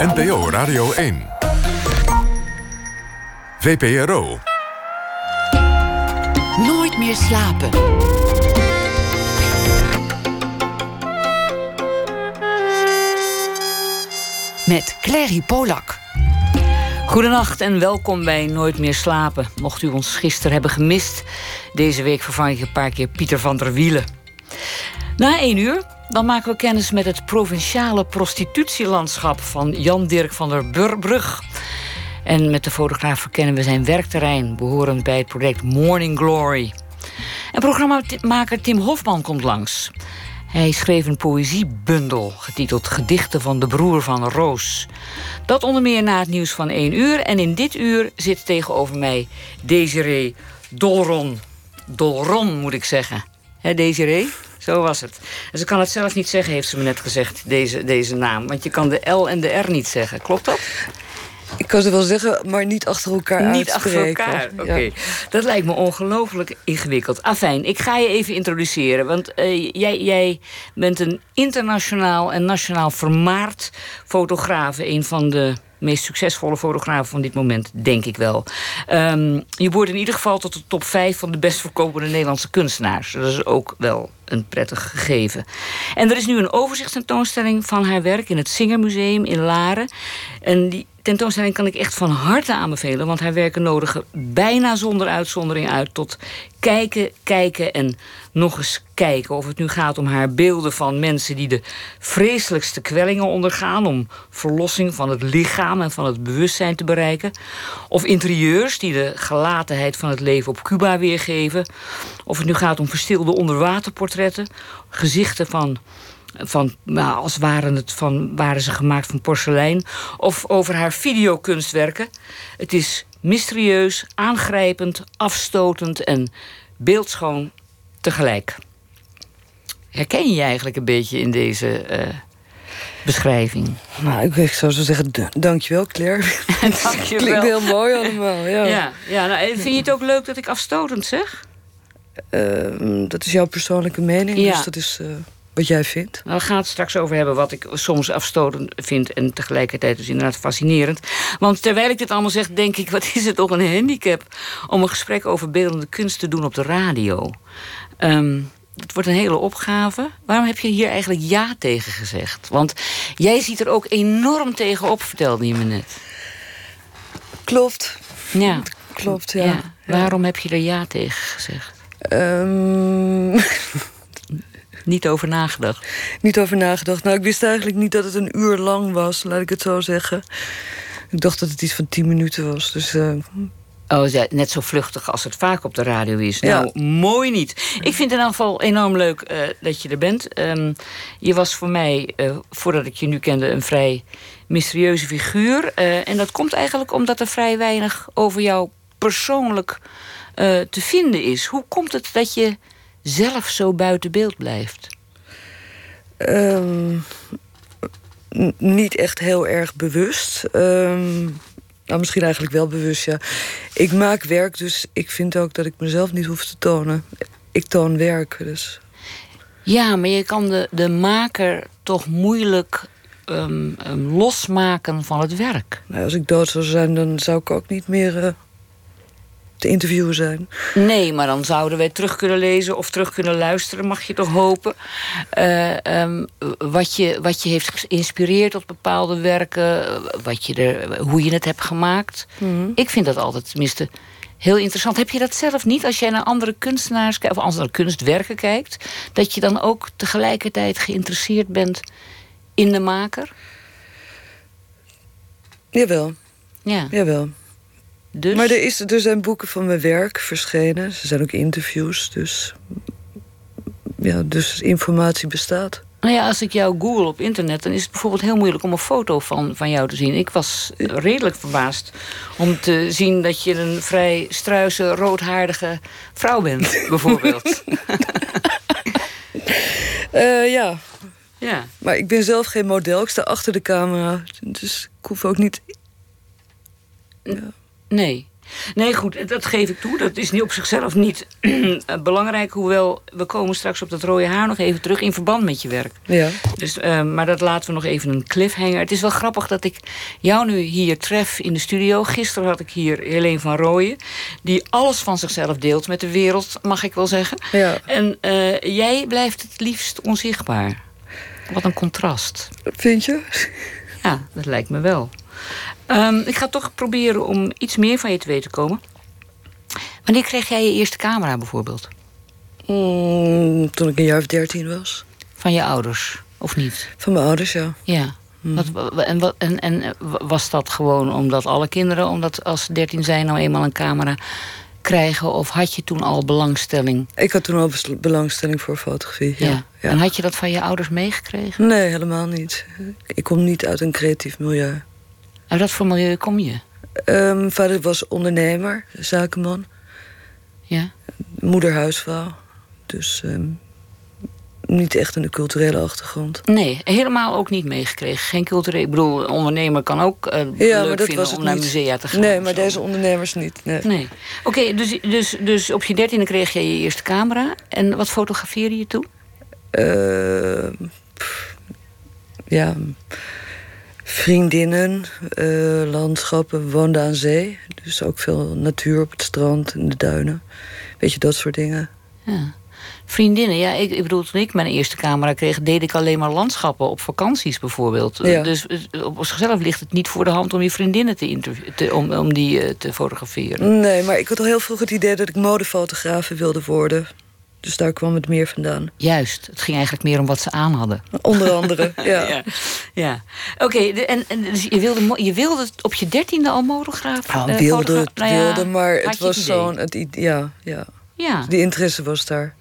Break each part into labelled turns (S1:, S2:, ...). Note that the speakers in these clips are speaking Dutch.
S1: NPO Radio 1. VPRO.
S2: Nooit meer slapen. Met Clary Polak. Goedenacht en welkom bij Nooit meer slapen. Mocht u ons gisteren hebben gemist, deze week vervang ik een paar keer Pieter van der Wielen. Na één uur dan maken we kennis met het provinciale prostitutielandschap van Jan Dirk van der Brug. En met de fotograaf verkennen we zijn werkterrein, behorend bij het project Morning Glory. En programmamaker Tim Hofman komt langs. Hij schreef een poëziebundel getiteld Gedichten van de broer van Roos. Dat onder meer na het nieuws van één uur. En in dit uur zit tegenover mij Desiree Dolron. Dolron moet ik zeggen. Hè, Desiree? Zo was het. En ze kan het zelf niet zeggen, heeft ze me net gezegd, deze, deze naam. Want je kan de L en de R niet zeggen. Klopt dat?
S3: Ik kan ze wel zeggen, maar niet achter elkaar
S2: Niet achter elkaar, oké. Dat lijkt me ongelooflijk ingewikkeld. Afijn, ik ga je even introduceren. Want uh, jij, jij bent een internationaal en nationaal vermaard fotograaf. Een van de meest succesvolle fotograaf van dit moment, denk ik wel. Um, je behoort in ieder geval tot de top 5 van de best verkopende Nederlandse kunstenaars. Dat is ook wel een prettig gegeven. En er is nu een overzichtstentoonstelling van haar werk in het Singermuseum in Laren. En die tentoonstelling kan ik echt van harte aanbevelen, want haar werken nodigen bijna zonder uitzondering uit tot kijken, kijken en nog eens kijken. Of het nu gaat om haar beelden van mensen die de vreselijkste kwellingen ondergaan om verlossing van het lichaam en van het bewustzijn te bereiken. Of interieurs die de gelatenheid van het leven op Cuba weergeven. Of het nu gaat om verstilde onderwaterportretten, gezichten van van, nou, als waren, het van, waren ze gemaakt van porselein. Of over haar videokunstwerken. Het is mysterieus, aangrijpend, afstotend en beeldschoon tegelijk. Herken je je eigenlijk een beetje in deze uh, beschrijving?
S3: Nou, ik zou zo zeggen, dankjewel Claire. dankjewel. Klinkt heel mooi allemaal, ja.
S2: Ja, ja nou, vind je het ook leuk dat ik afstotend zeg?
S3: Uh, dat is jouw persoonlijke mening, ja. dus dat is... Uh wat jij vindt?
S2: Nou, we gaan het straks over hebben wat ik soms afstotend vind... en tegelijkertijd dus inderdaad fascinerend. Want terwijl ik dit allemaal zeg, denk ik... wat is het toch een handicap om een gesprek over beeldende kunst te doen op de radio. Um, het wordt een hele opgave. Waarom heb je hier eigenlijk ja tegen gezegd? Want jij ziet er ook enorm tegenop, vertelde je me net.
S3: Klopt.
S2: Ja.
S3: Klopt, ja. ja.
S2: Waarom heb je er ja tegen gezegd?
S3: Um...
S2: Niet over nagedacht?
S3: Niet over nagedacht. Nou, ik wist eigenlijk niet dat het een uur lang was, laat ik het zo zeggen. Ik dacht dat het iets van tien minuten was. Dus, uh...
S2: Oh, net zo vluchtig als het vaak op de radio is. Nou, mooi niet. Ik vind het in ieder geval enorm leuk uh, dat je er bent. Um, je was voor mij, uh, voordat ik je nu kende, een vrij mysterieuze figuur. en dat komt eigenlijk omdat er vrij weinig over jou persoonlijk te vinden is. Hoe komt het dat je zelf zo buiten beeld blijft?
S3: Um, niet echt heel erg bewust. Um, nou, misschien eigenlijk wel bewust, ja. Ik maak werk, dus ik vind ook dat ik mezelf niet hoef te tonen. Ik toon werk, dus...
S2: Ja, maar je kan de, de maker toch moeilijk um, losmaken van het werk.
S3: Nou, als ik dood zou zijn, dan zou ik ook niet meer... Uh, te interviewen zijn.
S2: Nee, maar dan zouden wij terug kunnen lezen of terug kunnen luisteren, mag je toch hopen. Uh, um, wat, je, wat je heeft geïnspireerd tot bepaalde werken, wat je er, hoe je het hebt gemaakt. Mm Ik vind dat altijd tenminste heel interessant. Heb je dat zelf niet als jij naar andere kunstenaars kijkt, of andere kunstwerken kijkt, dat je dan ook tegelijkertijd geïnteresseerd bent in de maker?
S3: Jawel.
S2: Ja.
S3: Jawel. Dus? Maar er, is, er zijn boeken van mijn werk verschenen. Er zijn ook interviews. Dus, ja, dus informatie bestaat.
S2: Nou ja, als ik jou google op internet... dan is het bijvoorbeeld heel moeilijk om een foto van, van jou te zien. Ik was redelijk verbaasd om te zien dat je een vrij struise, roodhaardige vrouw bent, bijvoorbeeld.
S3: uh, ja.
S2: ja.
S3: Maar ik ben zelf geen model. Ik sta achter de camera. Dus ik hoef ook niet...
S2: Ja. Nee. Nee, goed, dat geef ik toe. Dat is niet op zichzelf niet eh, belangrijk. Hoewel, we komen straks op dat rode haar nog even terug in verband met je werk.
S3: Ja.
S2: Dus, uh, maar dat laten we nog even een cliffhanger. Het is wel grappig dat ik jou nu hier tref in de studio. Gisteren had ik hier Helene van Rooyen. Die alles van zichzelf deelt met de wereld, mag ik wel zeggen.
S3: Ja.
S2: En uh, jij blijft het liefst onzichtbaar. Wat een contrast.
S3: Vind je?
S2: Ja, dat lijkt me wel. Um, ik ga toch proberen om iets meer van je te weten te komen. Wanneer kreeg jij je eerste camera bijvoorbeeld?
S3: Mm, toen ik een jaar of dertien was.
S2: Van je ouders, of niet?
S3: Van mijn ouders, ja.
S2: Ja. Mm. Wat, en, wat, en, en was dat gewoon omdat alle kinderen, omdat als ze dertien zijn, nou eenmaal een camera krijgen? Of had je toen al belangstelling?
S3: Ik had toen al belangstelling voor fotografie, ja. ja.
S2: ja. En had je dat van je ouders meegekregen?
S3: Nee, helemaal niet. Ik kom niet uit een creatief milieu.
S2: Uit wat voor milieu kom je?
S3: Um, vader was ondernemer, zakenman.
S2: Ja.
S3: Moeder huisvrouw. Dus um, niet echt een culturele achtergrond.
S2: Nee, helemaal ook niet meegekregen. Geen culturele... Ik bedoel, ondernemer kan ook uh,
S3: ja,
S2: leuk vinden
S3: was
S2: om naar musea te gaan.
S3: Nee, maar deze ondernemers niet. Nee.
S2: nee. Oké, okay, dus, dus, dus op je dertiende kreeg je je eerste camera. En wat fotografeerde je toen?
S3: Uh, ja vriendinnen, uh, landschappen. We woonden aan zee. Dus ook veel natuur op het strand en de duinen. Weet je, dat soort dingen.
S2: Ja. Vriendinnen, ja, ik, ik bedoel, toen ik mijn eerste camera kreeg... deed ik alleen maar landschappen op vakanties bijvoorbeeld.
S3: Ja.
S2: Dus op zichzelf ligt het niet voor de hand om je vriendinnen te, te om, om die uh, te fotograferen.
S3: Nee, maar ik had al heel vroeg het idee dat ik modefotografe wilde worden. Dus daar kwam het meer vandaan.
S2: Juist, het ging eigenlijk meer om wat ze aan hadden.
S3: Onder andere, ja.
S2: ja. ja. Oké, okay, en, en dus je, wilde, je wilde het op je dertiende al modegraaf
S3: nou, wilde, het, nou ja, wilde, maar het was zo'n... Ja, ja.
S2: ja.
S3: Die interesse was daar.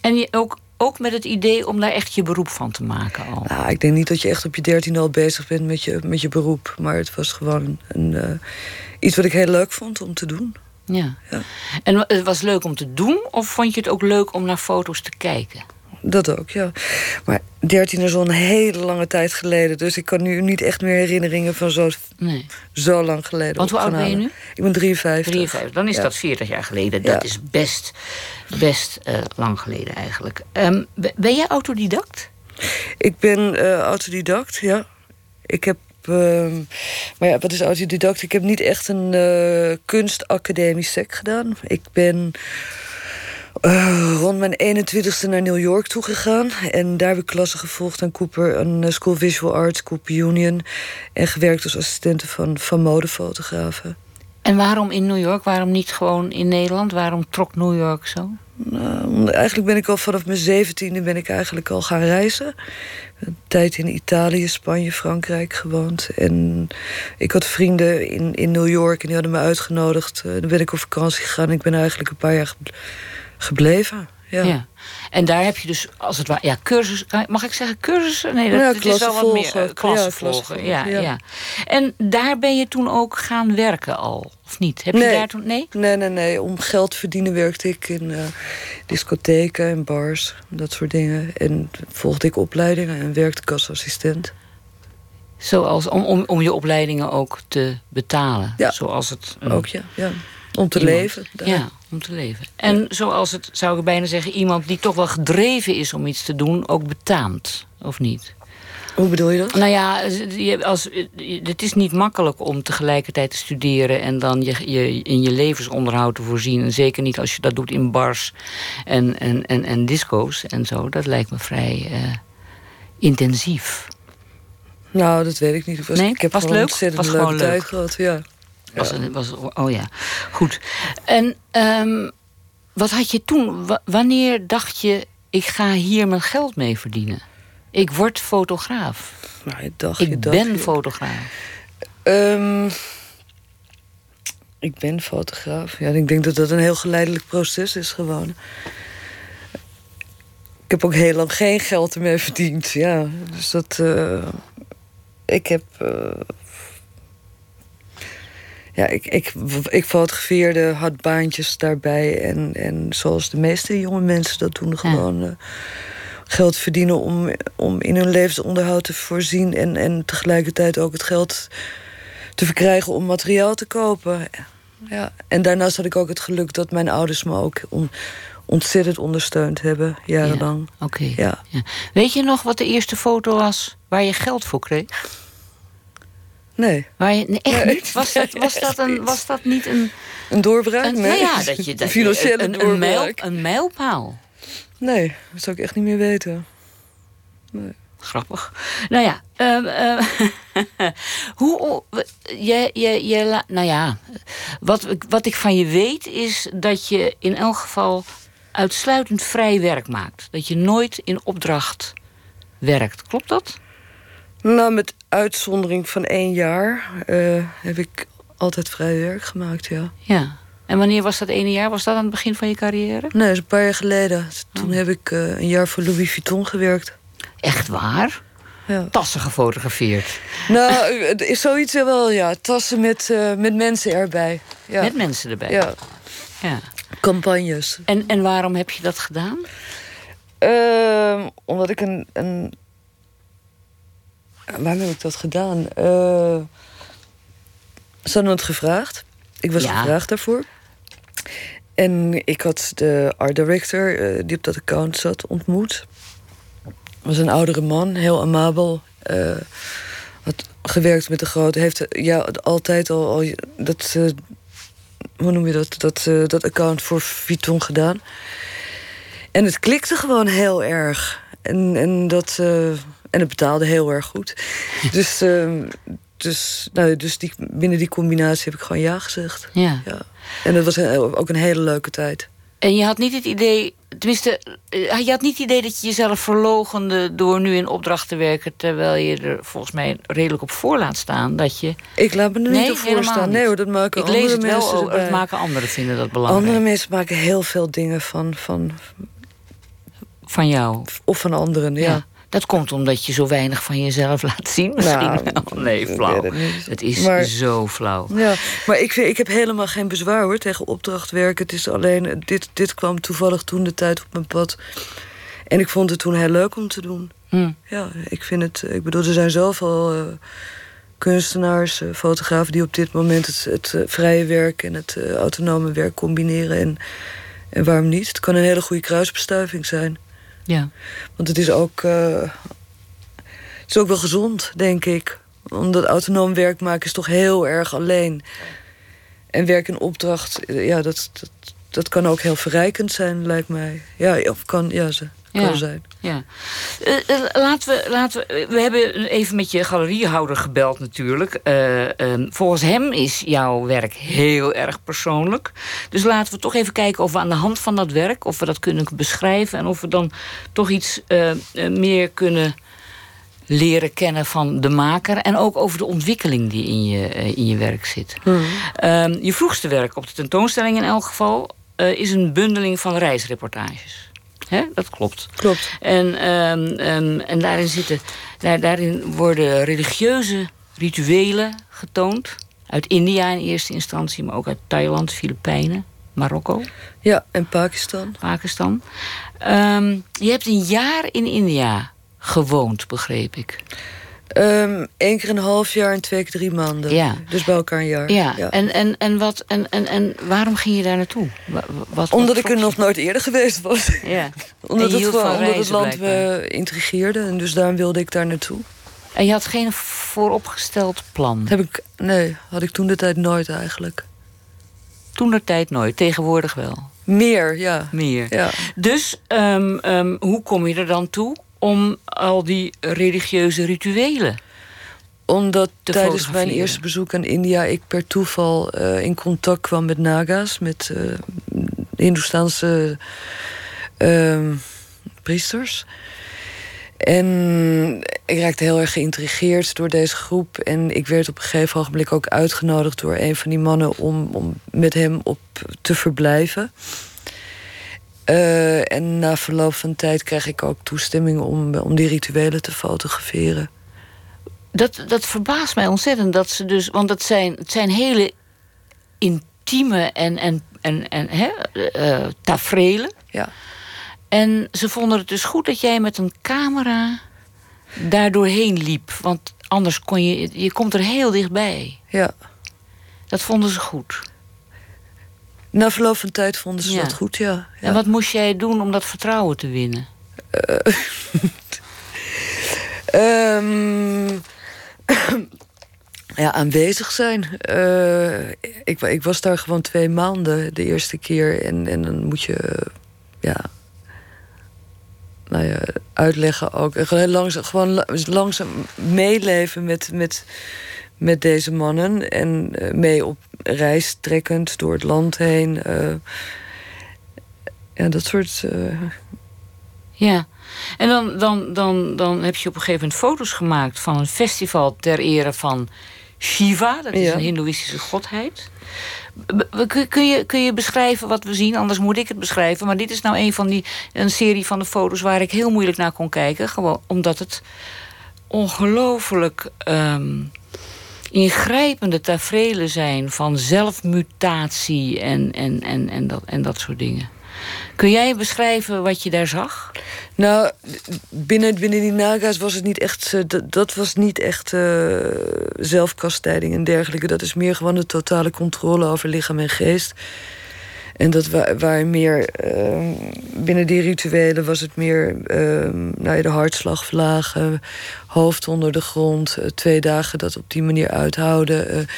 S2: En je ook, ook met het idee om daar echt je beroep van te maken al?
S3: Nou, ik denk niet dat je echt op je dertiende al bezig bent met je, met je beroep. Maar het was gewoon een, uh, iets wat ik heel leuk vond om te doen.
S2: Ja.
S3: ja.
S2: En het was leuk om te doen? Of vond je het ook leuk om naar foto's te kijken?
S3: Dat ook, ja. Maar 13 is al een hele lange tijd geleden. Dus ik kan nu niet echt meer herinneringen van zo,
S2: nee.
S3: zo lang geleden.
S2: Want hoe oud ben je nu?
S3: Ik ben 53.
S2: 53. Dan is
S3: ja.
S2: dat 40 jaar geleden. Dat
S3: Ja.
S2: is best, best uh, lang geleden eigenlijk. Um, ben jij autodidact?
S3: Ik ben uh, autodidact, ja. Ik heb uh, maar ja, wat is autodidact? Ik heb niet echt een uh, kunstacademisch sec gedaan. Ik ben uh, rond mijn 21ste naar New York toegegaan. En daar heb ik klassen gevolgd aan Cooper, aan School of Visual Arts, Cooper Union. En gewerkt als assistente van, van modefotografen.
S2: En waarom in New York? Waarom niet gewoon in Nederland? Waarom trok New York zo?
S3: Nou, eigenlijk ben ik al vanaf mijn zeventiende ben ik eigenlijk al gaan reizen. Een tijd in Italië, Spanje, Frankrijk gewoond. En ik had vrienden in, in New York en die hadden me uitgenodigd. Uh, dan ben ik op vakantie gegaan. Ik ben eigenlijk een paar jaar gebleven. Ja.
S2: ja. En daar heb je dus, als het ware, ja, cursus, mag ik zeggen cursussen? Nee, dat,
S3: ja,
S2: is wel wat meer uh, klassen
S3: Ja,
S2: volgen. Ja, ja.
S3: ja.
S2: En daar ben je toen ook gaan werken al, of niet? Heb je daar toen, nee?
S3: Nee, nee, nee. Om geld te verdienen werkte ik in eh, discotheken en bars. Dat soort dingen. En volgde ik opleidingen en werkte ik als assistent.
S2: Zoals, om, om, om je opleidingen ook te betalen.
S3: Ja.
S2: Zoals het... een-
S3: Ook ja, ja. Om te
S2: iemand-
S3: leven. daar.
S2: Ja, om te leven. En zoals het, zou ik bijna zeggen, iemand die toch wel gedreven is om iets te doen, ook betaamt, of niet?
S3: Hoe bedoel je dat?
S2: Nou ja, als, het is niet makkelijk om tegelijkertijd te studeren en dan je, je, in je levensonderhoud te voorzien. En zeker niet als je dat doet in bars en, en, en, en disco's en zo. Dat lijkt me vrij eh, intensief.
S3: Nou, dat weet ik niet. Het Was,
S2: Nee?
S3: ik heb
S2: Was
S3: gewoon
S2: leuk?
S3: ontzettend
S2: Was
S3: leuke
S2: gewoon
S3: tijd
S2: leuk?
S3: gehad. Ja.
S2: Was,
S3: Ja.
S2: was, oh ja, goed. En ehm, wat had je toen? Wa- wanneer dacht je, ik ga hier mijn geld mee verdienen? Ik word fotograaf.
S3: Nou, je dacht,
S2: Ik
S3: dacht,
S2: ben fotograaf.
S3: Ehm, ik ben fotograaf. Ja, ik denk dat dat een heel geleidelijk proces is gewoon. Ik heb ook heel lang geen geld ermee verdiend. Ja, dus dat. eh, ik heb. eh, ja, ik, ik, ik fotografeerde, had baantjes daarbij. En, en zoals de meeste jonge mensen dat doen, gewoon eh, geld verdienen om, om in hun levensonderhoud te voorzien. En, en tegelijkertijd ook het geld te verkrijgen om materiaal te kopen. ja. En daarnaast had ik ook het geluk dat mijn ouders me ook on, ontzettend ondersteund hebben, jarenlang.
S2: Oké.
S3: Ja.
S2: Ja. Weet je nog wat de eerste foto was waar je geld voor kreeg?
S3: Nee,
S2: je, nee, echt
S3: Nee,
S2: niet? Was dat, was,
S3: nee,
S2: dat een,
S3: niet.
S2: was dat niet een...
S3: een doorbraak?
S2: een
S3: nee.
S2: Nou ja, dat je... Dat
S3: een financiële
S2: een, een, mijl,
S3: doorbraak.
S2: een mijlpaal.
S3: Nee, dat zou ik echt niet meer weten.
S2: Grappig. Nou ja, ehm, eh, hoe. Je, je, je, nou ja, wat, ik- wat ik van je weet is dat je in elk geval uitsluitend vrij werk maakt. Dat je nooit in opdracht werkt. Klopt dat?
S3: Nou, met uitzondering van één jaar eh, heb ik altijd vrij werk gemaakt, ja.
S2: Ja. En wanneer was dat ene jaar? Was dat aan het begin van je carrière?
S3: Nee, dat is een paar jaar geleden. Toen
S2: Oh.
S3: heb ik eh, een jaar voor Louis Vuitton gewerkt.
S2: Echt waar?
S3: Ja.
S2: Tassen gefotografeerd.
S3: Nou, het is zoiets wel, ja. Tassen met, eh, met mensen erbij. Ja.
S2: Met mensen erbij.
S3: ja.
S2: Ja.
S3: Campagnes.
S2: En, en waarom heb je dat gedaan?
S3: Ehm, omdat ik een, een. Waarom heb ik dat gedaan? Eh ze hadden het gevraagd. Ik was
S2: Ja.
S3: gevraagd daarvoor. En ik had de art director, eh, die op dat account zat, ontmoet. was een oudere man, heel amabel. eh, had gewerkt met de grote. Heeft ja, altijd al, al dat. eh, hoe noem je dat? Dat, dat account voor Vuitton gedaan. En het klikte gewoon heel erg. En, en, dat, en het betaalde heel erg goed. dus eh, dus, nou, dus die, binnen die combinatie heb ik gewoon ja gezegd.
S2: Ja.
S3: Ja. En dat was ook een hele leuke tijd.
S2: En je had niet het idee, tenminste, eh, je had niet het idee dat je jezelf verlogende door nu in opdracht te werken, terwijl je er volgens mij redelijk op voor laat staan dat je.
S3: Ik laat me er
S2: Nee,
S3: niet op voor staan. Nee hoor, dat maken
S2: Ik
S3: andere
S2: lees het wel,
S3: mensen
S2: oh,
S3: erbij.
S2: het maken anderen vinden dat belangrijk.
S3: Andere mensen maken heel veel dingen van, van
S2: Van jou.
S3: of van anderen, ja.
S2: Ja. Dat komt omdat je zo weinig van jezelf laat zien, misschien
S3: Nou,
S2: wel. Nee, flauw.
S3: het
S2: is
S3: Maar-
S2: zo flauw.
S3: Ja, maar ik, vind, ik heb helemaal geen bezwaar hoor tegen opdrachtwerk. Het is alleen, dit, dit kwam toevallig toen de tijd op mijn pad. En ik vond het toen heel leuk om te doen.
S2: Hm.
S3: Ja, ik vind het, ik bedoel, er zijn zoveel eh, kunstenaars, eh, fotografen die op dit moment het, het eh, vrije werk en het eh, autonome werk combineren. En, en waarom niet? Het kan een hele goede kruisbestuiving zijn.
S2: Ja.
S3: Want het is ook, eh, is ook wel gezond, denk ik. Omdat autonoom werk maken is toch heel erg alleen. En werk in opdracht, ja, dat, dat, dat kan ook heel verrijkend zijn, lijkt mij. Ja, of kan, ja, ze kan
S2: Ja.
S3: zijn.
S2: Ja. Eh, eh, laten we, laten we, we hebben even met je galeriehouder gebeld natuurlijk. Eh, ehm, volgens hem is jouw werk heel erg persoonlijk. Dus laten we toch even kijken of we aan de hand van dat werk... of we dat kunnen beschrijven... en of we dan toch iets meer kunnen leren kennen van de maker... en ook over de ontwikkeling die in je, in je werk zit. Ehm, je vroegste werk op de tentoonstelling in elk geval... is een bundeling van reisreportages. Hè? Dat klopt.
S3: Klopt.
S2: En, ehm, ehm, en daarin, zitten, daar, daarin worden religieuze rituelen getoond. Uit India in eerste instantie, maar ook uit Thailand, Filipijnen, Marokko,
S3: Ja, en Pakistan.
S2: Pakistan. Ehm, je hebt een jaar in India gewoond, begreep ik.
S3: Eén keer een half jaar en twee keer drie maanden.
S2: Ja.
S3: Dus bij elkaar een jaar.
S2: Ja, En, en, en, wat, en, en, en waarom ging je daar naartoe? Wa- wa- Wat,
S3: Omdat ik er nog nooit eerder geweest was.
S2: Ja.
S3: omdat het, gewoon, omdat het land me intrigeerde. En dus daarom wilde ik daar naartoe.
S2: En je had geen vooropgesteld plan?
S3: Heb ik, nee, had ik toen de tijd nooit eigenlijk.
S2: Toen de tijd nooit, tegenwoordig wel.
S3: Meer, ja.
S2: Meer.
S3: ja.
S2: Dus ehm, ehm, hoe kom je er dan toe om al die religieuze rituelen?
S3: Omdat tijdens mijn eerste bezoek aan India... ik per toeval eh, in contact kwam met Naga's. Met eh Hindoestaanse ehm, priesters. En ik raakte heel erg geïntrigeerd door deze groep. En ik werd op een gegeven ogenblik ook uitgenodigd... door een van die mannen om, om met hem op te verblijven. Eh, en na verloop van tijd kreeg ik ook toestemming... om, om die rituelen te fotograferen.
S2: Dat, dat verbaast mij ontzettend. Dat ze dus, want het zijn, het zijn hele intieme en, en, en, en hè, eh, taferelen.
S3: Ja.
S2: En ze vonden het dus goed dat jij met een camera daar doorheen liep. Want anders kon je, je komt er heel dichtbij.
S3: Ja.
S2: Dat vonden ze goed.
S3: Na verloop van tijd vonden ze dat goed, ja. ja.
S2: En wat moest jij doen om dat vertrouwen te winnen?
S3: Uh, ja, aanwezig zijn. Uh, ik, ik, was daar gewoon twee maanden de eerste keer. En, en dan moet je, ja, nou ja, uitleggen ook. Gewoon langzaam, gewoon langzaam meeleven met, met, met deze mannen. En uh, mee op reis trekkend door het land heen. Uh, ja, dat soort.
S2: Ja. En dan, dan, dan, dan heb je op een gegeven moment foto's gemaakt van een festival ter ere van Shiva, dat is een Hindoeïstische godheid. Kun je, kun je beschrijven wat we zien? Anders moet ik het beschrijven. Maar dit is nou een van die een serie van de foto's waar ik heel moeilijk naar kon kijken. Gewoon omdat het ongelooflijk um, ingrijpende tafereelen zijn van zelfmutatie en, en, en, en, dat, en dat soort dingen. Kun jij beschrijven wat je daar zag?
S3: Nou, binnen, binnen die naga's was het niet echt... Eh, dat, dat was niet echt uh, zelfkastijding en dergelijke. Dat is meer gewoon de totale controle over lichaam en geest. En dat waar, meer... Uh, binnen die rituelen was het meer... Uh, nou de hartslag verlagen, hoofd onder de grond... twee dagen dat op die manier uithouden...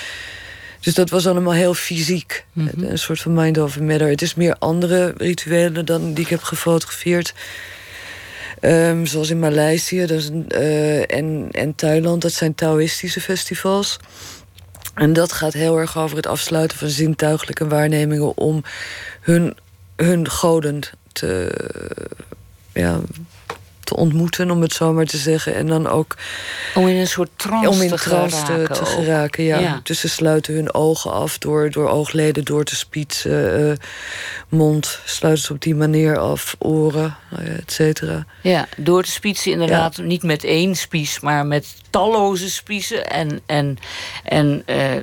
S3: Dus dat was allemaal heel fysiek. Mhm. Een soort van mind over matter. Het is meer andere rituelen dan die ik heb gefotografeerd. Um, zoals in Maleisië dat is een, uh, en, en Thailand, dat zijn Taoïstische festivals. En dat gaat heel erg over het afsluiten van zintuigelijke waarnemingen om hun, hun goden te, ja, te ontmoeten, om het zo maar te zeggen. En dan ook.
S2: Om in een soort trance,
S3: om in
S2: te,
S3: trance
S2: geraken,
S3: te, geraken. Ja. ja. Dus ze sluiten hun ogen af door, door oogleden door te spietsen. Uh, mond sluiten ze op die manier af, oren, nou et cetera.
S2: Ja, door te spietsen inderdaad. Niet met één spies, maar met talloze spiezen. En, en, en uh,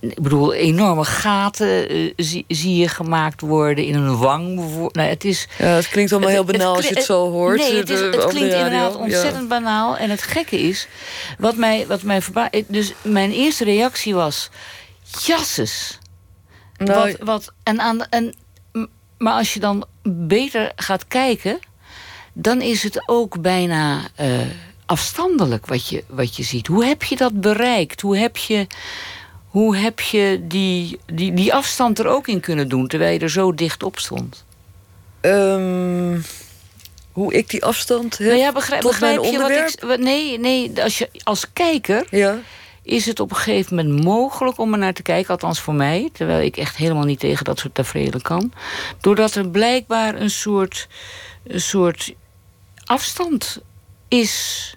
S2: ik bedoel, enorme gaten uh, zie, zie, je gemaakt worden in een wang. Nou, het, is,
S3: ja, het klinkt allemaal heel banaal als je het zo hoort.
S2: Nee, het, is, het klinkt inderdaad ontzettend banaal. En het gekke is, wat mij, wat mij verbaast... Dus mijn eerste reactie was... Jasses. Nou, wat, wat, en aan, en, maar als je dan beter gaat kijken... dan is het ook bijna... Uh, afstandelijk wat je, wat je ziet. Hoe heb je dat bereikt? Hoe heb je, hoe heb je die, die, die afstand er ook in kunnen doen... terwijl je er zo dicht op stond?
S3: Um, hoe ik die afstand heb nou ja, begrijp, tot begrijp mijn onderwerp?
S2: Je wat ik, nee, nee als, je, als kijker...
S3: Ja.
S2: Is het op een gegeven moment mogelijk om er naar te kijken, althans voor mij, terwijl ik echt helemaal niet tegen dat soort tafereelen kan, doordat er blijkbaar een soort, een soort afstand is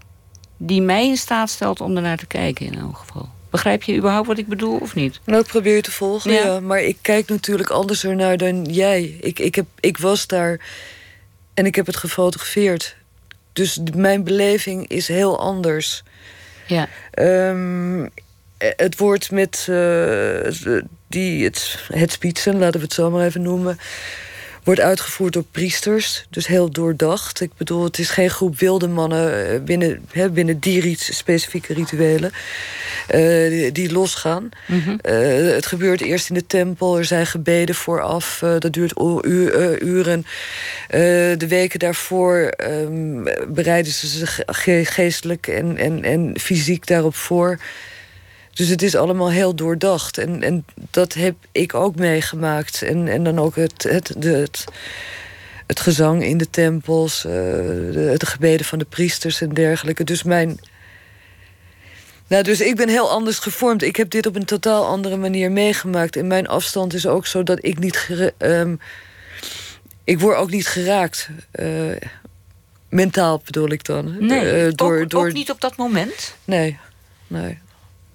S2: die mij in staat stelt om er naar te kijken in elk geval. Begrijp je überhaupt wat ik bedoel of niet?
S3: Nou, ik probeer je te volgen, ja. Maar ik kijk natuurlijk anders ernaar dan jij. Ik, ik, heb, ik was daar en ik heb het gefotografeerd. Dus mijn beleving is heel anders.
S2: Ja.
S3: Um, het woord met uh, die, het, het spitsen, laten we het zo maar even noemen wordt uitgevoerd door priesters. Dus heel doordacht. Ik bedoel, het is geen groep wilde mannen eh, binnen, hè, binnen die specifieke rituelen. Uh, die, die, losgaan. Mm het gebeurt eerst in de tempel. Er zijn gebeden vooraf. dat duurt uren. de weken daarvoor um, bereiden ze zich geestelijk en, en, en fysiek daarop voor. Dus het is allemaal heel doordacht. En, en dat heb ik ook meegemaakt. En, en dan ook het, het, de, het, het gezang in de tempels, uh, de, de gebeden van de priesters en dergelijke. Dus mijn. Nou, dus ik ben heel anders gevormd. Ik heb dit op een totaal andere manier meegemaakt. En mijn afstand is ook zo dat ik niet. Um, ik word ook niet geraakt. Uh, mentaal bedoel ik dan.
S2: Nee, uh, door, ook, door... ook niet op dat moment?
S3: Nee, nee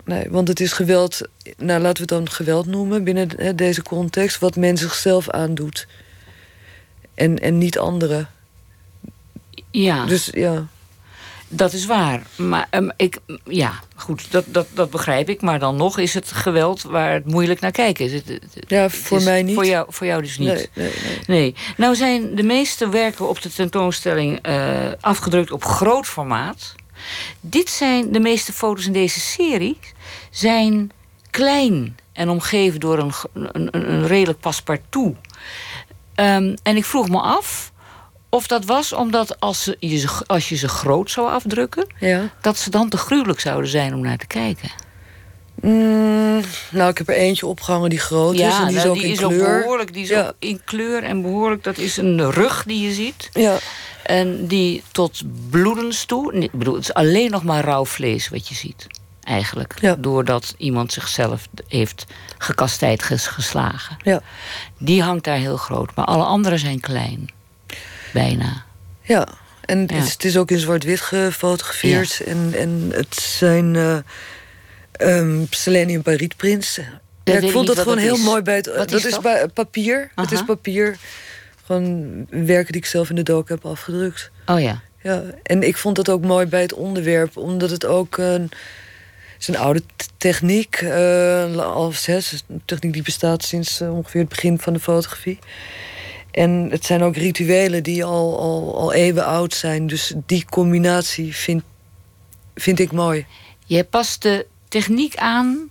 S3: nee, want het is geweld, nou laten we het dan geweld noemen binnen hè, deze context, wat men zichzelf aandoet. En, en niet anderen.
S2: Ja.
S3: Dus ja.
S2: Dat is waar. Maar um, ik, ja, goed, dat, dat, dat begrijp ik. Maar dan nog is het geweld waar het moeilijk naar kijken is. Het,
S3: ja, voor mij niet.
S2: Voor jou, voor jou dus niet.
S3: Nee, nee, nee.
S2: nee. Nou zijn de meeste werken op de tentoonstelling uh, afgedrukt op groot formaat. Dit zijn de meeste foto's in deze serie zijn klein en omgeven door een, een, een redelijk paspartout. Um, en ik vroeg me af of dat was omdat als, ze, je, als je ze groot zou afdrukken,
S3: ja.
S2: dat ze dan te gruwelijk zouden zijn om naar te kijken.
S3: Mm, nou, ik heb er eentje opgehangen die groot
S2: ja,
S3: is. En die
S2: nou,
S3: is ook
S2: die
S3: in
S2: is
S3: kleur.
S2: Ook behoorlijk, die is
S3: Ja.
S2: ook in kleur en behoorlijk. Dat is een rug die je ziet.
S3: Ja,
S2: En die tot bloedens toe. Ik bedoel, het is alleen nog maar rauw vlees wat je ziet. Eigenlijk.
S3: Ja.
S2: Doordat iemand zichzelf heeft gekastijd ges- geslagen.
S3: ja,
S2: Die hangt daar heel groot. Maar alle andere zijn klein. Bijna.
S3: ja. En
S2: Ja.
S3: Het, is, ook in zwart-wit gefotografeerd. En, en het zijn eh ehm selenium parietprints. Ja, ik vond dat gewoon
S2: dat
S3: heel
S2: is.
S3: mooi bij het...
S2: Wat
S3: dat
S2: is dat?
S3: bij papier. Het is papier. Gewoon werken die ik zelf in de dook heb afgedrukt.
S2: Oh ja.
S3: Ja, en ik vond dat ook mooi bij het onderwerp, omdat het ook een, is een oude techniek, eh al zes, een techniek die bestaat sinds eh, ongeveer het begin van de fotografie. En het zijn ook rituelen die al, al, al eeuwen oud zijn, dus die combinatie vind, vind ik mooi.
S2: Je past de techniek aan,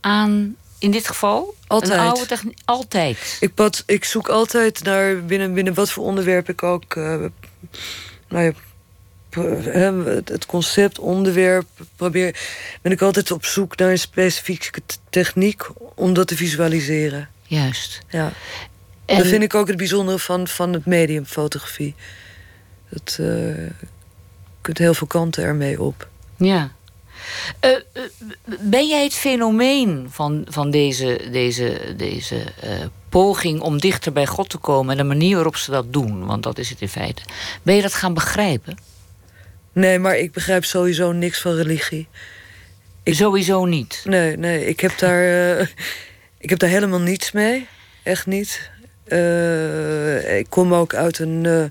S2: aan in dit geval?
S3: Altijd.
S2: Een oude techniek. Altijd.
S3: Ik, pad, ik zoek altijd naar binnen, binnen wat voor onderwerp ik ook. eh, nou ja, het- concept, onderwerp. Probeer, ben ik altijd op zoek naar een specifieke techniek om dat te visualiseren.
S2: Juist.
S3: Ja.
S2: En,
S3: Dat vind ik ook het bijzondere van, van het medium fotografie. Dat, eh, je kunt heel veel kanten ermee op.
S2: Ja. Eh, eh, ben jij het fenomeen van, van deze, deze, deze eh, poging om dichter bij God te komen en de manier waarop ze dat doen, want dat is het in feite, ben je dat gaan begrijpen?
S3: Nee, maar ik begrijp sowieso niks van religie. Ik-
S2: Sowieso niet.
S3: Nee, nee, ik heb daar, eh, ik heb daar helemaal niets mee. Echt niet. Eh, ik kom ook uit een, eh,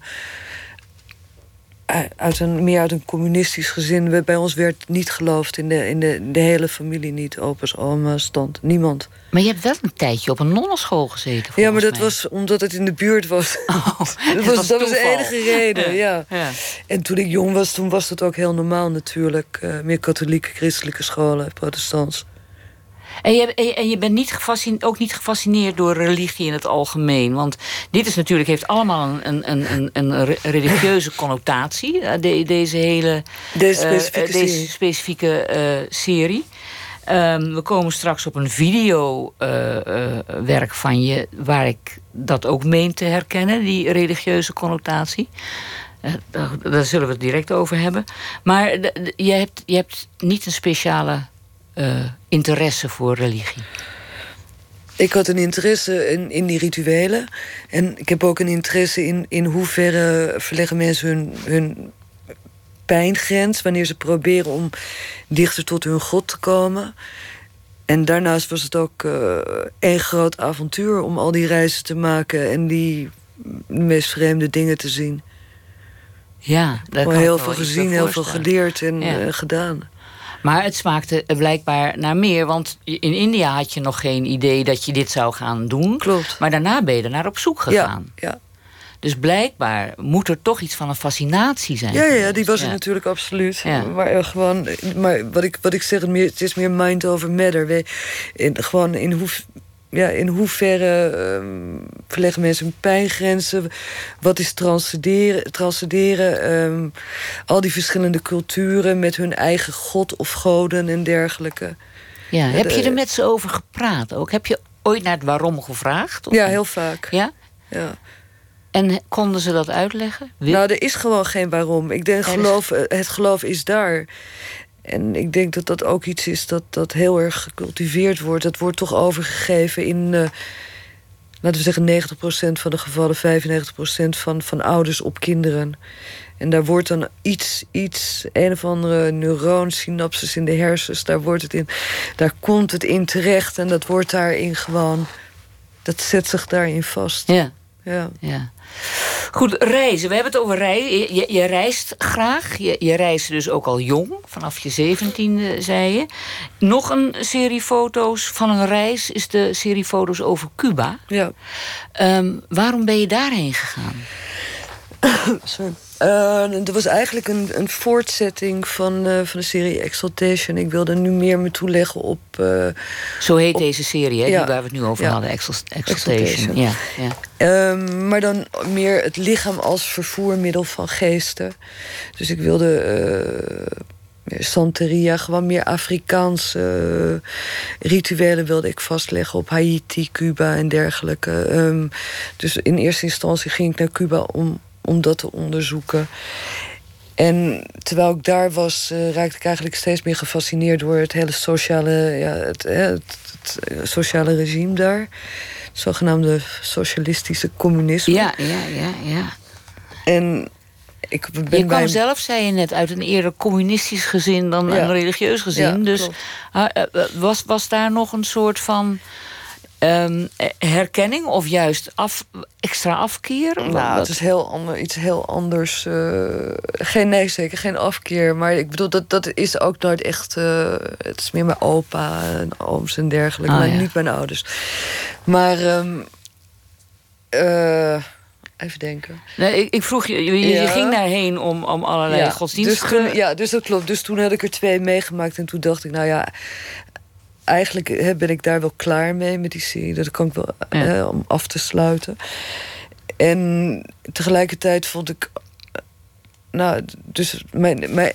S3: uit een, meer uit een communistisch gezin. Bij ons werd niet geloofd in de, in de, de hele familie niet. Opa's, oma's, stand. Niemand.
S2: Maar je hebt wel een tijdje op een nonnenschool gezeten.
S3: ja, maar dat
S2: mij.
S3: was omdat het in de buurt was.
S2: Oh,
S3: dat was, dat was de enige reden, ja.
S2: Ja.
S3: En toen ik jong was, toen was dat ook heel normaal natuurlijk. Eh, meer katholieke, christelijke scholen, protestants.
S2: En je, en je- en je bent niet gefascineerd, ook niet gefascineerd door religie in het algemeen. Want dit is natuurlijk, heeft allemaal een, een, een, een, een re- religieuze connotatie. eh, de- deze hele
S3: Deze
S2: eh,
S3: specifieke
S2: eh, deze
S3: serie.
S2: specifieke serie. Ehm, we komen straks op een videowerk van je... waar ik dat ook meen te herkennen, die religieuze connotatie. Daar, zullen we het direct over hebben. Maar je, hebt, je hebt niet een speciale interesse voor religie.
S3: Ik had een interesse in, in die rituelen. En ik heb ook een interesse in, in hoeverre verleggen mensen hun, hun pijngrens... wanneer ze proberen om dichter tot hun God te komen. En daarnaast was het ook eh één groot avontuur... om al die reizen te maken en die meest vreemde dingen te zien.
S2: Ja, daar kan
S3: heel veel gezien, heel veel geleerd en
S2: Ja.
S3: eh, gedaan.
S2: Maar het smaakte eh, blijkbaar naar meer. Want in India had je nog geen idee dat je dit zou gaan doen.
S3: Klopt.
S2: Maar daarna ben je er naar op zoek gegaan.
S3: Ja, ja.
S2: Dus blijkbaar moet er toch iets van een fascinatie zijn.
S3: Ja, ja, die was er
S2: Ja.
S3: natuurlijk absoluut.
S2: Ja.
S3: Maar eh, gewoon, maar wat ik, wat ik zeg, het meer- het is meer mind over matter. We, in, gewoon in, hoe, ja, in hoeverre ehm, verleggen mensen hun pijngrenzen? Wat is transcenderen? transcenderen ehm, al die verschillende culturen met hun eigen god of goden en dergelijke.
S2: Ja, heb je er met ze over gepraat ook? Heb je ooit naar het waarom gevraagd? Of
S3: Ja, heel vaak.
S2: Ja?
S3: Ja.
S2: En konden ze dat uitleggen? Wil-
S3: Nou, er is gewoon geen waarom. Ik denk, geloof, eh, het geloof is daar. En ik denk dat dat ook iets is dat, dat heel erg gecultiveerd wordt. Dat wordt toch overgegeven in, eh, laten we zeggen, 90% van de gevallen, 95% van, van ouders op kinderen. En daar wordt dan iets, iets, een of andere neuronsynapses in de hersens, daar, wordt het in, daar komt het in terecht. En dat wordt daarin gewoon, dat zet zich daarin vast.
S2: Ja,
S3: Ja.
S2: ja. Goed, reizen. We hebben het over reizen. Je, je, reist graag. Je, je reist dus ook al jong. Vanaf je zeventiende, zei je. Nog een serie foto's van een reis is de serie foto's over Cuba.
S3: ja.
S2: Ehm, waarom ben je daarheen gegaan?
S3: Sorry. Uh, er was eigenlijk een, een voortzetting van, uh, van de serie Exaltation. Ik wilde nu meer me toeleggen op... Uh,
S2: Zo heet deze serie, hè, ja, die waar we het nu over ja. hadden, Exaltation. Exaltation. Ja, ja.
S3: Ehm, maar dan meer het lichaam als vervoermiddel van geesten. Dus ik wilde... Santeria, gewoon meer Afrikaanse rituelen wilde ik vastleggen op Haiti, Cuba en dergelijke. Um, dus in eerste instantie ging ik naar Cuba om om dat te onderzoeken. En terwijl ik daar was, uh, raakte ik eigenlijk steeds meer gefascineerd door het hele sociale, ja, het, het, het sociale regime daar. Het zogenaamde socialistische communisme.
S2: Ja, ja, ja, ja.
S3: En ik ben
S2: je kwam zelf, zei je net, uit een eerder communistisch gezin dan een religieus gezin. Ja, dus uh, was, was daar nog een soort van Um, herkenning of juist af, extra afkeer?
S3: Nou, het is heel ander, iets heel anders. Uh, geen, nee, zeker geen afkeer. Maar ik bedoel, dat, dat is ook nooit echt... Uh, het is meer mijn opa en ooms en dergelijke. Ah, maar ja. niet mijn ouders. Maar... Um, even denken.
S2: Nee, ik, ik vroeg je, je, ja. je, ging daarheen om, om allerlei ja, godsdiensten...
S3: Dus ja, dus dat klopt. Dus toen had ik er twee meegemaakt. En toen dacht ik, nou ja eigenlijk ben ik daar wel klaar mee met die serie. Dat kan ik wel ja. om af te sluiten. En tegelijkertijd vond ik. Nou, dus mijn, mijn,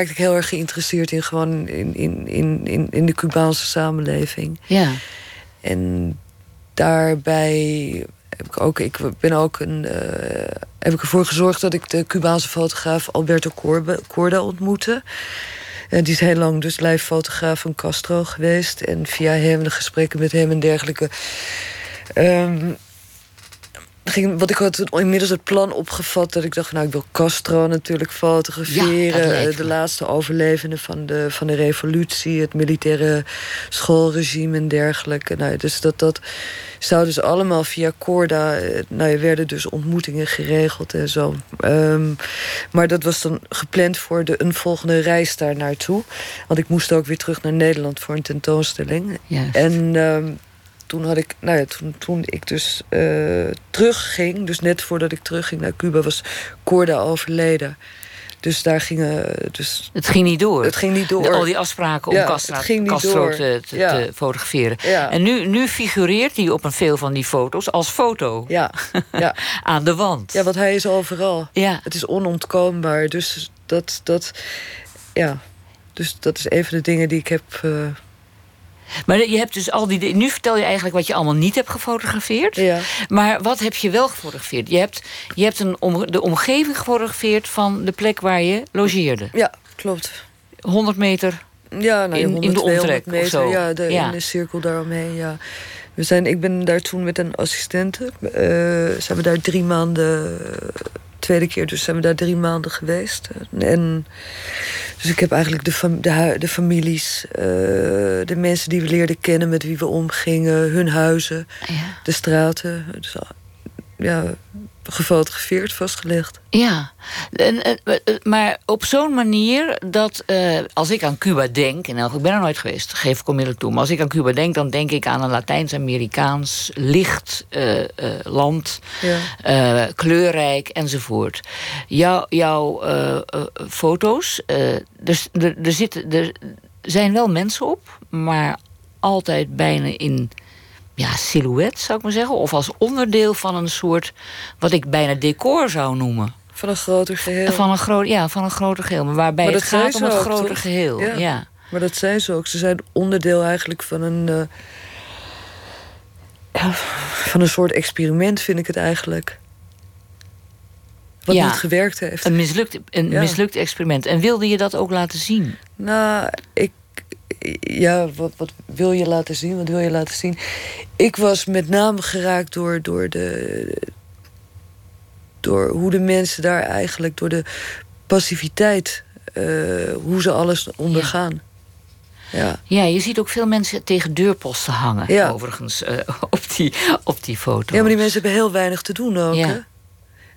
S3: ik heel erg geïnteresseerd in gewoon in, in, in, in de Cubaanse samenleving.
S2: Ja.
S3: En daarbij heb ik ook, ik ben ook een, uh, heb ik ervoor gezorgd dat ik de Cubaanse fotograaf Alberto Corda ontmoette. Uh, die is heel lang dus lijffotograaf van Castro geweest. En via hem, de gesprekken met hem en dergelijke... Um, ging, wat ik had inmiddels het plan opgevat dat ik dacht, nou, ik wil Castro natuurlijk fotograferen. Ja, de laatste overlevende van de, van de revolutie, het militaire schoolregime en dergelijke. Nou, dus dat, dat zou dus allemaal via Corda. Eh, nou, er werden dus ontmoetingen geregeld en zo. Um, maar dat was dan gepland voor de, een volgende reis daar naartoe. Want ik moest ook weer terug naar Nederland voor een tentoonstelling.
S2: Juist.
S3: En. Um, toen had ik, nou ja, toen, toen ik dus uh, terugging, dus net voordat ik terugging naar Cuba, was Corda overleden. Dus daar gingen. Dus,
S2: het ging niet door.
S3: Het ging niet door.
S2: Al die afspraken om ja, Castro, Castro te, te, ja. te, fotograferen.
S3: Ja.
S2: En nu, nu figureert hij op een veel van die foto's als foto.
S3: Ja. ja.
S2: Aan de wand.
S3: Ja, want hij is overal.
S2: Ja.
S3: Het is onontkoombaar. Dus dat, dat, ja. dus dat is een van de dingen die ik heb. Uh,
S2: maar je hebt dus al die. Nu vertel je eigenlijk wat je allemaal niet hebt gefotografeerd.
S3: Ja.
S2: Maar wat heb je wel gefotografeerd? Je hebt, je hebt een om, de omgeving gefotografeerd van de plek waar je logeerde.
S3: Ja, klopt.
S2: 100 meter
S3: ja, nou,
S2: in,
S3: 100,
S2: in de omtrek
S3: meter,
S2: of zo.
S3: Ja, de,
S2: ja.
S3: in de cirkel daaromheen. Ja. We zijn, ik ben daar toen met een assistente. Uh, zijn we daar drie maanden tweede keer dus zijn we daar drie maanden geweest. En, dus ik heb eigenlijk de, fam de, de families, uh, de mensen die we leerden kennen, met wie we omgingen, hun huizen,
S2: ja.
S3: de straten. Dus, ja, gefotografeerd, vastgelegd.
S2: Ja, en, en, maar op zo'n manier dat uh, als ik aan Cuba denk, en ik ben er nooit geweest, geef ik onmiddellijk toe, maar als ik aan Cuba denk, dan denk ik aan een Latijns-Amerikaans licht uh, uh, land,
S3: ja.
S2: kleurrijk enzovoort. Jou, jouw foto's, dus er, er, zitten, er zijn wel mensen op, maar altijd bijna in ja, silhouet, zou ik maar zeggen. Of als onderdeel van een soort, wat ik bijna decor zou noemen.
S3: Van een groter geheel.
S2: Van een, groot, ja, van een groter geheel. Maar waarbij maar het gaat om het groter toch? geheel. Ja. ja.
S3: Maar dat zijn ze ook. Ze zijn onderdeel eigenlijk van een... Uh, ja, van een soort experiment, vind ik het eigenlijk. Wat
S2: ja,
S3: niet gewerkt heeft.
S2: Een mislukt, een
S3: Ja.
S2: mislukt experiment. En wilde je dat ook laten zien?
S3: Nou, ik. Ja, wat, wat wil je laten zien? Wat wil je laten zien? Ik was met name geraakt door, door de. door hoe de mensen daar eigenlijk. door de passiviteit. eh, hoe ze alles ondergaan. Ja.
S2: Ja, je ziet ook veel mensen tegen deurposten hangen,
S3: Ja.
S2: overigens, eh, op, die, op die foto.
S3: ja, maar die mensen hebben heel weinig te doen ook.
S2: Ja.
S3: Hè?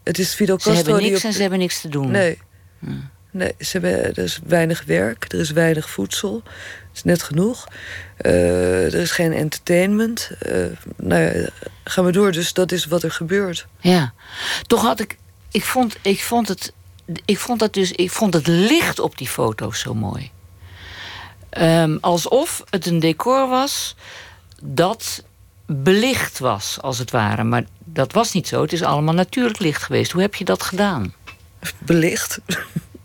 S3: Het is Fidel
S2: Ze
S3: Castro
S2: hebben
S3: die
S2: niks
S3: op-
S2: en ze hebben niks te doen.
S3: Nee.
S2: Hm.
S3: Nee, ze er is weinig werk, er is weinig voedsel. Het is net genoeg. Eh, er is geen entertainment. Eh, nou ja, gaan we door. Dus dat is wat er gebeurt.
S2: Ja, toch had ik. Ik vond, ik vond het ik vond dat dus, ik vond het licht op die foto's zo mooi. Ehm, alsof het een decor was dat belicht was, als het ware. Maar dat was niet zo. Het is allemaal natuurlijk licht geweest. Hoe heb je dat gedaan?
S3: Belicht.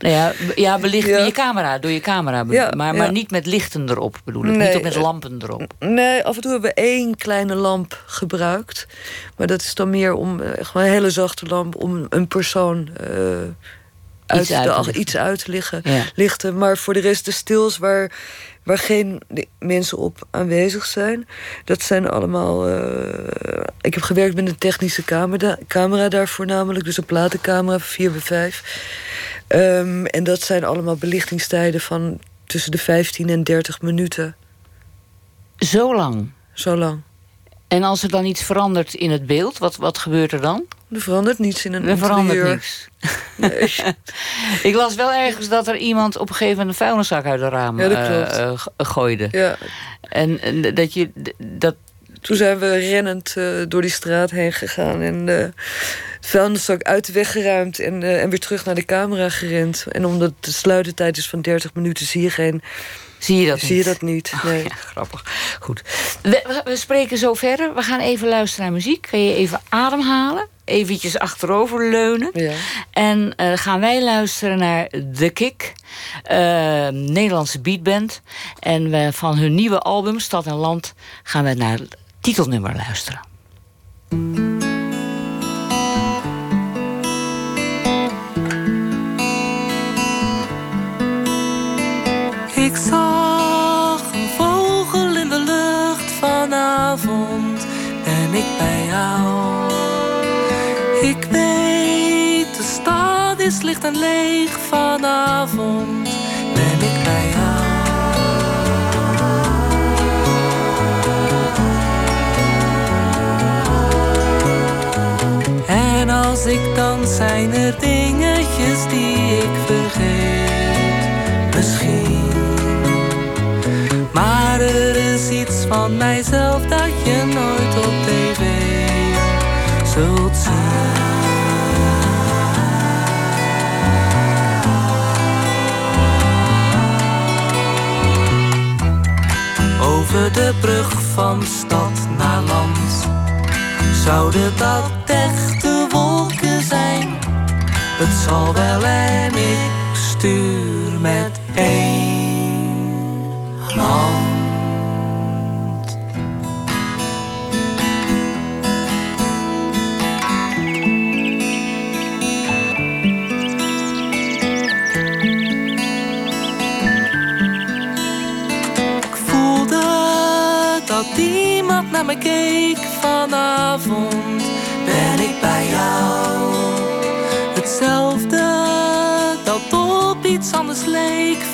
S2: Nou ja, ja, belicht ja. je camera, door je camera. Ja, maar, maar niet met lichten erop, bedoel ik. niet ook met lampen erop.
S3: Nee, af en toe hebben we één kleine lamp gebruikt. Maar dat is dan meer om, uh, gewoon een hele zachte lamp... om een persoon uh, uit, iets, uit de, iets uit te liggen, lichten. Maar voor de rest de stils waar waar geen mensen op aanwezig zijn. Dat zijn allemaal... Uh, ik heb gewerkt met een technische camera, camera daar voornamelijk. Dus een platencamera, 4 bij 5. Um, en dat zijn allemaal belichtingstijden van tussen de 15 en 30 minuten.
S2: Zo lang?
S3: Zo lang.
S2: En als er dan iets verandert in het beeld, wat, wat gebeurt er dan?
S3: Er verandert niets in een
S2: Er verandert niks. Nee. ik las wel ergens dat er iemand op een gegeven moment een vuilniszak uit het raam ja, uh, gooide.
S3: Ja.
S2: En, en, dat je dat.
S3: Toen zijn we rennend uh, door die straat heen gegaan en uh, de vuilniszak uit de weg geruimd en, en weer terug naar de camera gerend. En omdat de sluitertijd is van 30 minuten, zie je geen
S2: Zie je dat
S3: Zie
S2: niet?
S3: je dat niet, oh, nee.
S2: ja, grappig. Goed. We, we, spreken zo verder. We gaan even luisteren naar muziek. Kan je even ademhalen? Eventjes achterover leunen.
S3: Ja.
S2: En uh, gaan wij luisteren naar The Kick. Uh, Nederlandse beatband. En we, van hun nieuwe album, Stad en Land... gaan we naar het titelnummer luisteren.
S4: Ik zag een vogel in de lucht vanavond en ik bij jou. Ik weet, de stad is licht en leeg vanavond als ik dan zijn er dingetjes die ik vergeet, misschien. Maar er is iets van mijzelf dat je nooit op tv zult zien. Over de brug van stad naar land zouden dat zijn. Het zal wel en ik stuur met één hand. Ik voelde dat iemand naar me keek vanavond.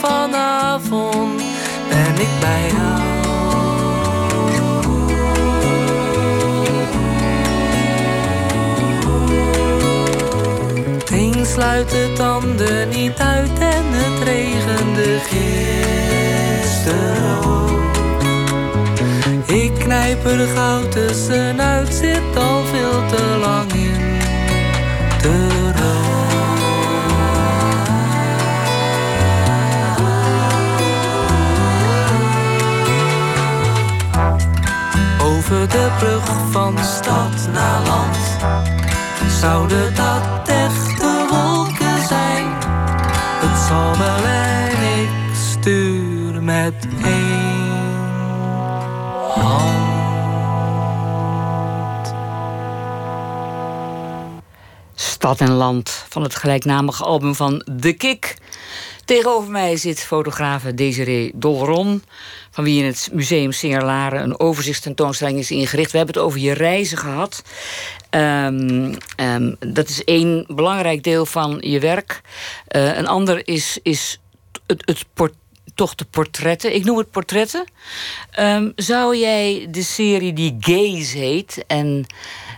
S4: Vanavond. Ben ik bij jou? Sluit het ander niet uit en het regende gisteren ook. Ik knijp er goud tussenuit, zit al veel te lang in de De brug van stad naar land zouden dat echte wolken zijn. Het zal wel en ik stuur met één hand.
S2: Stad en Land van het gelijknamige album van The Kick. Tegenover mij zit fotografe Desiree Dolron... van wie in het Museum Singerlaren een overzichtstentoonstelling is ingericht. We hebben het over je reizen gehad. Um, um, dat is één belangrijk deel van je werk. Uh, een ander is, is het, het toch de portretten. Ik noem het portretten. Um, zou jij de serie die Gaze heet... en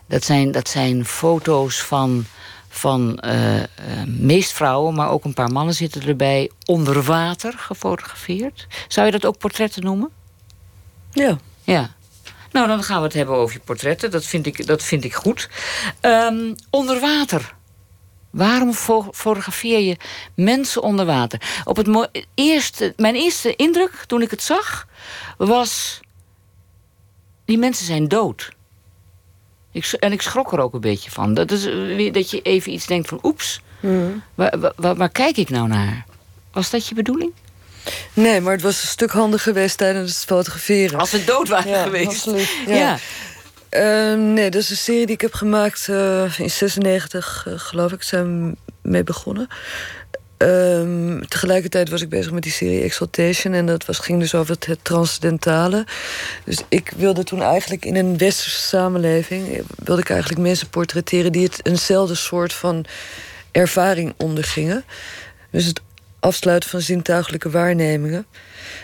S2: dat zijn, dat zijn foto's van van uh, uh, meest vrouwen, maar ook een paar mannen zitten erbij, onder water gefotografeerd. Zou je dat ook portretten noemen?
S3: Ja.
S2: Ja. Nou, dan gaan we het hebben over je portretten. Dat vind ik, dat vind ik goed. Um, onder water. Waarom fotografeer je mensen onder water? Op het eerste, mijn eerste indruk toen ik het zag was. Die mensen zijn dood. Ik, en ik schrok er ook een beetje van. Dat, is, dat je even iets denkt van oeps, mm. waar, waar, waar, kijk ik nou naar? Was dat je bedoeling?
S3: Nee, maar het was een stuk handig geweest tijdens het fotograferen.
S2: Als ze dood waren geweest.
S3: Absoluut, ja. Ehm, nee, dat is een serie die ik heb gemaakt uh, in 96, uh, geloof ik, zijn mee begonnen. Um, tegelijkertijd was ik bezig met die serie Exaltation. En dat was, ging dus over het, transcendentale. Dus ik wilde toen eigenlijk in een westerse samenleving... wilde ik eigenlijk mensen portretteren... die het eenzelfde soort van ervaring ondergingen. Dus het afsluiten van zintuigelijke waarnemingen.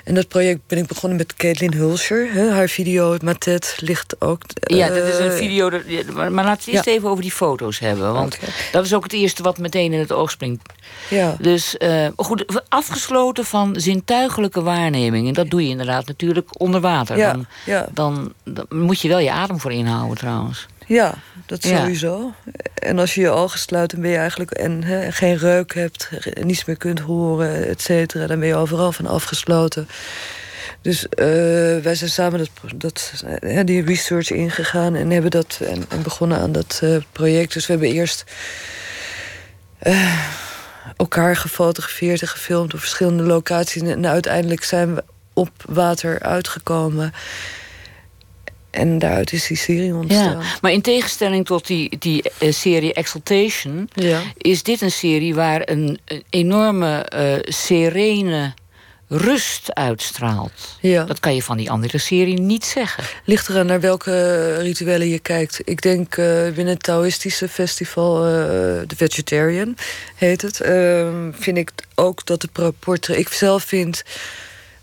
S3: En dat project ben ik begonnen met Caitlin Hulscher. Hè, haar video, Matet, ligt ook...
S2: ja, dat is een eh, video... maar, maar laten we het eerst even over die foto's hebben. Want dat is ook het eerste wat meteen in het oog springt. Ja. Dus uh, goed, afgesloten van zintuigelijke waarnemingen. Dat doe je inderdaad natuurlijk onder water. Ja, dan, ja. Dan, dan, moet je wel je adem voor inhouden trouwens.
S3: Ja, dat sowieso. En als je je ogen sluit, dan ben je eigenlijk en geen reuk hebt, niets meer kunt horen, et cetera, dan ben je overal van afgesloten. Dus uh, wij zijn samen dat, dat, die research ingegaan en hebben dat en, en begonnen aan dat uh, project. Dus we hebben eerst uh, elkaar gefotografeerd en gefilmd op verschillende locaties. En uiteindelijk zijn we op water uitgekomen. En daaruit is die serie ontstaan.
S2: Ja, maar in tegenstelling tot die, die uh, serie Exaltation... Ja. is dit een serie waar een, enorme uh, serene rust uitstraalt. Ja. Dat kan je van die andere serie niet zeggen.
S3: Ligt eraan naar welke rituelen je kijkt. Ik denk uh, binnen het Taoïstische festival, The Vegetarian heet het... Ehm, vind ik ook dat de portret... Ik zelf vind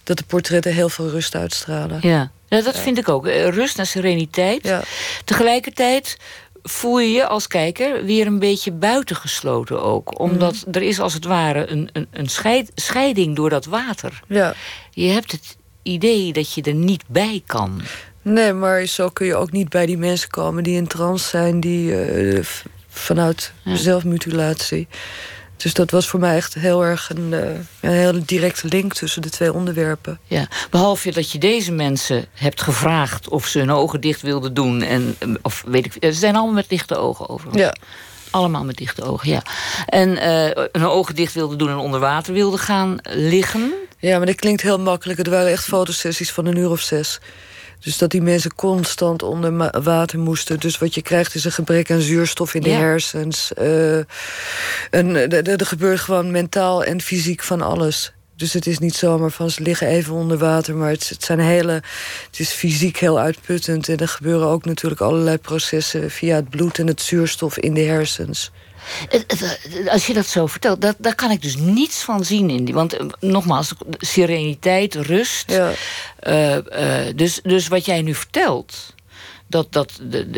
S3: dat de portretten heel veel rust uitstralen.
S2: Ja. Ja, dat vind ik ook. Eh, rust en sereniteit. Ja. Tegelijkertijd voel je je als kijker weer een beetje buitengesloten ook. Omdat mhm. er is als het ware een, een, een scheid, scheiding door dat water. Ja. Je hebt het idee dat je er niet bij kan.
S3: Nee, maar zo kun je ook niet bij die mensen komen die in trance zijn... die uh, vanuit zelfmutilatie dus dat was voor mij echt heel erg een, uh, een heel directe link tussen de twee onderwerpen.
S2: Ja, behalve dat je deze mensen hebt gevraagd of ze hun ogen dicht wilden doen. En, eh, of weet ik, ze zijn allemaal met dichte ogen over. Ja. Allemaal met dichte ogen, ja. En uh, hun ogen dicht wilden doen en onder water wilden gaan liggen.
S3: Ja, maar dat klinkt heel makkelijk. Het waren echt fotosessies van een uur of zes. Dus dat die mensen constant onder water moesten. Dus wat je krijgt is een gebrek aan zuurstof in de hersens. Uh, er gebeurt gewoon mentaal en fysiek van alles. Dus het is niet zomaar van ze liggen even onder water, maar het, het, zijn hele. Het is fysiek heel uitputtend. En er gebeuren ook natuurlijk allerlei processen via het bloed en het zuurstof in de hersens.
S2: Als je dat zo vertelt, dat, daar kan ik dus niets van zien. In die, want eh, nogmaals, sereniteit, rust. Ja. Uh, uh, dus, dus wat jij nu vertelt dat, dat, de,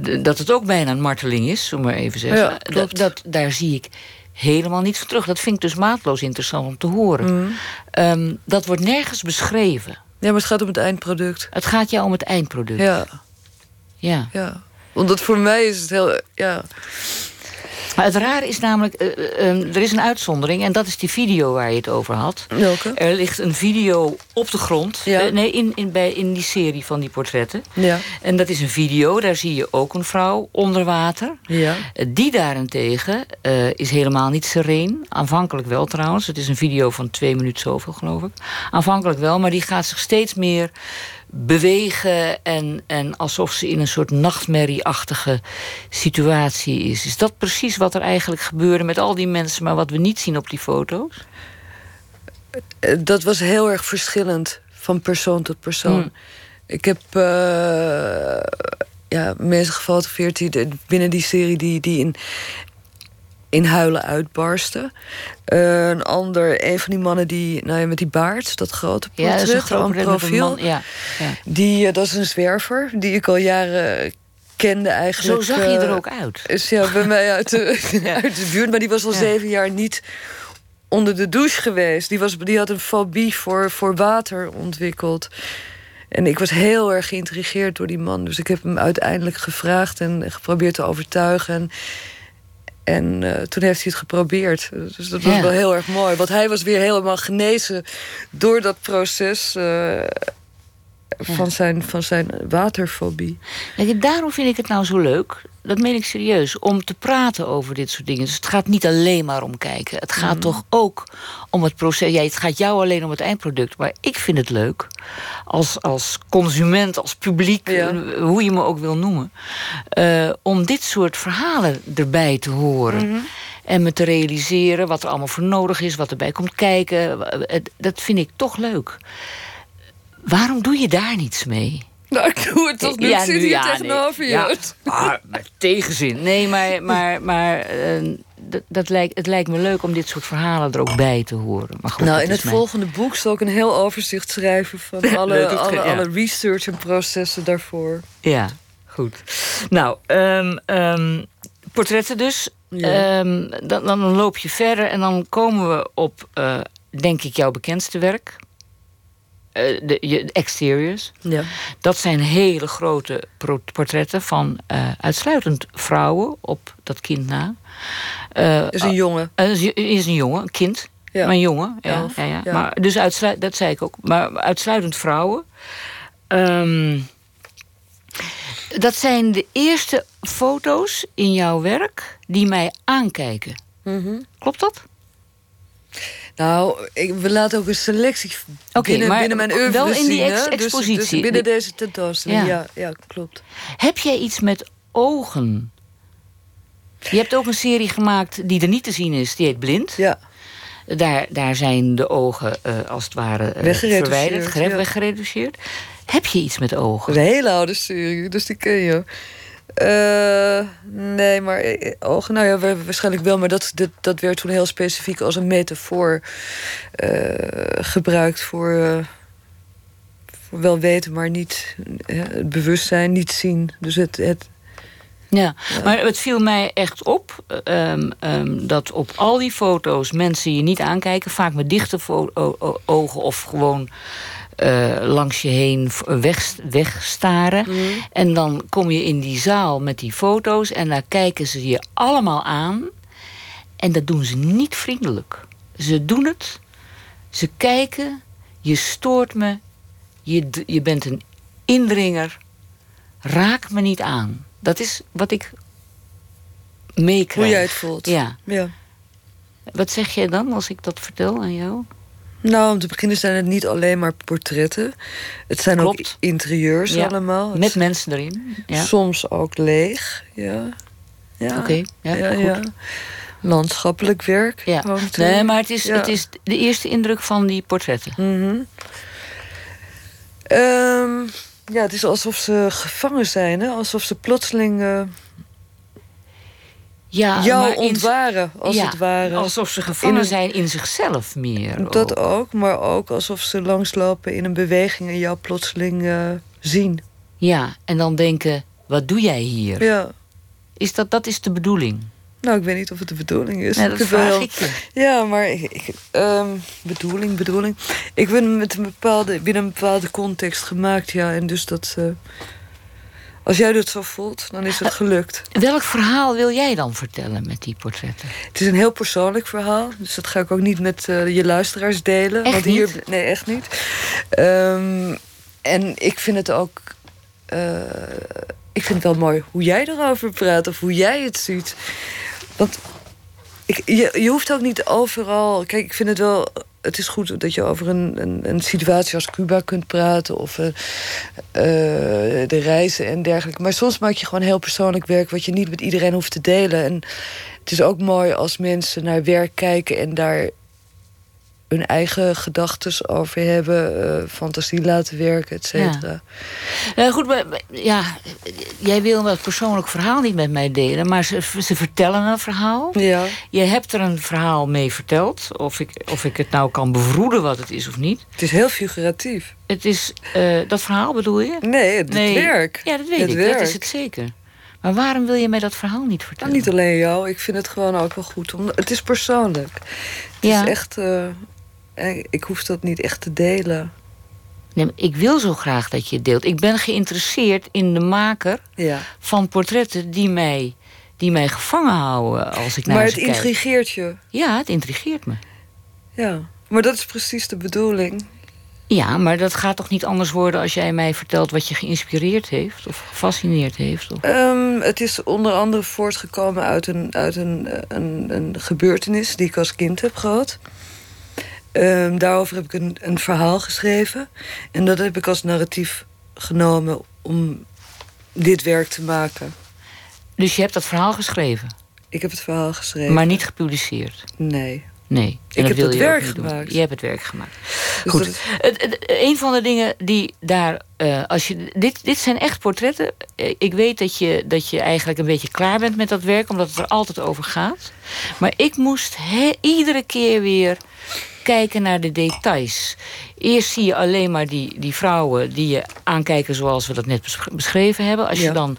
S2: de, dat het ook bijna een marteling is, zullen maar even zeggen. Ja, dat, dat, daar zie ik helemaal niets van terug. Dat vind ik dus maatloos interessant om te horen. Mm. Um, dat wordt nergens beschreven.
S3: Ja, maar het gaat om het eindproduct.
S2: Het gaat jou om het eindproduct.
S3: Ja. Ja. ja. Want dat voor mij is het heel... Ja.
S2: Het rare is namelijk, uh, uh, er is een uitzondering... en dat is die video waar je het over had.
S3: Welke?
S2: Er ligt een video op de grond. Ja. Uh, nee, in, in, bij, in die serie van die portretten. Ja. En dat is een video, daar zie je ook een vrouw onder water. Ja. die daarentegen is helemaal niet sereen. Aanvankelijk wel trouwens. Het is een video van twee minuten zoveel, geloof ik. Aanvankelijk wel, maar die gaat zich steeds meer bewegen en, en alsof ze in een soort nachtmerrieachtige situatie is. Is dat precies wat er eigenlijk gebeurde met al die mensen, maar wat we niet zien op die foto's?
S3: Dat was heel erg verschillend van persoon tot persoon. Hmm. Ik heb uh, ja, mensen gefotografeerd die binnen die serie die, die in, in huilen uitbarsten. Uh, een ander, een van die mannen die, nou ja, met die baard, dat grote portret, ja, dat een profiel. Man, ja, ja. Die, uh, dat is een zwerver die ik al jaren kende eigenlijk.
S2: Zo zag je er eh, ook uit.
S3: Is ja, bij mij uit de, uit de buurt, maar die was al zeven jaar niet onder de douche geweest. Die, was, die had een fobie voor, voor water ontwikkeld. En ik was heel erg geïntrigeerd door die man. Dus ik heb hem uiteindelijk gevraagd en geprobeerd te overtuigen. En En eh, toen heeft hij het geprobeerd. Dus dat was
S2: Ja.
S3: wel heel erg mooi. Want hij was weer helemaal genezen door dat proces eh, van, zijn, van zijn waterfobie.
S2: Kijk, daarom vind ik het nou zo leuk, dat meen ik serieus, om te praten over dit soort dingen. Dus het gaat niet alleen maar om kijken. Het gaat toch ook om het proces. Ja, het gaat jou alleen om het eindproduct. Maar ik vind het leuk als, als consument, als publiek,
S3: Ja.
S2: eh, hoe je me ook wil noemen, eh, om dit soort verhalen erbij te horen. En me te realiseren wat er allemaal voor nodig is, wat erbij komt kijken. Eh, Dat vind ik toch leuk. Waarom doe je daar niets mee?
S3: Nou, ik doe het toch nu.
S2: Ja,
S3: ik zit
S2: nu,
S3: hier
S2: ja,
S3: tegenover
S2: nee.
S3: je.
S2: Ja. Ah, met tegenzin. Nee, maar, maar, maar eh, dat, lijkt, het lijkt me leuk om dit soort verhalen er ook bij te horen. Maar goed,
S3: Nou, in het
S2: mijn-
S3: volgende boek zal ik een heel overzicht schrijven van alle, alle,
S2: ja.
S3: alle research en processen daarvoor.
S2: Ja, goed. Nou, ehm, ehm, portretten dus. Ehm, dan, dan loop je verder en dan komen we op, eh, denk ik, jouw bekendste werk. Eh, de, je, exteriors.
S3: Ja.
S2: Dat zijn hele grote portretten van eh, uitsluitend vrouwen op dat kind na. Eh,
S3: is een jongen.
S2: is, is een jongen, een kind.
S3: Ja.
S2: Maar een jongen. Ja, ja, ja.
S3: ja.
S2: Maar, dus uitsluit, dat zei ik ook. Maar uitsluitend vrouwen. Ehm, dat zijn de eerste foto's in jouw werk die mij aankijken.
S3: Mhm.
S2: Klopt dat?
S3: Nou, ik, we laten ook een selectie binnen,
S2: maar
S3: binnen mijn oeuvre
S2: wel in die ex-
S3: Dus-
S2: expositie.
S3: Dus, binnen
S2: De-
S3: deze tentoonstelling,
S2: Ja.
S3: ja. ja, klopt.
S2: Heb jij iets met ogen? Je hebt ook een serie gemaakt die er niet te zien is. Die heet Blind.
S3: Ja,
S2: Daar, daar zijn de ogen eh, als het ware eh, verwijderd,
S3: ja.
S2: weggereduceerd. Heb je iets met ogen?
S3: een hele oude serie, dus die ken je. Eh, nee, maar ogen, nou ja, wa- waarschijnlijk wel, maar dat, dat, dat werd toen heel specifiek als een metafoor eh, gebruikt voor, voor wel weten, maar niet het bewustzijn, niet zien. Dus het, het
S2: Ja, maar het viel mij echt op ehm, ehm, dat op al die foto's mensen je niet aankijken, vaak met dichte ogen of gewoon eh, langs je heen weg, wegstaren. En dan kom je in die zaal met die foto's en daar kijken ze je allemaal aan. En dat doen ze niet vriendelijk. Ze doen het, ze kijken, je stoort me, je, je bent een indringer, raak me niet aan. Dat is wat ik meekrijg.
S3: hoe jij het voelt.
S2: Ja.
S3: ja.
S2: Wat zeg jij dan als ik dat vertel aan jou?
S3: Nou, om te beginnen zijn het niet alleen maar portretten. Het zijn ook interieurs
S2: Ja,
S3: allemaal. Het
S2: Met mensen erin. Ja.
S3: Soms ook leeg. Ja. ja.
S2: Oké, ja,
S3: ja,
S2: goed.
S3: ja. Landschappelijk werk.
S2: Ja.
S3: er.
S2: Nee, maar het is, het is de eerste indruk van die portretten.
S3: Mhm. Ehm, ja, het is alsof ze gevangen zijn. Hè? Alsof ze plotseling eh,
S2: Ja,
S3: jou
S2: maar in-
S3: ontwaren, als
S2: ja,
S3: het ware.
S2: Alsof ze gevangen
S3: een-
S2: zijn in zichzelf meer.
S3: Dat ook, maar ook alsof ze langslopen in een beweging... en jou plotseling eh, zien.
S2: Ja, en dan denken, wat doe jij hier?
S3: Ja.
S2: Is dat, dat is de bedoeling.
S3: Nou, ik weet niet of het de bedoeling is.
S2: Nee,
S3: Ik
S2: dat vraag ik je.
S3: Ja, maar ik, ik- ehm, bedoeling, bedoeling. Ik ben met een bepaalde, binnen een bepaalde context gemaakt, ja. En dus dat. eh, als jij dat zo voelt, dan is het gelukt.
S2: Welk verhaal wil jij dan vertellen met die portretten?
S3: Het is een heel persoonlijk verhaal, dus dat ga ik ook niet met eh, je luisteraars delen.
S2: Echt
S3: want hier,
S2: niet?
S3: Nee, echt niet. Ehm, en ik vind het ook. eh, ik vind het wel mooi hoe jij erover praat of hoe jij het ziet. Want ik, je, je hoeft ook niet overal. Kijk, ik vind het wel. Het is goed dat je over een, een, een situatie als Cuba kunt praten. Of eh, eh, de reizen en dergelijke. Maar soms maak je gewoon heel persoonlijk werk. wat je niet met iedereen hoeft te delen. En het is ook mooi als mensen naar werk kijken en daar hun eigen gedachten over hebben, eh, fantasie laten werken, et cetera.
S2: Eh, goed, maar, ja, jij wil dat persoonlijk verhaal niet met mij delen, maar ze, ze vertellen een verhaal.
S3: Ja.
S2: Je hebt er een verhaal mee verteld. Of ik, of ik het nou kan bevroeden wat het is of niet.
S3: Het is heel figuratief.
S2: Het is eh, dat verhaal bedoel je?
S3: Nee, het
S2: Nee.
S3: werk.
S2: Ja, dat weet
S3: Het
S2: ik.
S3: werk.
S2: Dat is het zeker. Maar waarom wil je mij dat verhaal niet
S3: Nou,
S2: vertellen?
S3: niet alleen jou, ik vind het gewoon ook wel goed. Om, het is persoonlijk. Het
S2: Ja.
S3: is echt. Ik hoef dat niet echt te delen.
S2: Nee, maar ik wil zo graag dat je het deelt. Ik ben geïnteresseerd in de maker
S3: Ja.
S2: van portretten die mij, die mij gevangen houden als ik naar
S3: maar
S2: ze
S3: het
S2: kijk.
S3: intrigeert je.
S2: Ja, het intrigeert me.
S3: Ja. Maar dat is precies de bedoeling.
S2: Ja, maar dat gaat toch niet anders worden als jij mij vertelt wat je geïnspireerd heeft of gefascineerd heeft? Of...
S3: Ehm, het is onder andere voortgekomen uit, een, uit een, een, een gebeurtenis die ik als kind heb gehad. Ehm, daarover heb ik een, een verhaal geschreven. En dat heb ik als narratief genomen om dit werk te maken.
S2: Dus je hebt dat verhaal geschreven,
S3: Ik heb het verhaal geschreven.
S2: maar niet gepubliceerd.
S3: Nee.
S2: Nee.
S3: Ik
S2: En
S3: heb
S2: wil
S3: het werk gemaakt.
S2: Je hebt het werk gemaakt.
S3: Dus
S2: Goed.
S3: is-
S2: Het, een van de dingen die daar. eh, als je, dit, dit zijn echt portretten. Eh, Ik weet dat je, dat je eigenlijk een beetje klaar bent met dat werk, omdat het er altijd over gaat. Maar ik moest he- iedere keer weer kijken naar de details. Eerst zie je alleen maar die, die vrouwen die je aankijken zoals we dat net besch- beschreven hebben. Als je dan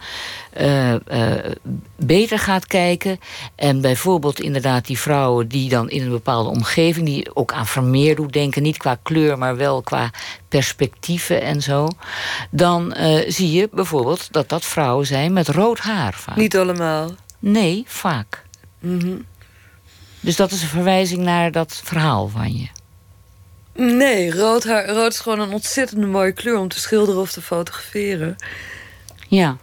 S2: eh, eh, beter gaat kijken. En bijvoorbeeld inderdaad die vrouwen die dan in een bepaalde omgeving... die ook aan Vermeer doet denken, niet qua kleur... maar wel qua perspectieven en zo. Dan eh, zie je bijvoorbeeld dat dat vrouwen zijn met rood haar vaak.
S3: Niet allemaal.
S2: Nee, vaak.
S3: Mhm.
S2: Dus dat is een verwijzing naar dat verhaal van je.
S3: Nee, rood, haar, rood is gewoon een ontzettend mooie kleur om te schilderen of te fotograferen.
S2: Ja.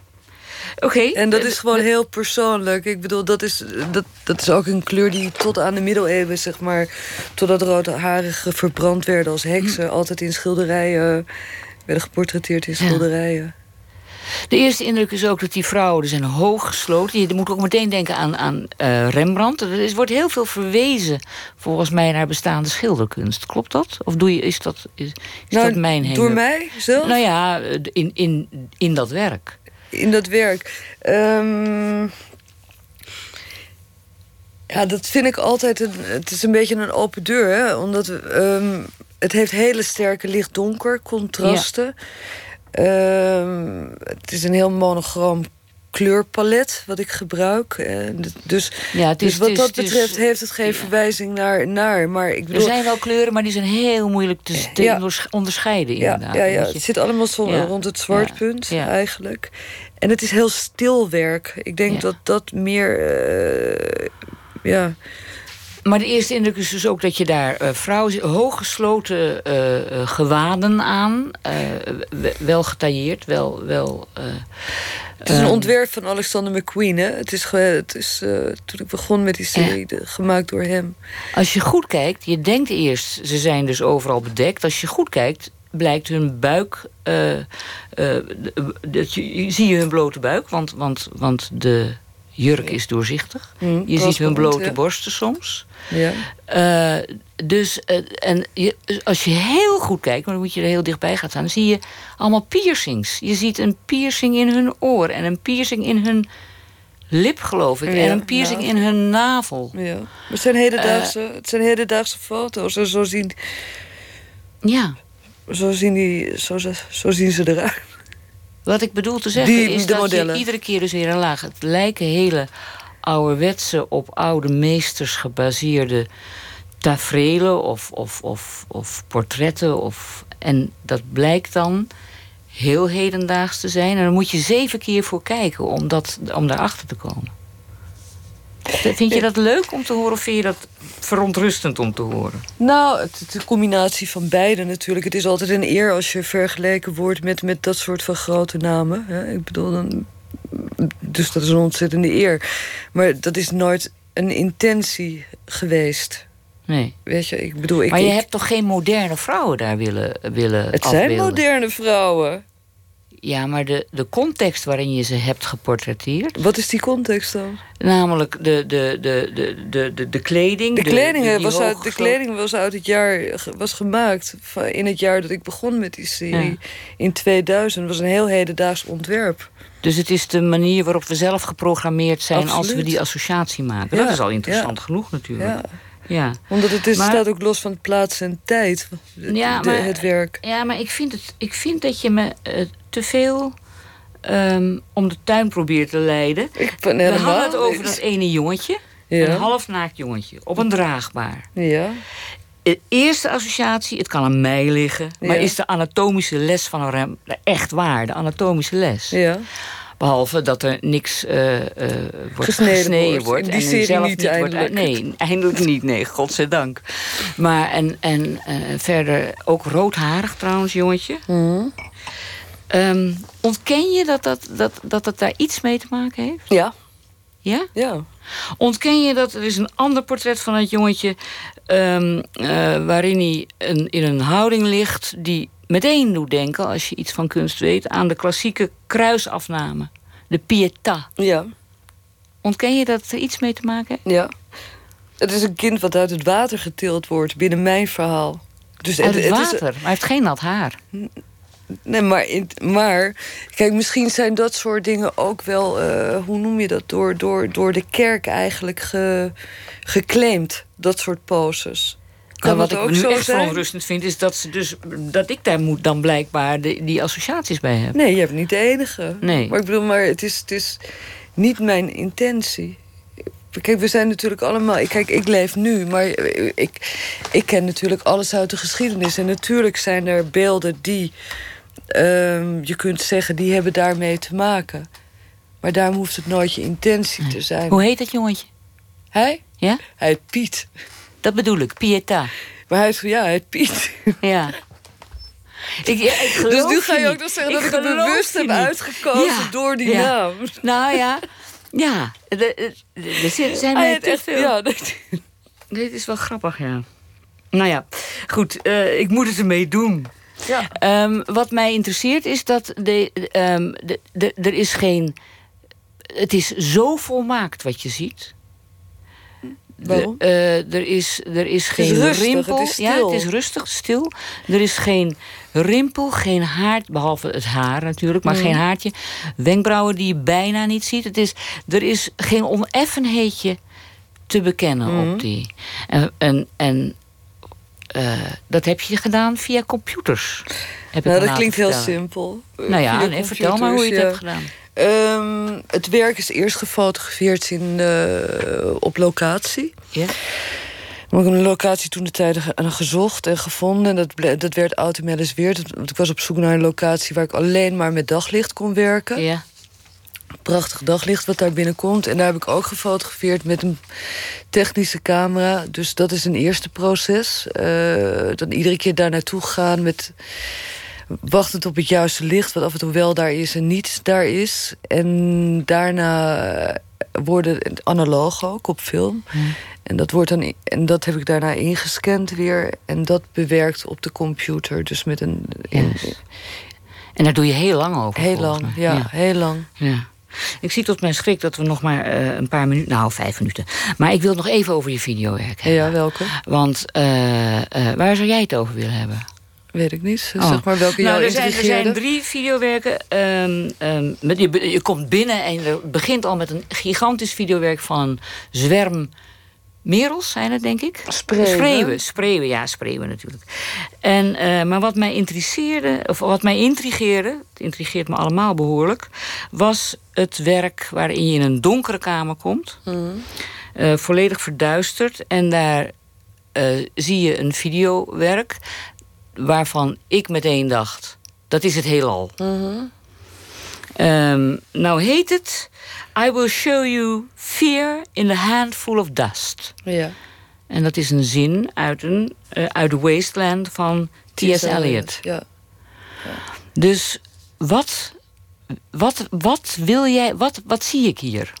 S2: Oké.
S3: En dat
S2: eh,
S3: is gewoon heel persoonlijk. Ik bedoel, dat is, dat, dat is ook een kleur die tot aan de middeleeuwen, zeg maar... totdat roodharigen verbrand werden als heksen... altijd in schilderijen werden geportretteerd in
S2: Hm. Ja.
S3: schilderijen.
S2: De eerste indruk is ook dat die vrouwen zijn hoog gesloten. Je moet ook meteen denken aan, aan eh, Rembrandt. Er wordt heel veel verwezen, volgens mij, naar bestaande schilderkunst. Klopt dat? Of doe je, is dat, is, is dat mijn
S3: Nou, Door mij zelf?
S2: Nou ja, in, in, in dat werk.
S3: in dat werk. Ehm, ja, dat vind ik altijd. Een, het is een beetje een open deur, hè? Omdat ehm, het heeft hele sterke licht-donker contrasten. Het is een heel monochroom kleurpalet wat ik gebruik. D- dus,
S2: Ja, het is,
S3: dus wat
S2: het is-
S3: dat betreft heeft het geen
S2: ja.
S3: verwijzing naar, naar. Maar ik
S2: Er
S3: bedoel.
S2: zijn wel kleuren, maar die zijn heel moeilijk te, te
S3: Ja.
S2: onderscheiden
S3: Ja,
S2: inderdaad.
S3: ja, ja, het zit allemaal rond het zwartpunt eigenlijk. En het is heel stil werk. Ik denk dat dat meer... eh, ja,
S2: Maar de eerste indruk is dus ook dat je daar eh, vrouwen... hooggesloten eh, eh, gewaden aan. wel getailleerd, wel... wel
S3: het is een
S2: ehm,
S3: ontwerp van Alexander McQueen. Hè? Het is, het is toen ik begon met die serie de- gemaakt door hem.
S2: Als je goed kijkt, je denkt eerst... ze zijn dus overal bedekt. Als je goed kijkt, blijkt hun buik... dat je, je- zie je hun blote buik, want, want, want de jurk is doorzichtig.
S3: Hm,
S2: Je ziet hun blote
S3: ja.
S2: borsten soms.
S3: Ja.
S2: Eh, dus eh, en je, als je heel goed kijkt, maar dan moet je er heel dichtbij gaan staan, dan zie je allemaal piercings. Je ziet een piercing in hun oor en een piercing in hun lip, geloof ik,
S3: Ja,
S2: en een piercing
S3: ja.
S2: in hun navel.
S3: Ja. Maar het zijn hedendaagse, het zijn hedendaagse foto's. En zo zien,
S2: Ja.
S3: zo zien, die, zo, zo zien ze eruit.
S2: Wat ik bedoel te zeggen
S3: Die-
S2: is dat
S3: modellen.
S2: je iedere keer dus weer een laag. Het lijken hele ouderwetse, op oude meesters gebaseerde tafereelen of, of, of, of portretten. Of, en dat blijkt dan heel hedendaags te zijn. En daar moet je zeven keer voor kijken om, dat, om daarachter te komen. Vind je dat leuk om te horen of vind je dat verontrustend om te horen?
S3: Nou, het een combinatie van beide natuurlijk. Het is altijd een eer als je vergeleken wordt met, met dat soort van grote namen. Hè? Ik bedoel, dan, dus dat is een ontzettende eer. Maar dat is nooit een intentie geweest.
S2: Nee.
S3: Weet je, ik bedoel, ik,
S2: Maar je
S3: ik-
S2: hebt toch geen moderne vrouwen daar willen, willen
S3: het zijn moderne vrouwen.
S2: Ja, maar de, de context waarin je ze hebt geportretteerd...
S3: Wat is die context dan?
S2: namelijk de, de, de, de, de, de, de kleding...
S3: De kleding, was, uit, de kleding was uit het jaar, was gemaakt in het jaar dat ik begon met die serie.
S2: Ja.
S3: In 2000 was een heel hedendaags ontwerp.
S2: Dus het is de manier waarop we zelf geprogrammeerd zijn... als we die associatie maken.
S3: Ja,
S2: Dat is al interessant
S3: ja.
S2: genoeg natuurlijk.
S3: Ja.
S2: Ja.
S3: Omdat het is,
S2: Maar-
S3: staat ook los van plaats en tijd, de-
S2: Ja,
S3: de-
S2: maar-
S3: het werk.
S2: Ja, maar ik vind, het, ik vind dat je me eh, te veel ehm, om de tuin probeert te leiden.
S3: Ik ben
S2: We hadden het over dat ene jongetje.
S3: Ja.
S2: Een halfnaakt jongetje. Op een draagbaar.
S3: Ja,
S2: De eerste associatie, het kan aan mij liggen... maar
S3: Ja.
S2: is de anatomische les van een rem echt waar. De anatomische les.
S3: ja.
S2: Behalve dat er niks uh, uh, wordt
S3: gesneden,
S2: gesneden wordt.
S3: En die serie
S2: zelf
S3: niet eindelijk.
S2: Wordt, nee, eindelijk niet. Nee, godzijdank. Maar en, en uh, verder ook roodharig trouwens, jongetje.
S3: Mm.
S2: Um, ontken je dat dat, dat, dat het daar iets mee te maken heeft?
S3: Ja.
S2: Ja?
S3: Ja.
S2: Ontken je dat er is een ander portret van het jongetje... Um, waarin hij een, in een houding ligt die meteen doet denken... als je iets van kunst weet, aan de klassieke kruisafname. De pietà.
S3: Ja.
S2: Ontken je dat er iets mee te maken heeft?
S3: Ja. Het is een kind wat uit het water getild wordt binnen mijn verhaal.
S2: Dus uit het, het water? Is, maar hij heeft geen nat haar.
S3: Nee, maar, maar kijk, misschien zijn dat soort dingen ook wel, uh, hoe noem je dat, door, door, door de kerk eigenlijk ge, geclaimd, dat soort poses.
S2: Kan wat ik ook nu zo echt verontrustend vind, is dat, ze dus, dat ik daar moet dan blijkbaar de, die associaties bij heb.
S3: Nee, je hebt niet de enige.
S2: Nee.
S3: Maar ik bedoel, maar het is, het is niet mijn intentie. Kijk, we zijn natuurlijk allemaal... Kijk, ik leef nu, maar ik, ik ken natuurlijk alles uit de geschiedenis. En natuurlijk zijn er beelden die... Um, je kunt zeggen, die hebben daarmee te maken. Maar daarom hoeft het nooit je intentie te zijn.
S2: Hoe heet dat jongetje?
S3: Hij?
S2: Ja?
S3: Hij heet Piet.
S2: Dat bedoel ik, Pieta.
S3: Maar hij is, ja, hij Piet.
S2: Ja. Ik, ja, ik
S3: dus nu ga je ook nog zeggen dat ik het bewust heb uitgekozen ja. door die
S2: ja.
S3: naam.
S2: Nou ja, ja. Er zijn
S3: hij
S2: net
S3: echt,
S2: veel.
S3: Ja, dat...
S2: Dit is wel grappig, ja. Nou ja, goed, uh, ik moet het ermee doen.
S3: Ja.
S2: Um, wat mij interesseert is dat de, um, de, de, er is geen. Het is zo volmaakt wat je ziet.
S3: Waarom?
S2: De, uh, er, is, er is geen
S3: het is rustig,
S2: rimpel.
S3: Het is stil.
S2: Ja, het is rustig, stil. Er is geen rimpel, geen haar, behalve het haar natuurlijk, maar
S3: Mm.
S2: geen haartje. Wenkbrauwen die je bijna niet ziet. Het is, er is geen oneffenheidje te bekennen
S3: Mm.
S2: op die. En, en, en uh, dat heb je gedaan via computers. Heb
S3: nou,
S2: ik
S3: dat klinkt heel simpel.
S2: Nou ja, nee, vertel maar hoe je het
S3: ja.
S2: hebt gedaan.
S3: Um, het werk is eerst gefotografeerd in, uh, op locatie.
S2: Ja.
S3: Maar ik heb een locatie toen de tijd gezocht en gevonden. En dat, dat werd Automelis weer. Want ik was op zoek naar een locatie waar ik alleen maar met daglicht kon werken.
S2: Ja.
S3: Prachtig daglicht wat daar binnenkomt. En daar heb ik ook gefotografeerd met een technische camera. Dus dat is een eerste proces. Uh, dan iedere keer daar naartoe gaan met wachtend op het juiste licht... wat af en toe wel daar is en niet daar is. En daarna worden analoog ook op film.
S2: Hmm.
S3: En dat, wordt dan, en dat heb ik daarna ingescand weer. En dat bewerkt op de computer. Dus met een... In.
S2: En daar doe je heel lang over.
S3: heel lang, ja, heel lang.
S2: Ja. Ik zie tot mijn schrik dat we nog maar uh, een paar minuten... Nou, vijf minuten. Maar ik wil nog even over je videowerk hebben.
S3: Ja, welke?
S2: Want uh, uh, waar zou jij het over willen hebben?
S3: Weet ik niet.
S2: Oh.
S3: Zeg maar welke
S2: nou,
S3: jou
S2: er zijn, er zijn drie videowerken. Um, um, met, je, je komt binnen en je begint al met een gigantisch videowerk van een zwerm merels, zijn het denk ik?
S3: Spreeuwen.
S2: Spreeuwen, spreeuwen ja, spreeuwen natuurlijk. En, uh, maar wat mij interesseerde, of wat mij intrigeerde, het intrigeert me allemaal behoorlijk, was het werk waarin je in een donkere kamer komt,
S3: mm.
S2: uh, volledig verduisterd, en daar uh, zie je een videowerk waarvan ik meteen dacht, dat is het heelal.
S3: Mm -hmm.
S2: um, nou heet het I will show you fear in a handful of dust.
S3: Ja.
S2: En dat is een zin uit, een, uh, uit The Wasteland van T.S. Eliot.
S3: Ja. ja.
S2: Dus wat, wat, wat wil jij, wat, wat zie ik hier?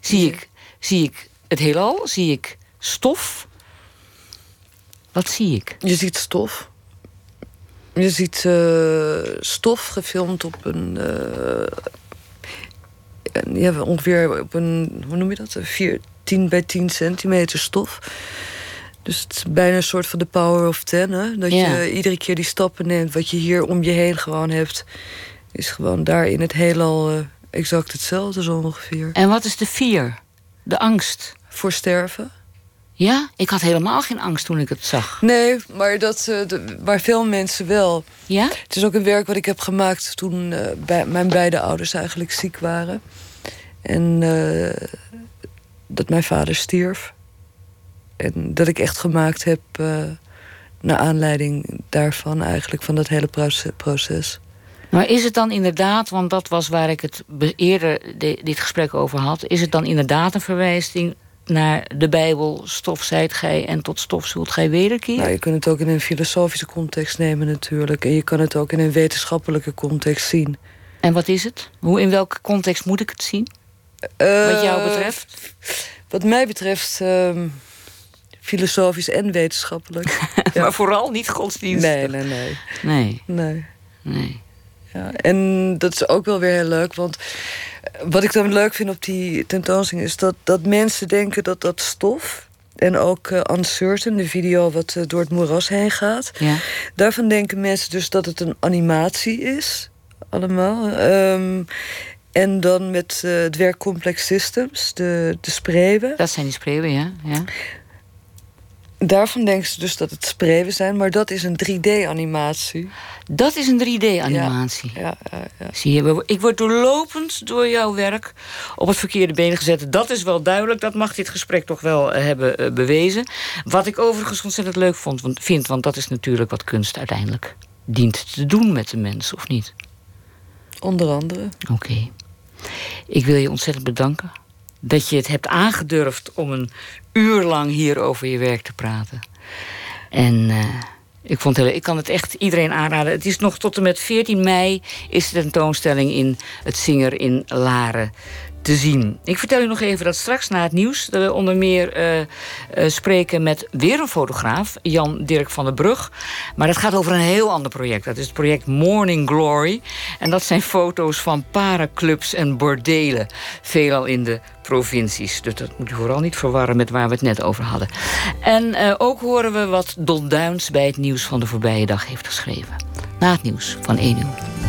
S2: Zie
S3: Ja.
S2: ik, zie ik het heelal? Zie ik stof? Wat zie ik?
S3: Je ziet stof. Je ziet uh, stof gefilmd op een. Uh, ja, ongeveer op een. Hoe noem je dat? 4, 10 bij 10 centimeter stof. Dus het is bijna een soort van de power of ten. Hè? Dat
S2: Ja.
S3: je iedere keer die stappen neemt. Wat je hier om je heen gewoon hebt. Is gewoon daar in het heelal uh, exact hetzelfde zo ongeveer.
S2: En wat is de fear? De angst?
S3: Voor sterven.
S2: Ja, ik had helemaal geen angst toen ik het zag.
S3: Nee, maar, dat, uh, de, maar veel mensen wel.
S2: Ja?
S3: Het is ook een werk wat ik heb gemaakt toen uh, bij, mijn beide ouders eigenlijk ziek waren. En uh, dat mijn vader stierf. En dat ik echt gemaakt heb naar aanleiding daarvan eigenlijk, van dat hele proces.
S2: Maar is het dan inderdaad, want dat was waar ik het eerder dit gesprek over had, is het dan inderdaad een verwijzing naar de Bijbel, stof zijt gij en tot stof zult gij wederkeren?
S3: Nou, je kunt het ook in een filosofische context nemen natuurlijk. En je kan het ook in een wetenschappelijke context zien.
S2: En wat is het? Hoe, in welke context moet ik het zien?
S3: Uh,
S2: wat jou betreft?
S3: Wat mij betreft... Uh, filosofisch en wetenschappelijk.
S2: maar vooral niet godsdienstig?
S3: Nee, nee, nee.
S2: Nee.
S3: Nee.
S2: nee.
S3: Ja, en dat is ook wel weer heel leuk, want wat ik dan leuk vind op die tentoonstelling is dat, dat mensen denken dat dat stof. En ook uh, Uncertain, de video wat uh, door het moeras heen gaat.
S2: Ja.
S3: Daarvan denken mensen dus dat het een animatie is. Allemaal. Um, en dan met uh, het werk Complex Systems, de, de spreeuwen.
S2: Dat zijn die spreeuwen, ja. ja.
S3: Daarvan denken ze dus dat het spreeuwen zijn, maar dat is een 3D-animatie.
S2: Dat is een 3D-animatie.
S3: Ja, ja, ja,
S2: Zie je, ik word doorlopend door jouw werk op het verkeerde been gezet. Dat is wel duidelijk, dat mag dit gesprek toch wel eh, hebben uh, bewezen. Wat ik overigens ontzettend leuk vond, want, vind, want dat is natuurlijk wat kunst uiteindelijk dient te doen met de mens, of niet?
S3: Onder andere.
S2: Oké. Okay. Ik wil je ontzettend bedanken dat je het hebt aangedurfd om een uur lang hier over je werk te praten. En uh, ik, vond het, ik kan het echt iedereen aanraden. Het is nog tot en met 14 mei is de tentoonstelling in het Zinger in Laren te zien. Ik vertel u nog even dat straks na het nieuws we onder meer uh, uh, spreken met weer een fotograaf, Jan Dirk van der Brug. Maar dat gaat over een heel ander project. Dat is het project Morning Glory. En dat zijn foto's van parenclubs en bordelen, veelal in de provincies. Dus dat moet u vooral niet verwarren met waar we het net over hadden. En uh, ook horen we wat Don Duins bij het nieuws van de voorbije dag heeft geschreven. Na het nieuws van 1 uur.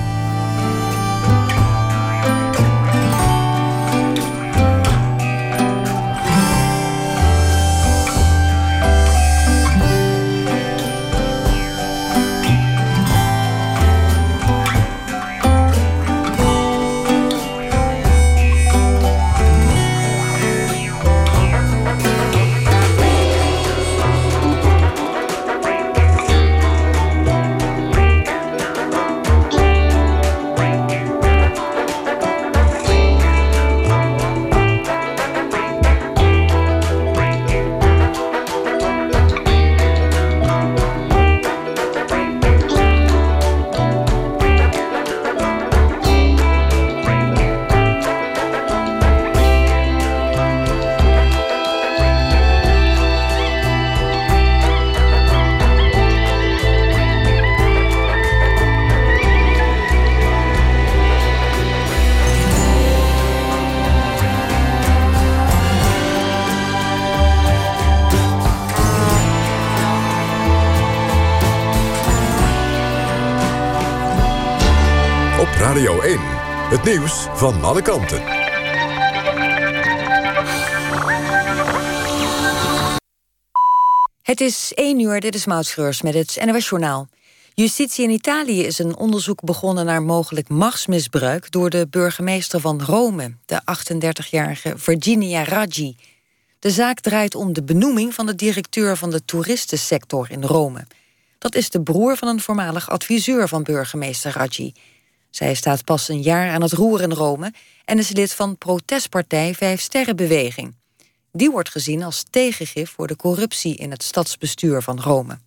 S1: Van alle kanten.
S5: Het is 1 uur, dit is Mautschreurs met het NOS Journaal. Justitie in Italië is een onderzoek begonnen naar mogelijk machtsmisbruik... door de burgemeester van Rome, de 38-jarige Virginia Raggi. De zaak draait om de benoeming van de directeur van de toeristensector in Rome. Dat is de broer van een voormalig adviseur van burgemeester Raggi... Zij staat pas een jaar aan het roer in Rome en is lid van protestpartij Vijf Sterrenbeweging. Die wordt gezien als tegengif voor de corruptie in het stadsbestuur van Rome.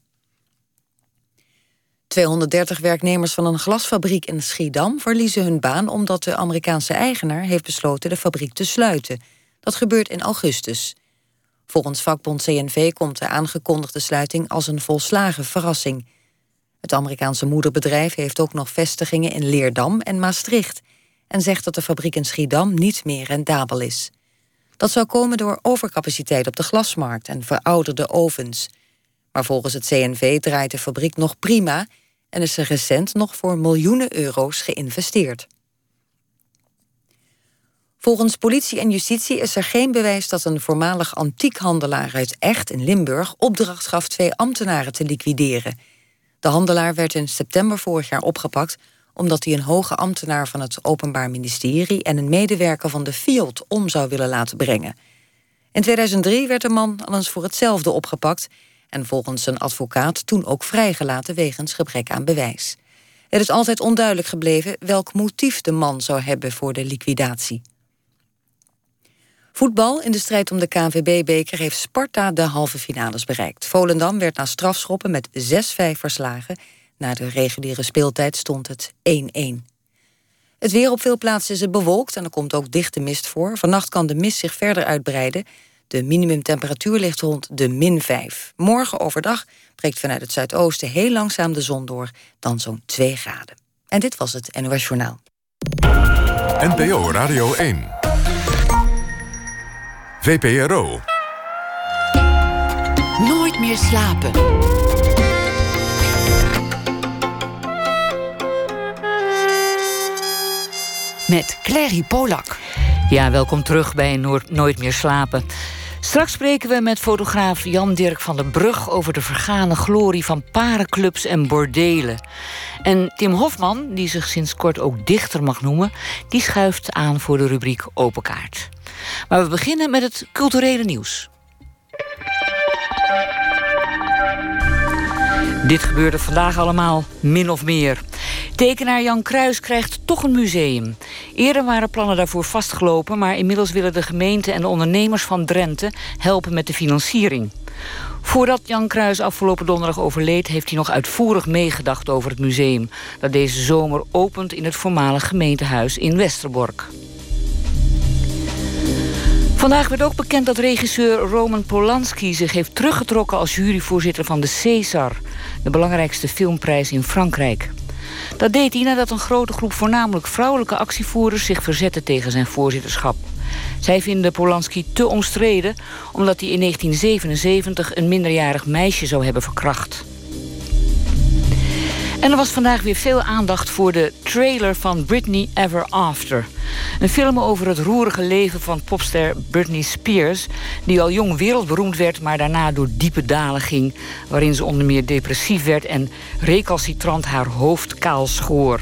S5: 230 werknemers van een glasfabriek in Schiedam verliezen hun baan omdat de Amerikaanse eigenaar heeft besloten de fabriek te sluiten. Dat gebeurt in augustus. Volgens vakbond CNV komt de aangekondigde sluiting als een volslagen verrassing. Het Amerikaanse moederbedrijf heeft ook nog vestigingen in Leerdam en Maastricht en zegt dat de fabriek in Schiedam niet meer rendabel is. Dat zou komen door overcapaciteit op de glasmarkt en verouderde ovens. Maar volgens het CNV draait de fabriek nog prima en is er recent nog voor miljoenen euro's geïnvesteerd. Volgens politie en justitie is er geen bewijs dat een voormalig antiekhandelaar uit Echt in Limburg opdracht gaf twee ambtenaren te liquideren. De handelaar werd in september vorig jaar opgepakt omdat hij een hoge ambtenaar van het Openbaar Ministerie en een medewerker van de FIOD om zou willen laten brengen. In 2003 werd de man al eens voor hetzelfde opgepakt en volgens zijn advocaat toen ook vrijgelaten wegens gebrek aan bewijs. Het is altijd onduidelijk gebleven welk motief de man zou hebben voor de liquidatie. Voetbal in de strijd om de KNVB-beker heeft Sparta de halve finales bereikt. Volendam werd na strafschoppen met 6-5 verslagen. Na de reguliere speeltijd stond het 1-1. Het weer op veel plaatsen is bewolkt en er komt ook dichte mist voor. Vannacht kan de mist zich verder uitbreiden. De minimumtemperatuur ligt rond de min 5. Morgen overdag breekt vanuit het zuidoosten heel langzaam de zon door, dan zo'n 2 graden. En dit was het NOS Journaal.
S1: NPO Radio 1. VPRO.
S6: Nooit meer slapen. Met Clary Polak.
S2: Ja, welkom terug bij Nooit meer slapen. Straks spreken we met fotograaf Jan-Dirk van der Brug... over de vergane glorie van parenclubs en bordelen. En Tim Hofman, die zich sinds kort ook dichter mag noemen... die schuift aan voor de rubriek Open Kaart. Maar we beginnen met het culturele nieuws. Dit gebeurde vandaag allemaal, min of meer. Tekenaar Jan Kruis krijgt toch een museum. Eerder waren plannen daarvoor vastgelopen... maar inmiddels willen de gemeente en de ondernemers van Drenthe... helpen met de financiering. Voordat Jan Kruis afgelopen donderdag overleed... heeft hij nog uitvoerig meegedacht over het museum... dat deze zomer opent in het voormalig gemeentehuis in Westerbork. Vandaag werd ook bekend dat regisseur Roman Polanski zich heeft teruggetrokken als juryvoorzitter van de César, de belangrijkste filmprijs in Frankrijk. Dat deed hij nadat een grote groep voornamelijk vrouwelijke actievoerders zich verzetten tegen zijn voorzitterschap. Zij vinden Polanski te omstreden omdat hij in 1977 een minderjarig meisje zou hebben verkracht. En er was vandaag weer veel aandacht voor de trailer van Britney Ever After. Een film over het roerige leven van popster Britney Spears... die al jong wereldberoemd werd, maar daarna door diepe dalen ging... waarin ze onder meer depressief werd en recalcitrant haar hoofd kaal schoor.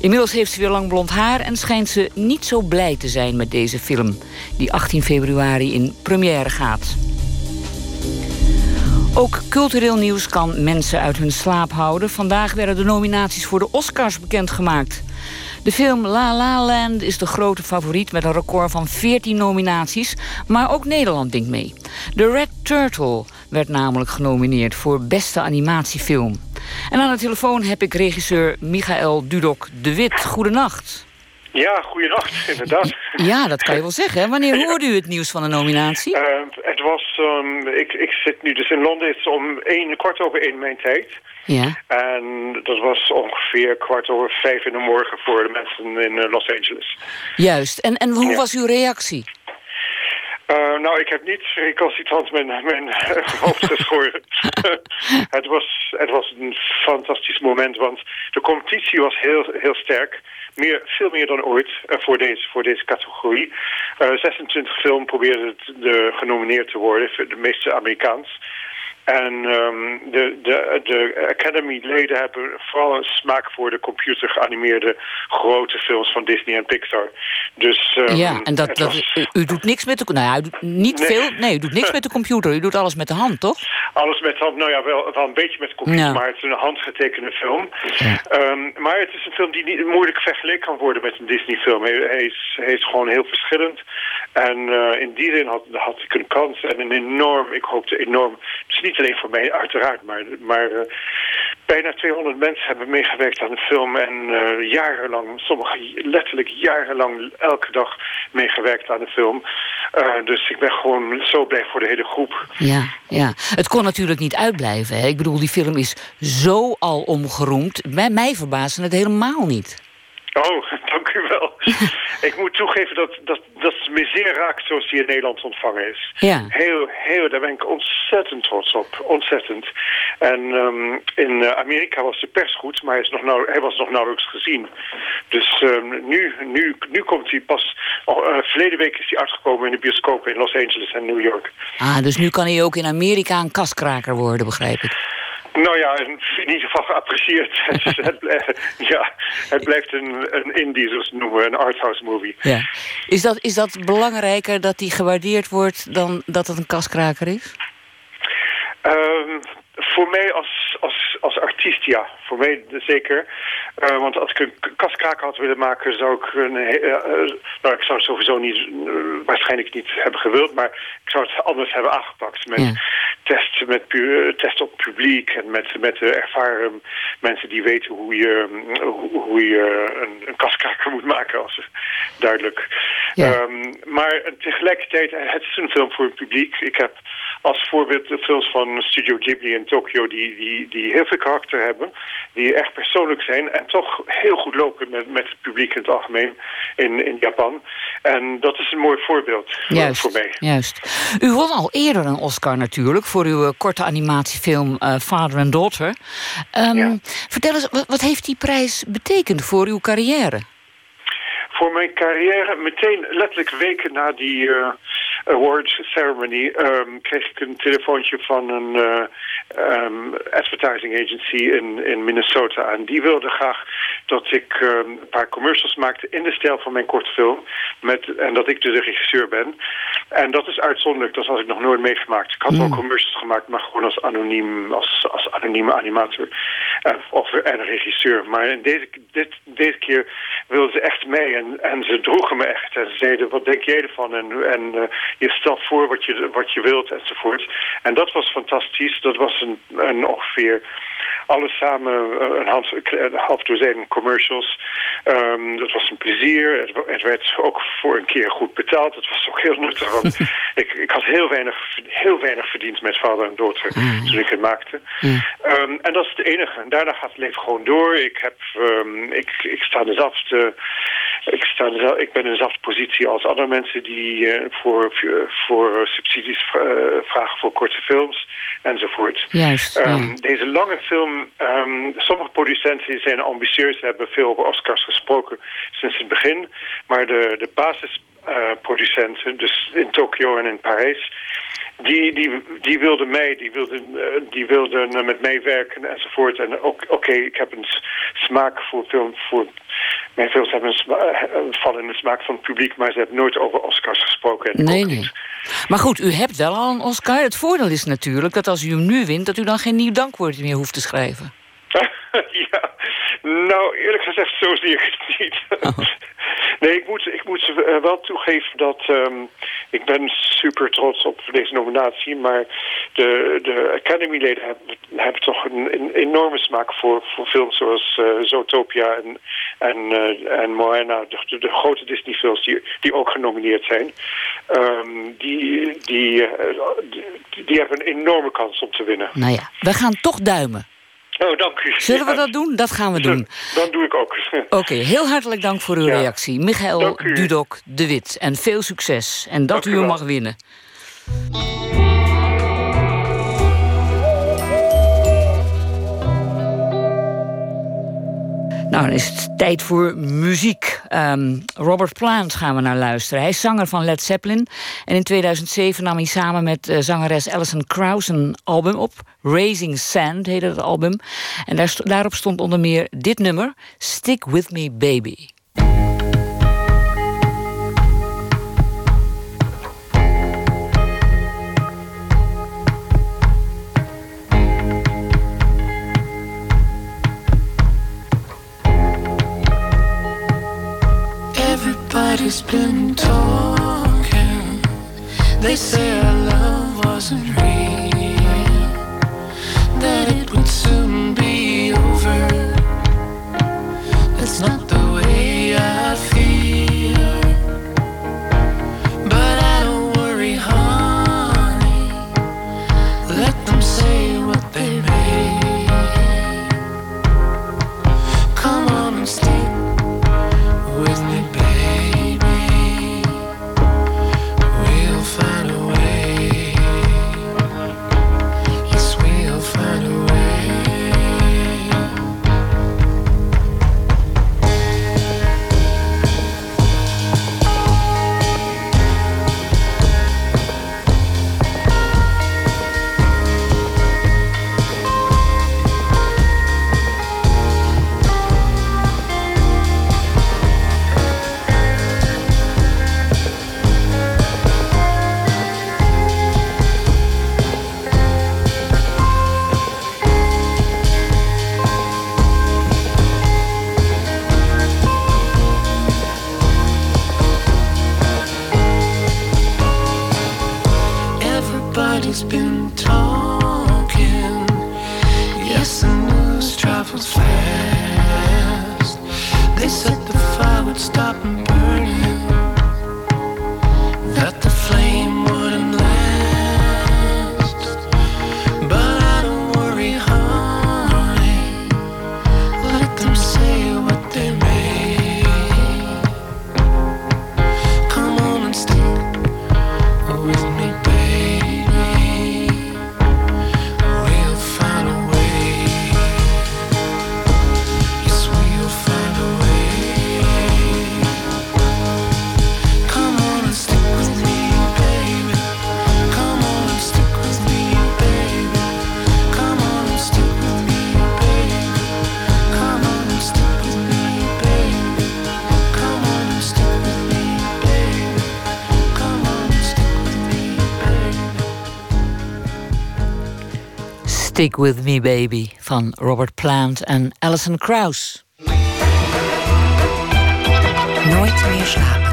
S2: Inmiddels heeft ze weer lang blond haar en schijnt ze niet zo blij te zijn met deze film... die 18 februari in première gaat. Ook cultureel nieuws kan mensen uit hun slaap houden. Vandaag werden de nominaties voor de Oscars bekendgemaakt. De film La La Land is de grote favoriet met een record van 14 nominaties. Maar ook Nederland denkt mee. The Red Turtle werd namelijk genomineerd voor beste animatiefilm. En aan de telefoon heb ik regisseur Michael Dudok de Wit. Goedenacht.
S7: Ja, goeienacht, inderdaad.
S2: Ja, dat kan je wel zeggen. Wanneer hoorde u het nieuws van de nominatie?
S7: Uh, het was, um, ik, ik zit nu dus in Londen, het is om één, kwart over één mijn tijd.
S2: Ja.
S7: En dat was ongeveer kwart over vijf in de morgen voor de mensen in uh, Los Angeles.
S2: Juist. En, en hoe was uw reactie?
S7: Uh, nou, ik heb niet recalcitrant mijn, mijn hoofd geschoren. het, was, het was een fantastisch moment, want de competitie was heel, heel sterk. Meer, veel meer dan ooit uh, voor, deze, voor deze categorie. Uh, 26 film probeerden de, genomineerd te worden, de meeste Amerikaans. En um, de, de, de Academy-leden hebben vooral een smaak voor de computer geanimeerde grote films van Disney en Pixar. Dus, um,
S2: ja, en dat, dat was... u, doet niks met de... Nou ja, u doet niet nee. veel... Nee, u doet niks met de computer. U doet alles met de hand, toch?
S7: Alles met de hand. Nou ja, wel, wel een beetje met de computer, ja. maar het is een handgetekende film. Ja. Um, maar het is een film die niet moeilijk vergeleken kan worden met een Disney-film. Hij, hij, is, hij is gewoon heel verschillend. En uh, in die zin had, had ik een kans en een enorm... Ik hoopte enorm... Dus niet alleen voor mij, uiteraard, maar, maar uh, bijna 200 mensen hebben meegewerkt aan de film en uh, jarenlang, sommigen letterlijk jarenlang elke dag meegewerkt aan de film. Uh, dus ik ben gewoon zo blij voor de hele groep.
S2: Ja, ja. Het kon natuurlijk niet uitblijven. Hè? Ik bedoel, die film is zo al omgeroemd. Mij, mij verbaasde het helemaal niet.
S7: Oh, dank u wel. ik moet toegeven dat, dat, dat me zeer raakt zoals die in Nederland ontvangen is.
S2: Ja.
S7: Heel, heel, daar ben ik ontzettend trots op. Ontzettend. En um, in Amerika was de pers goed, maar hij, is nog nou, hij was nog nauwelijks gezien. Dus um, nu, nu, nu komt hij pas... Oh, uh, verleden week is hij uitgekomen in de bioscopen in Los Angeles en New York.
S2: Ah, dus nu kan hij ook in Amerika een kaskraker worden, begrijp ik.
S7: Nou ja, in ieder geval geapprecieerd. het, ja, het blijft een, een indie, zoals het noemen, een arthouse movie.
S2: Ja. Is, dat, is dat belangrijker dat die gewaardeerd wordt dan dat het een kaskraker is?
S7: Um, voor mij als, als, als artiest, ja. Voor mij zeker. Uh, want als ik een kaskraak had willen maken, zou ik een... Uh, nou, ik zou het sowieso niet, waarschijnlijk niet hebben gewild, maar ik zou het anders hebben aangepakt. Met ja. testen, met test op publiek en met, met ervaren mensen die weten hoe je, hoe, hoe je een, een kaskraker moet maken, als duidelijk. Ja. Um, maar tegelijkertijd, het is een film voor het publiek. Ik heb als voorbeeld de films van Studio Ghibli Tokyo... Die, die, die heel veel karakter hebben, die echt persoonlijk zijn... en toch heel goed lopen met, met het publiek in het algemeen in, in Japan. En dat is een mooi voorbeeld
S2: juist,
S7: voor, mij.
S2: Juist. U won al eerder een Oscar natuurlijk... voor uw eh, korte animatiefilm uh, Father and Daughter. Um, ja. Vertel eens, wat, wat heeft die prijs betekend voor uw carrière?
S7: voor mijn carrière, meteen letterlijk weken na die uh, awards ceremony, um, kreeg ik een telefoontje van een uh, um, advertising agency in, in Minnesota. En die wilde graag dat ik um, een paar commercials maakte in de stijl van mijn korte film. Met, en dat ik dus de regisseur ben. En dat is uitzonderlijk, dat had ik nog nooit meegemaakt. Ik had mm. wel commercials gemaakt, maar gewoon als anoniem, als, als anonieme animator. Uh, of, en regisseur. Maar in deze, dit, deze keer wilden ze echt mee. En en, ze droegen me echt. En ze zeiden, wat denk jij ervan? En, en uh, je stelt voor wat je, wat je wilt enzovoort. En dat was fantastisch. Dat was een, een ongeveer alles samen een half, een half dozijn commercials. Um, dat was een plezier. Het, het, werd ook voor een keer goed betaald. Het was ook heel nuttig. Want ik, ik had heel weinig, heel weinig verdiend met vader en dochter mm. toen ik het maakte. Mm. Um, en dat is het enige. En daarna gaat het leven gewoon door. Ik, heb, um, ik, ik sta dezelfde... Ik, sta dezelfde, ik ben in dezelfde positie als andere mensen die uh, voor, voor subsidies uh, vragen voor korte films enzovoort.
S2: Juist, ja.
S7: Deze lange film Um, sommige producenten zijn ambitieus, hebben veel over Oscars gesproken sinds het begin. Maar de, de basisproducenten, uh, dus in Tokio en in Parijs, die, die, die wilden mij, die wilden, uh, die wilden met mij werken enzovoort. En oké, okay, ik heb een smaak voor film, voor mijn films hebben een vallen in de smaak van het publiek, maar ze hebben nooit over Oscars gesproken. En
S2: nee, nee. Maar goed, u hebt wel al een Oscar. Het voordeel is natuurlijk dat als u hem nu wint... dat u dan geen nieuw dankwoord meer hoeft te schrijven.
S7: ja, nou eerlijk gezegd, zo zie ik het niet. Oh. Nee, ik moet, ik moet uh, wel toegeven dat um, ik ben super trots op deze nominatie. Maar de, de Academy-leden hebben, hebben toch een, een, enorme smaak voor, voor films zoals uh, Zootopia en, en, uh, en Moana. De, de, grote Disney-films die, die ook genomineerd zijn. Um, die, die, die, die hebben een enorme kans om te winnen.
S2: Nou ja, we gaan toch duimen.
S7: Oh, dank u.
S2: Zullen we dat doen? Dat gaan we doen.
S7: Dan doe ik ook.
S2: Oké, heel hartelijk dank voor uw reactie. Michael Dudok de Wit. En veel succes. En dat u hem mag winnen. Nou, dan is het tijd voor muziek. Um, Robert Plant gaan we naar luisteren. Hij is zanger van Led Zeppelin. En in 2007 nam hij samen met uh, zangeres Alison Krauss een album op. Raising Sand heette het album. En daar, daarop stond onder meer dit nummer... Stick With Me Baby. Everybody's been talking. They say our love wasn't real, that it would soon be over. It's not up. Stick With Me Baby van Robert Plant en Alison Krauss.
S5: Nooit meer slapen.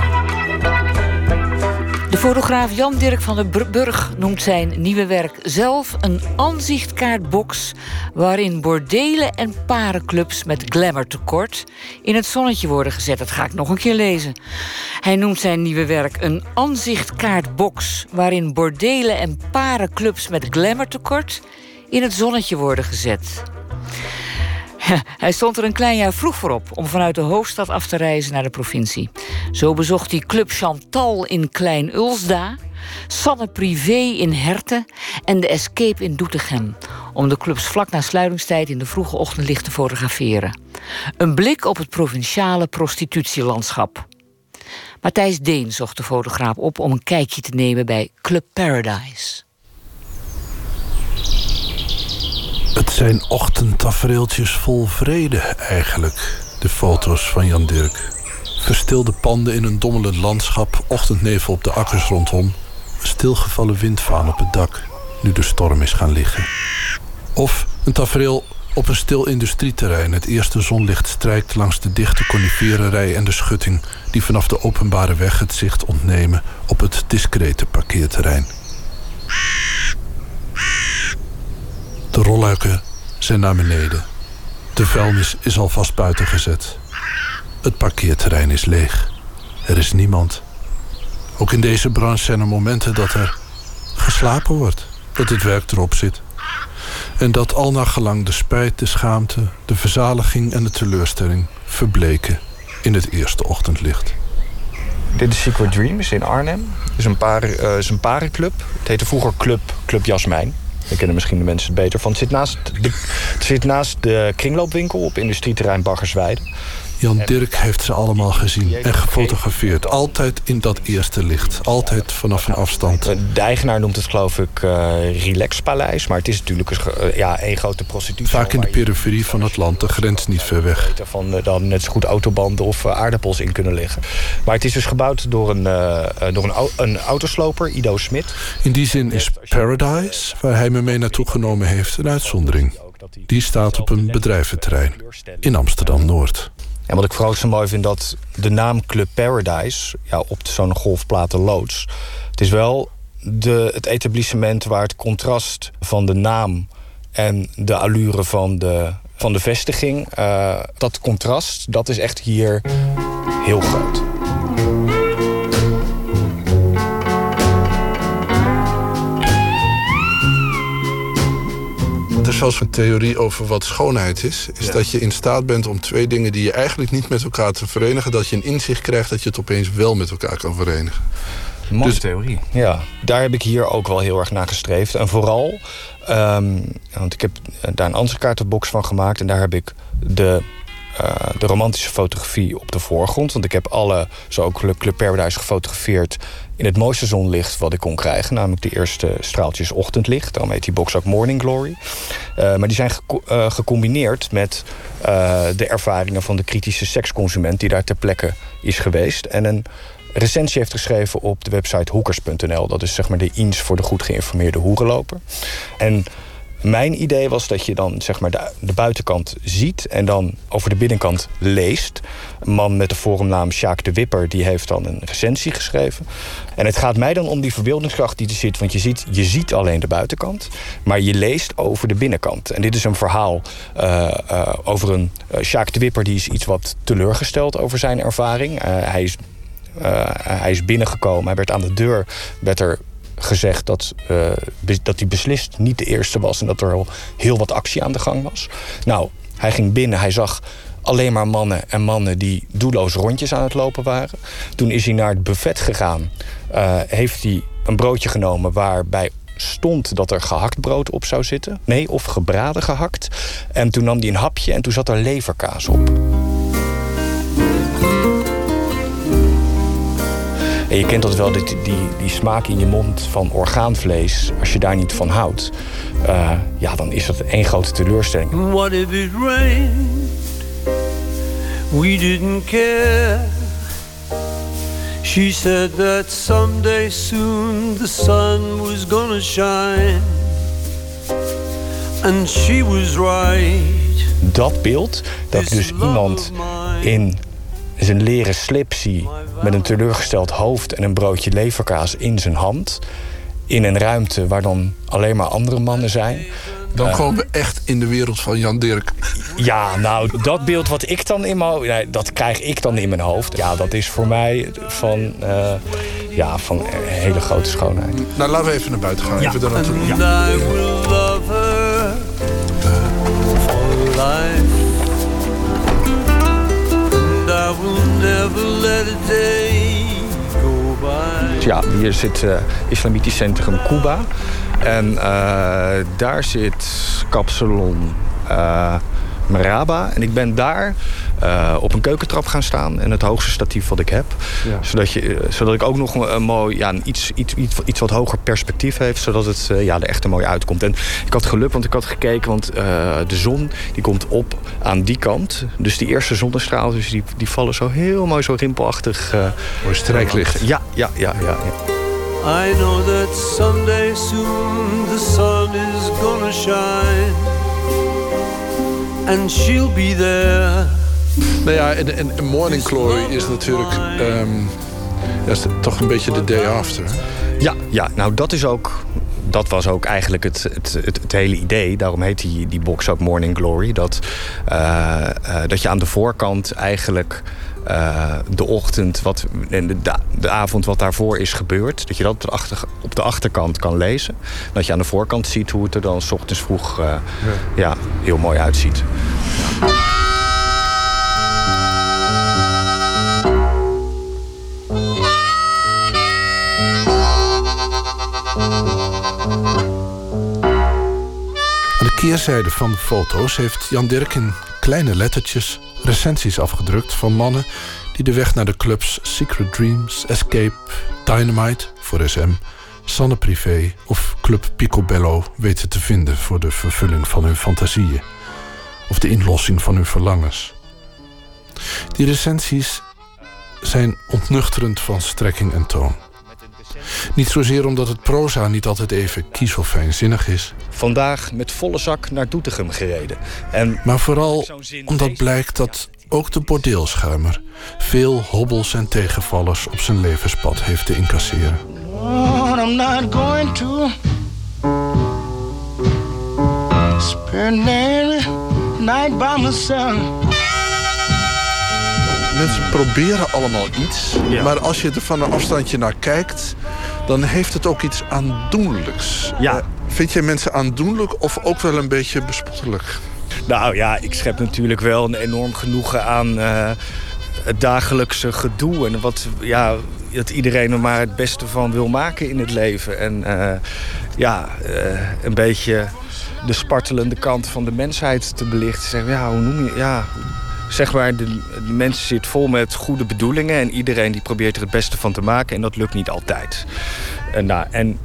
S2: De fotograaf Jan Dirk van den Burg noemt zijn nieuwe werk zelf een aanzichtkaartbox waarin bordelen en parenclubs met glamourtekort in het zonnetje worden gezet. Dat ga ik nog een keer lezen. Hij noemt zijn nieuwe werk een aanzichtkaartbox waarin bordelen en parenclubs met glamourtekort in het zonnetje worden gezet. Hij stond er een klein jaar vroeg voor op om vanuit de hoofdstad af te reizen naar de provincie. Zo bezocht hij Club Chantal in Klein Ulsda, Sanne Privé in Herten en de Escape in Doetinchem. Om de clubs vlak na sluitingstijd in de vroege ochtendlicht te fotograferen. Een blik op het provinciale prostitutielandschap. Matthijs Deen zocht de fotograaf op om een kijkje te nemen bij Club Paradise.
S8: Zijn ochtendtafereeltjes vol vrede eigenlijk, de foto's van Jan Dirk. Verstilde panden in een dommelend landschap, ochtendnevel op de akkers rondom... een stilgevallen windvaan op het dak, nu de storm is gaan liggen. Of een tafereel op een stil industrieterrein. Het eerste zonlicht strijkt langs de dichte coniferenrij en de schutting... die vanaf de openbare weg het zicht ontnemen op het discrete parkeerterrein. De rolluiken zijn naar beneden. De vuilnis is alvast buiten gezet. Het parkeerterrein is leeg. Er is niemand. Ook in deze branche zijn er momenten dat er geslapen wordt. Dat het werk erop zit. En dat al naar gelang de spijt, de schaamte, de verzaliging en de teleurstelling verbleken in het eerste ochtendlicht.
S9: Dit is Secret Dreams in Arnhem. Het is een, paar, eh, is een parenclub. Het heette vroeger Club, Club Jasmijn. Daar kennen misschien de mensen het beter van. Het zit naast de, het zit naast de kringloopwinkel op industrieterrein Baggersweide.
S8: Jan Dirk heeft ze allemaal gezien en gefotografeerd. Altijd in dat eerste licht. Altijd vanaf een afstand.
S9: De eigenaar noemt het geloof ik eh Relaxpaleis. Maar het is natuurlijk een, eh, ja, één grote prostitutie.
S8: Vaak in de periferie van het land, de grens niet ver weg.
S9: Van, eh, dan net zo goed autobanden of aardappels in kunnen liggen. Maar het is dus gebouwd door een, door een, au- een autosloper, Ido Smit.
S8: In die zin is Paradise, waar hij me mee naartoe genomen heeft, een uitzondering. Die staat op een bedrijventerrein in Amsterdam-Noord.
S9: En wat ik vooral zo mooi vind, dat de naam Club Paradise... Ja, op zo'n golfplaten loods... het is wel de, het etablissement waar het contrast van de naam... en de allure van de, van de vestiging... eh, dat contrast, dat is echt hier heel groot.
S8: Er is zelfs een theorie over wat schoonheid is. Is dat je in staat bent om twee dingen die je eigenlijk niet met elkaar te verenigen... dat je een inzicht krijgt dat je het opeens wel met elkaar kan verenigen.
S9: Mooie
S8: Dus-
S9: theorie. Ja, daar heb ik hier ook wel heel erg naar gestreefd. En vooral, ehm, want ik heb daar een ansichtkaartenbox van gemaakt... en daar heb ik de, eh, de romantische fotografie op de voorgrond. Want ik heb alle, zo ook Club Paradise gefotografeerd... in het mooiste zonlicht wat ik kon krijgen. Namelijk de eerste straaltjes ochtendlicht. Daarom heet die box ook Morning Glory. Eh, maar die zijn eh, gecombineerd met de ervaringen van de kritische seksconsument... die daar ter plekke is geweest. En een recensie heeft geschreven op de website hoekers.nl. Dat is zeg maar de eens voor de goed geïnformeerde hoerenloper. En mijn idee was dat je dan zeg maar de, buitenkant ziet en dan over de binnenkant leest. Een man met de forumnaam Sjaak de Wipper die heeft dan een recensie geschreven. En het gaat mij dan om die verbeeldingskracht die er zit. Want je ziet, je ziet alleen de buitenkant, maar je leest over de binnenkant. En dit is een verhaal uh, uh, over een uh, Sjaak de Wipper die is iets wat teleurgesteld over zijn ervaring. hij, is, hij is binnengekomen, hij werd aan de deur, werd er gezegd dat, uh, dat hij beslist niet de eerste was en dat er al heel wat actie aan de gang was. Nou, hij ging binnen, hij zag alleen maar mannen en mannen die doelloos rondjes aan het lopen waren. Toen is hij naar het buffet gegaan, uh, heeft hij een broodje genomen waarbij stond dat er gehakt brood op zou zitten. Nee, of gebraden gehakt. En toen nam hij een hapje en toen zat er leverkaas op. En je kent dat wel, die, die, die smaak in je mond van orgaanvlees. Als je daar niet van houdt, uh, ja, dan is dat één grote teleurstelling.
S10: What if it rained? We didn't care. She said that someday soon the sun was gonna shine. And she was right.
S9: Dat beeld, dat dus iemand in zijn leren slip zie met een teleurgesteld hoofd en een broodje leverkaas in zijn hand. In een ruimte waar dan alleen maar andere mannen zijn.
S8: Dan komen we echt in de wereld van Jan Dirk.
S9: Ja, nou, dat beeld wat ik dan in mijn nee, dat krijg ik dan in mijn hoofd. Ja, dat is voor mij van, uh, ja, van een hele grote schoonheid.
S8: Nou, laten we even naar buiten gaan.
S9: Ja.
S8: Even daar naartoe.
S10: Ja.
S9: Ja, hier zit uh, Islamitisch Centrum Cuba. En uh, daar zit kapsalon uh, Meraba. En ik ben daar uh, op een keukentrap gaan staan. En het hoogste statief wat ik heb. Ja. Zodat, je, zodat ik ook nog een, een mooi, ja, een iets, iets, iets, iets wat hoger perspectief heeft. Zodat het uh, ja, er echt er mooi uitkomt. En ik had geluk, want ik had gekeken. Want uh, de zon die komt op aan die kant. Dus die eerste zonnestralen dus die, die vallen zo heel mooi, zo rimpelachtig.
S8: mooi strijklicht.
S9: Ja, ja, ja, ja. ja.
S10: I know that someday soon the sun is gonna shine. And she'll be there.
S8: Nou ja, en, en Morning Glory is natuurlijk um, dat is toch een beetje de day after.
S9: Ja, ja, nou dat is ook. Dat was ook eigenlijk het, het, het, het hele idee. Daarom heet die, die box ook Morning Glory. Dat, uh, uh, dat je aan de voorkant eigenlijk uh, de ochtend wat, en de, de avond wat daarvoor is gebeurd. Dat je dat op de, achter, op de achterkant kan lezen. Dat je aan de voorkant ziet hoe het er dan s ochtends vroeg uh, ja. ja. heel mooi uitziet.
S8: Aan de keerzijde van de foto's heeft Jan Dirk in kleine lettertjes recensies afgedrukt van mannen die de weg naar de clubs Secret Dreams, Escape, Dynamite voor SM, Sanne Privé of Club Picobello weten te vinden voor de vervulling van hun fantasieën of de inlossing van hun verlangens. Die recensies zijn ontnuchterend van strekking en toon. Niet zozeer omdat het proza niet altijd even kies of fijnzinnig is.
S9: Vandaag met volle zak naar Doetinchem gereden. En
S8: maar vooral omdat blijkt dat ook de bordeelschuimer veel hobbels en tegenvallers op zijn levenspad heeft te incasseren.
S11: Oh, I'm not going to spend the night by myself.
S8: Mensen proberen allemaal iets, ja. maar als je er van een afstandje naar kijkt, dan heeft het ook iets aandoenlijks.
S9: Ja.
S8: Uh, vind jij mensen aandoenlijk of ook wel een beetje bespottelijk?
S9: Nou ja, ik schep natuurlijk wel een enorm genoegen aan uh, het dagelijkse gedoe. En wat, ja, dat iedereen er maar het beste van wil maken in het leven. En uh, ja, een beetje de spartelende kant van de mensheid te belichten. Zeggen, ja, hoe noem je... Ja, zeg maar, de, de mensen zitten vol met goede bedoelingen... en iedereen die probeert er het beste van te maken en dat lukt niet altijd. En, nou, en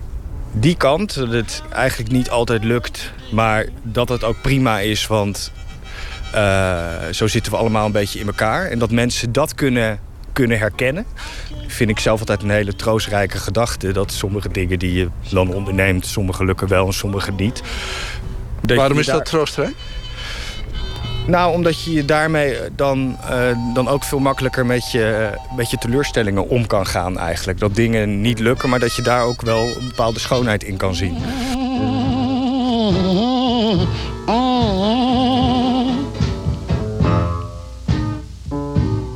S9: die kant, dat het eigenlijk niet altijd lukt... maar dat het ook prima is, want uh, zo zitten we allemaal een beetje in elkaar... en dat mensen dat kunnen, kunnen herkennen... vind ik zelf altijd een hele troostrijke gedachte... dat sommige dingen die je dan onderneemt, sommige lukken wel en sommige niet...
S8: Waarom is dat troostrijk?
S9: Nou, omdat je je daarmee dan, uh, dan ook veel makkelijker met je, met je teleurstellingen om kan gaan eigenlijk. Dat dingen niet lukken, maar dat je daar ook wel een bepaalde schoonheid in kan zien.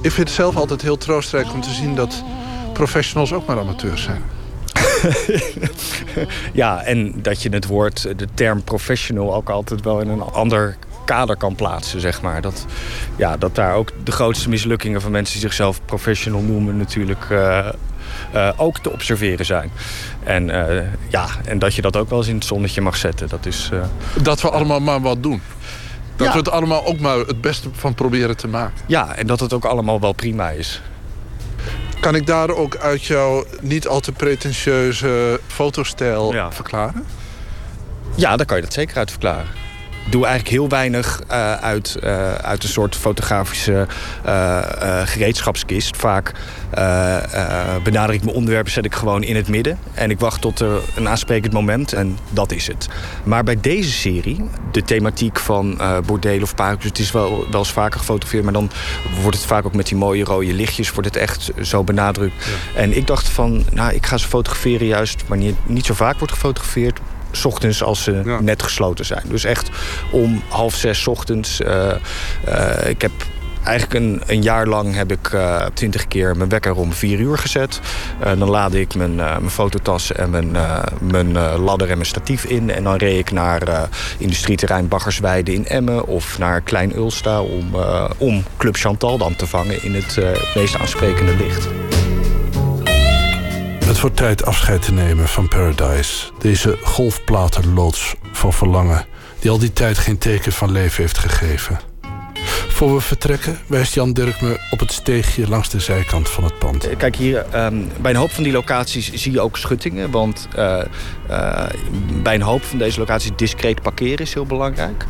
S8: Ik vind het zelf altijd heel troostrijk om te zien dat professionals ook maar amateurs zijn.
S9: ja, en dat je het woord, de term professional ook altijd wel in een ander kader kan plaatsen, zeg maar. Dat, ja, dat daar ook de grootste mislukkingen van mensen die zichzelf professional noemen natuurlijk... Uh, uh, ook te observeren zijn. En, uh, ja, en dat je dat ook wel eens in het zonnetje mag zetten. Dat, is,
S8: dat we allemaal maar wat doen. Dat we het allemaal ook maar het beste van proberen te maken.
S9: Ja, en dat het ook allemaal wel prima is.
S8: Kan ik daar ook uit jouw niet al te pretentieuze fotostijl ja. verklaren?
S9: Ja, daar kan je dat zeker uit verklaren doe eigenlijk heel weinig uh, uit, uh, uit een soort fotografische uh, gereedschapskist. Vaak benader ik mijn onderwerpen, zet ik gewoon in het midden. En ik wacht tot een aansprekend moment en dat is het. Maar bij deze serie, de thematiek van bordelen of parken... het is wel, wel eens vaker gefotografeerd... maar dan wordt het vaak ook met die mooie rode lichtjes... wordt het echt zo benadrukt. En ik dacht van, nou, ik ga ze fotograferen juist... wanneer niet zo vaak wordt gefotografeerd s ochtends als ze net gesloten zijn. Dus echt om half zes ochtends. Uh, uh, ik heb eigenlijk een, een, jaar lang heb ik uh, twintig keer mijn wekker om vier uur gezet. Uh, dan laadde ik mijn, uh, mijn fototas en mijn, mijn ladder en mijn statief in. En dan reed ik naar industrieterrein Baggersweide in Emmen... of naar Klein Ulsta om, om Club Chantal dan te vangen in het meest aansprekende licht.
S8: Het wordt tijd afscheid te nemen van Paradise. Deze golfplatenloods van verlangen... die al die tijd geen teken van leven heeft gegeven. Voor we vertrekken wijst Jan Dirk me op het steegje langs de zijkant van het pand.
S9: Kijk hier, um, bij een hoop van die locaties zie je ook schuttingen. Want uh, uh, bij een hoop van deze locaties discreet parkeren is heel belangrijk.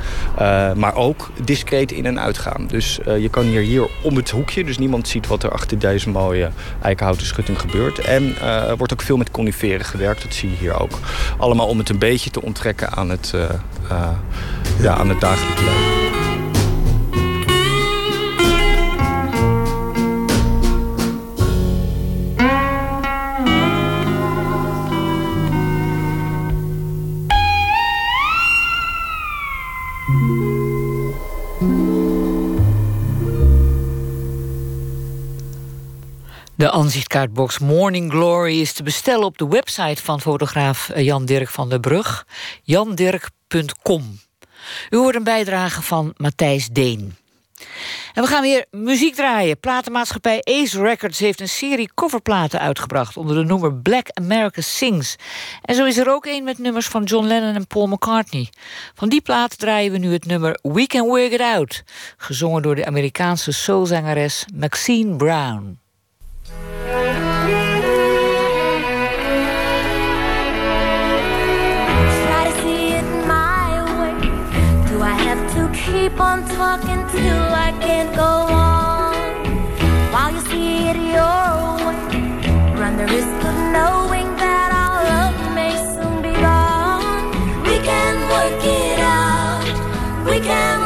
S9: Maar ook discreet in- en uitgaan. Dus je kan hier, hier om het hoekje, dus niemand ziet wat er achter deze mooie eikenhouten schutting gebeurt. En er wordt ook veel met coniferen gewerkt, dat zie je hier ook. Allemaal om het een beetje te onttrekken aan het, ja, aan het dagelijks leven.
S2: De aanzichtkaartbox Morning Glory is te bestellen op de website van fotograaf eh, Jan Dirk van der Brug, jandirk.com. U hoort een bijdrage van Matthijs Deen. En we gaan weer muziek draaien. Platenmaatschappij Ace Records heeft een serie coverplaten uitgebracht onder de noemer Black America Sings. En zo is er ook een met nummers van John Lennon en Paul McCartney. Van die plaat draaien we nu het nummer We Can Work It Out, gezongen door de Amerikaanse soulzangeres Maxine Brown.
S12: Keep on talking till I can't go on. While you see it your way, run the risk of knowing that our love may soon be gone. We can work it out. We can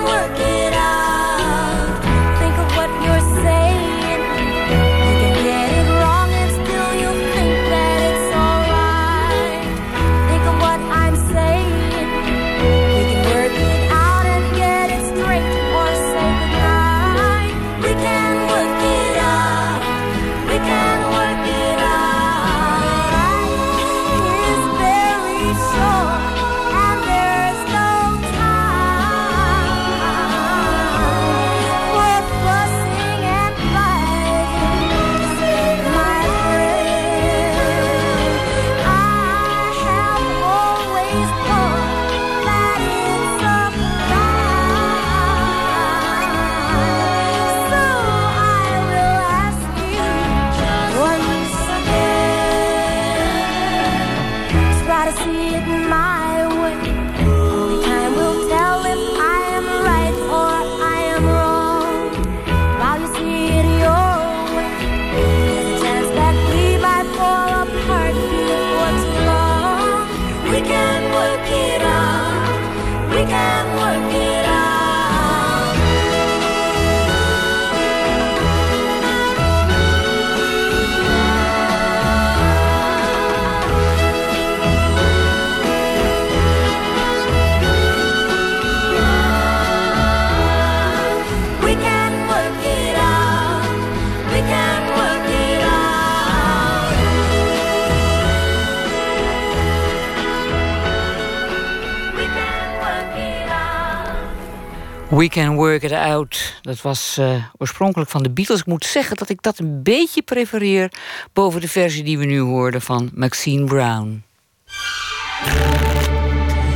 S12: We Can Work It Out.
S2: Dat was uh, oorspronkelijk van de Beatles. Ik moet zeggen dat ik dat een beetje prefereer... boven de versie die we nu hoorden van Maxine Brown.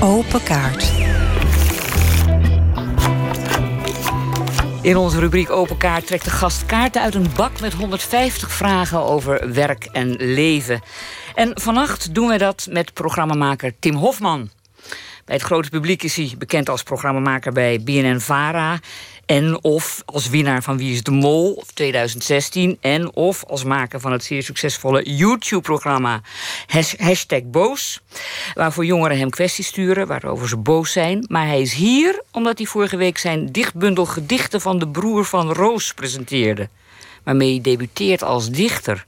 S5: Open kaart.
S2: In onze rubriek Open Kaart trekt de gast kaarten uit een bak... met 150 vragen over werk en leven. En vannacht doen wij dat met programmamaker Tim Hofman... Bij het grote publiek is hij bekend als programmamaker bij BNN-VARA... en of als winnaar van Wie is de Mol 2016... en of als maker van het zeer succesvolle YouTube-programma Hashtag Boos... waarvoor jongeren hem kwesties sturen, waarover ze boos zijn. Maar hij is hier omdat hij vorige week zijn dichtbundel Gedichten van de broer van Roos presenteerde... waarmee hij debuteert als dichter.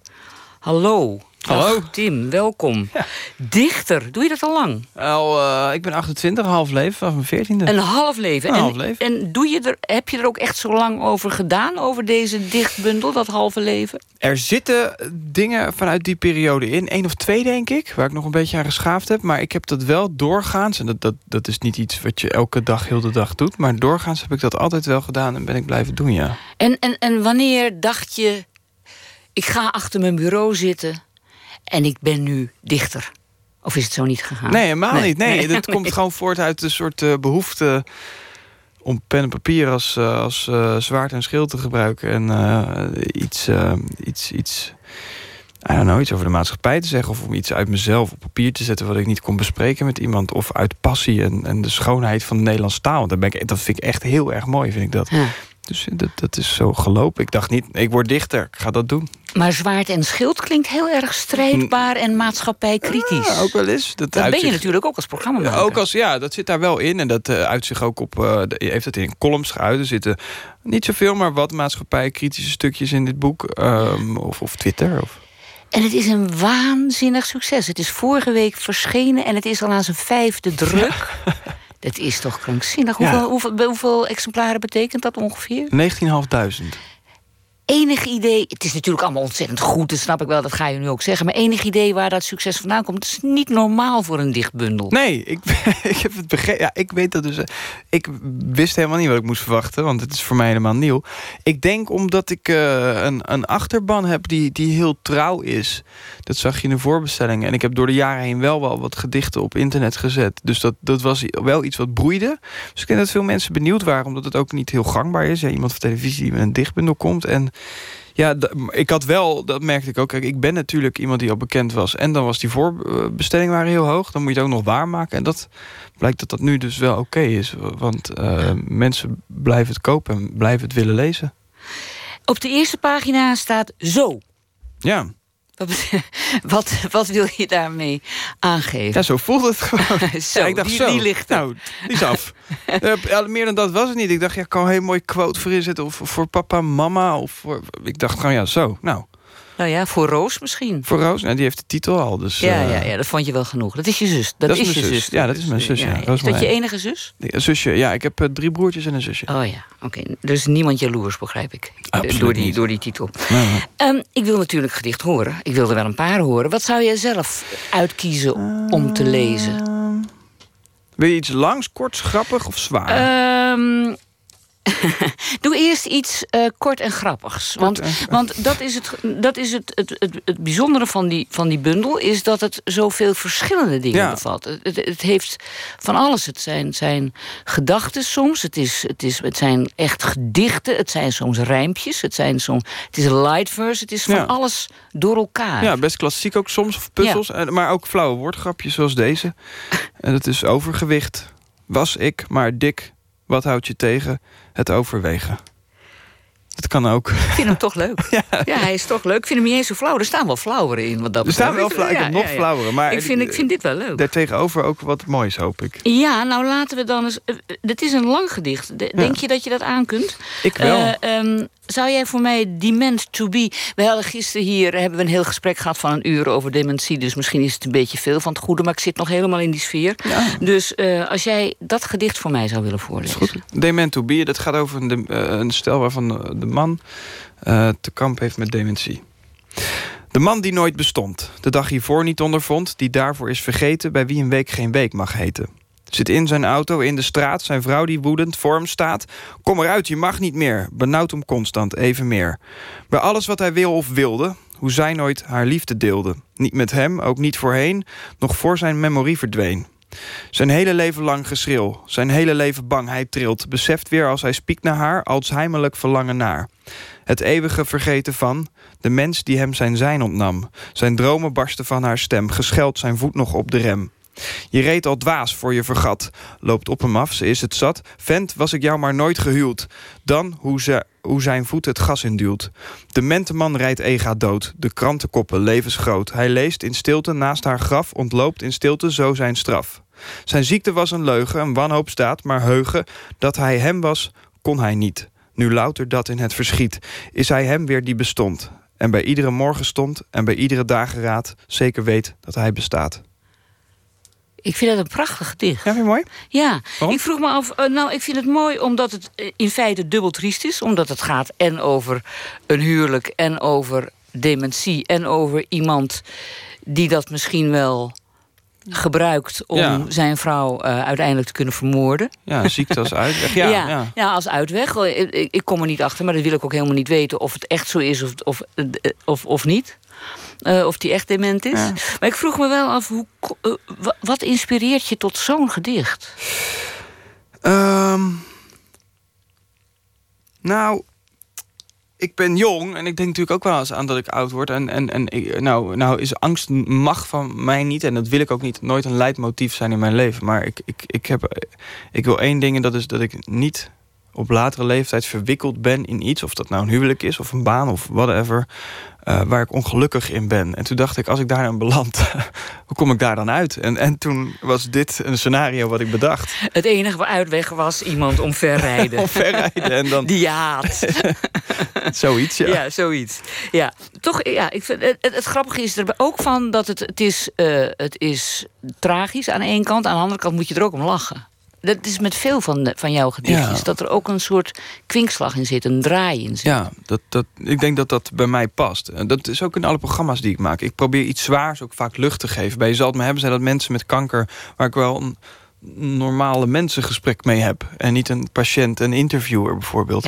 S2: Hallo,
S13: Hallo.
S2: Tim, welkom. Dichter, doe je dat al lang?
S13: Al, uh, ik ben 28, half leven, vanaf mijn 14e.
S2: Een half leven.
S13: Een
S2: en,
S13: half leven.
S2: En doe je er, heb je er ook echt zo lang over gedaan, over deze dichtbundel, dat halve leven?
S13: Er zitten dingen vanuit die periode in. Eén of twee, denk ik, waar ik nog een beetje aan geschaafd heb. Maar ik heb dat wel doorgaans, en dat, dat, dat is niet iets wat je elke dag, heel de dag doet. Maar doorgaans heb ik dat altijd wel gedaan en ben ik blijven doen, ja.
S2: En, en, en wanneer dacht je, ik ga achter mijn bureau zitten en ik ben nu dichter. Of is het zo niet gegaan?
S13: Nee, helemaal niet. Nee, dat komt gewoon voort uit een soort uh, behoefte om pen en papier als, uh, als uh, zwaard en schild te gebruiken. En iets, iets, iets, I don't know, iets over de maatschappij te zeggen. Of om iets uit mezelf op papier te zetten wat ik niet kon bespreken met iemand. Of uit passie en, en de schoonheid van de Nederlandse taal. Dat, ben ik, dat vind ik echt heel erg mooi, vind ik dat. Ja. Dus dat, dat is zo gelopen. Ik dacht niet, ik word dichter, ik ga dat doen.
S2: Maar zwaard en schild klinkt heel erg strijdbaar en maatschappijkritisch.
S13: Ja, ook wel eens.
S2: Dat, dat ben je natuurlijk ook als programmamaker.
S13: Ook als, ja, dat zit daar wel in. En dat uh, uit zich ook op, uh, heeft het in columns geuit. Er zitten niet zoveel, maar wat maatschappijkritische stukjes in dit boek. Um, of, of Twitter. Of...
S2: En het is een waanzinnig succes. Het is vorige week verschenen en het is al aan zijn vijfde druk. Ja. Het is toch krankzinnig. Hoeveel, ja. hoeveel, hoeveel, exemplaren betekent dat ongeveer?
S13: 19.500.
S2: Enig idee, het is natuurlijk allemaal ontzettend goed, dat snap ik wel, dat ga je nu ook zeggen. Maar enig idee waar dat succes vandaan komt, is niet normaal voor een dichtbundel.
S13: Nee, ik, ik heb het begrepen. Ja, ik weet dat dus. Ik wist helemaal niet wat ik moest verwachten, want het is voor mij helemaal nieuw. Ik denk omdat ik uh, een, een achterban heb die, die heel trouw is. Dat zag je in de voorbestelling. En ik heb door de jaren heen wel wel wat gedichten op internet gezet. Dus dat, dat was wel iets wat broeide. Dus ik denk dat veel mensen benieuwd waren, omdat het ook niet heel gangbaar is. Ja, iemand van televisie die met een dichtbundel komt. En ja, ik had wel, dat merkte ik ook. Kijk, ik ben natuurlijk iemand die al bekend was. En dan was die voorbestelling waren heel hoog. Dan moet je het ook nog waarmaken. En dat blijkt dat dat nu dus wel oké is. Want uh, mensen blijven het kopen en blijven het willen lezen.
S2: Op de eerste pagina staat zo.
S13: Ja.
S2: Wat, wat, wil je daarmee aangeven?
S13: Ja, zo voelde het gewoon.
S2: zo,
S13: ja, ik dacht
S2: die,
S13: zo.
S2: die ligt er.
S13: Nou, die is af. uh, meer dan dat was het niet. Ik dacht, ja, ik kan een heel mooi quote voor inzetten. Of voor papa, mama. Of voor... Ik dacht gewoon, ja, zo. Nou.
S2: Nou ja, voor Roos misschien.
S13: Voor Roos, nou, die heeft de titel al. Dus,
S2: ja, uh, ja, ja, dat vond je wel genoeg. Dat is je zus. Dat,
S13: dat
S2: is,
S13: is
S2: je
S13: zus.
S2: zus.
S13: Ja, dat is mijn zus. Ja.
S2: Ja, is dat je enige zus?
S13: Zusje, ja. Ik heb uh, drie broertjes en een zusje.
S2: Oh ja, oké. Okay. Dus niemand jaloers, begrijp ik.
S13: Absoluut
S2: door, die,
S13: niet.
S2: door die titel.
S13: Nee, nee.
S2: Um, ik wil natuurlijk gedicht horen. Ik wilde wel een paar horen. Wat zou jij zelf uitkiezen om te lezen?
S13: Uh, wil je iets langs, kort, grappig of zwaar?
S2: Um, Doe eerst iets uh, kort en grappigs. Want, want dat is, het, dat is het, het, het, het bijzondere van die, van die bundel... is dat het zoveel verschillende dingen
S13: Ja.
S2: bevat. Het, het, het heeft van alles. Het zijn, zijn gedachten soms. Het, is, het, is, het zijn echt gedichten. Het zijn soms rijmpjes. Het, zijn soms, het is light verse. Het is van
S13: Ja.
S2: alles door elkaar.
S13: Ja, best klassiek ook soms, of puzzels. En- Maar ook flauwe woordgrapjes zoals deze. En dat is overgewicht. Was ik maar dik, wat houdt je tegen? Het overwegen. Dat kan ook.
S2: Ik vind hem toch leuk. Ja. hij is toch leuk. Ik vind hem niet eens zo flauw. Er staan wel flauweren in. Wat dat
S13: Er staan wel
S2: betreft.
S13: flauw. Ik heb
S2: Ja,
S13: nog
S2: ja, ja.
S13: flauwere. Maar
S2: Ik vind, ik vind dit wel leuk.
S13: Daartegenover ook wat moois, hoop ik.
S2: Ja, nou laten we dan eens. eh, eh, Dit is een lang gedicht. De- Denk je dat je dat aan kunt?
S13: Ik wel.
S2: Eh, ehm, zou jij voor mij Dement to be. We hadden gisteren hier hebben we een heel gesprek gehad van een uur over dementie. Dus misschien is het een beetje veel van het goede. Maar ik zit nog helemaal in die sfeer. Dus eh, als jij dat gedicht voor mij zou willen voorlezen.
S13: Dement to be, dat gaat over een, de- eh, een stel waarvan de- man eh, te kamp heeft met dementie. De man die nooit bestond, de dag hiervoor niet ondervond... die daarvoor is vergeten, bij wie een week geen week mag heten. Zit in zijn auto in de straat, zijn vrouw die woedend voor hem staat. Kom eruit, je mag niet meer. Benauwd hem constant, even meer. Bij alles wat hij wil of wilde, hoe zij nooit haar liefde deelde. Niet met hem, ook niet voorheen, nog voor zijn memorie verdween. Zijn hele leven lang geschreeuw, zijn hele leven bang hij trilt. Beseft weer als hij spiekt naar haar, als heimelijk verlangen naar. Het eeuwige vergeten van de mens die hem zijn zijn ontnam. Zijn dromen barsten van haar stem, gescheld zijn voet nog op de rem. Je reed al dwaas voor je vergat. Loopt op hem af, ze is het zat. Vent, was ik jou maar nooit gehuwd. Dan hoe, ze, hoe zijn voet het gas induwt. De menteman rijdt ega dood. De krantenkoppen levensgroot. Hij leest in stilte naast haar graf. Ontloopt in stilte zo zijn straf. Zijn ziekte was een leugen, een wanhoop staat, maar heugen. Dat hij hem was, kon hij niet. Nu louter dat in het verschiet. Is hij hem weer die bestond. En bij iedere morgen stond en bij iedere dageraad zeker weet dat hij bestaat.
S2: Ik vind dat een prachtig gedicht.
S13: Ja, vind je mooi?
S2: Ja, ik vroeg me af. eh, nou, ik vind het mooi omdat het eh, in feite dubbel triest is. Omdat het gaat en over een huwelijk en over dementie en over iemand die dat misschien wel gebruikt om
S13: Ja.
S2: zijn vrouw eh, uiteindelijk te kunnen vermoorden.
S13: Ja, ziekte als uitweg. Ja,
S2: ja,
S13: ja.
S2: ja, als uitweg. Eh, Ik, ik- kom er niet achter, maar dat wil ik ook helemaal niet weten of het echt zo is of, of, eh, of, of niet. Eh, of die echt dement is. Maar ik vroeg me wel af, hoe, wat inspireert je tot zo'n gedicht?
S13: Ehm, nou, ik ben jong en ik denk natuurlijk ook wel eens aan dat ik oud word. En, en, en ik- nou, nou is angst mag van mij niet, en dat wil ik ook niet, nooit een leidmotief zijn in mijn leven. Maar ik, ik, ik, heb, ik wil één ding en dat is dat ik niet op latere leeftijd verwikkeld ben in iets. Of dat nou een huwelijk is of een baan of whatever. eh, waar ik ongelukkig in ben. En toen dacht ik, als ik daar dan beland, hoe kom ik daar dan uit? En, en toen was dit een scenario wat ik bedacht.
S2: Het enige uitweg was iemand omverrijden.
S13: Omverrijden en dan...
S2: Die haat.
S13: Zoiets, ja.
S2: Ja, zoiets. Ja, toch, ja, ik vind, het, het, het grappige is er ook van dat het, het, is, eh, het is tragisch aan de ene kant. Aan de andere kant moet je er ook om lachen. Dat is met veel van, de- van jouw gedichtjes.
S13: Ja.
S2: Dat er ook een soort kwinkslag in zit, een draai in zit.
S13: Ja, dat, dat, ik denk dat dat bij mij past. En dat is ook in alle programma's die ik maak. Ik probeer iets zwaars ook vaak lucht te geven. Bij Je zal het me hebben zijn dat mensen met kanker... waar ik wel een normale mensengesprek mee heb. En niet een patiënt, een interviewer bijvoorbeeld.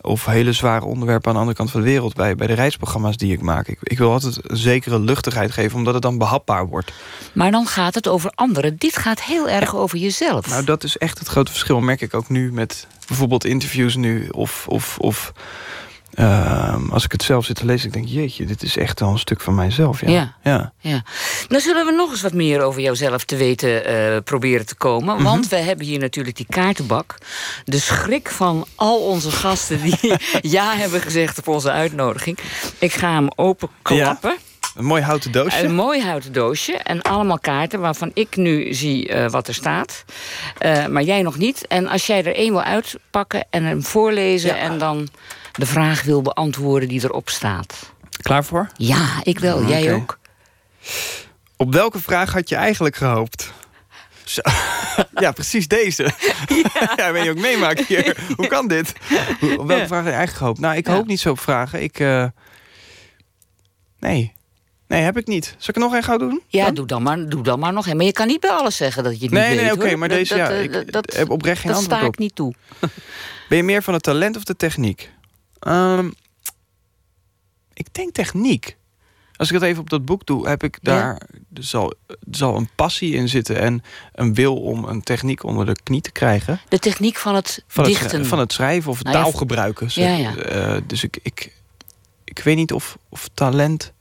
S13: Of hele zware onderwerpen aan de andere kant van de wereld... bij, bij de reisprogramma's die ik maak. Ik, ik wil altijd een zekere luchtigheid geven... omdat het dan behapbaar wordt.
S2: Maar dan gaat het over anderen. Dit gaat heel erg over jezelf.
S13: Nou, dat is echt het grote verschil. Merk ik ook nu met bijvoorbeeld interviews nu. Of, of, of ehm, als ik het zelf zit te lezen, ik denk, jeetje, dit is echt wel een stuk van mijzelf. Ja.
S2: Ja.
S13: ja.
S2: Ja. Nou zullen we nog eens wat meer over jouzelf te weten eh, proberen te komen.
S13: Mhm.
S2: Want we hebben hier natuurlijk die kaartenbak. De schrik van al onze gasten die ja hebben gezegd op onze uitnodiging. Ik ga hem openklappen.
S13: Een mooi houten doosje.
S2: Een mooi houten doosje en allemaal kaarten waarvan ik nu zie eh, wat er staat. Eh, maar jij nog niet. En als jij er één wil uitpakken en hem voorlezen... en dan de vraag wil beantwoorden die erop staat.
S13: Klaar voor?
S2: Ja, ik wel. Jij ook.
S13: Op welke vraag had je eigenlijk gehoopt? Zo. Ja, precies deze. Ja, ben je ook meemaken hier. Hoe kan dit? Op welke
S2: Ja.
S13: vraag had je eigenlijk gehoopt? Nou, ik hoop niet zo op vragen. Ik, eh, Nee. Nee, heb ik niet. Zal ik er nog één gauw doen?
S2: Ja, doe dan, maar, doe dan maar nog een. Maar je kan niet bij alles zeggen dat je het
S13: Nee,
S2: niet
S13: nee,
S2: weet.
S13: oké,
S2: hoor.
S13: maar
S2: Dat-
S13: deze,
S2: dat,
S13: ja,
S2: eh,
S13: ik
S2: dat,
S13: heb oprecht geen
S2: dat
S13: antwoord
S2: sta
S13: op.
S2: ik niet toe.
S13: Ben je meer van het talent of de techniek? Ehm, ik denk techniek. Als ik het even op dat boek doe, heb ik daar. Er zal, zal een passie in zitten en een wil om een techniek onder de knie te krijgen.
S2: De techniek van het
S13: Van het,
S2: dichten.
S13: schrij- van het schrijven of het
S2: Nou ja,
S13: taalgebruiken. zeg.
S2: ja, ja.
S13: Eh, dus ik, ik, ik weet niet of, of talent.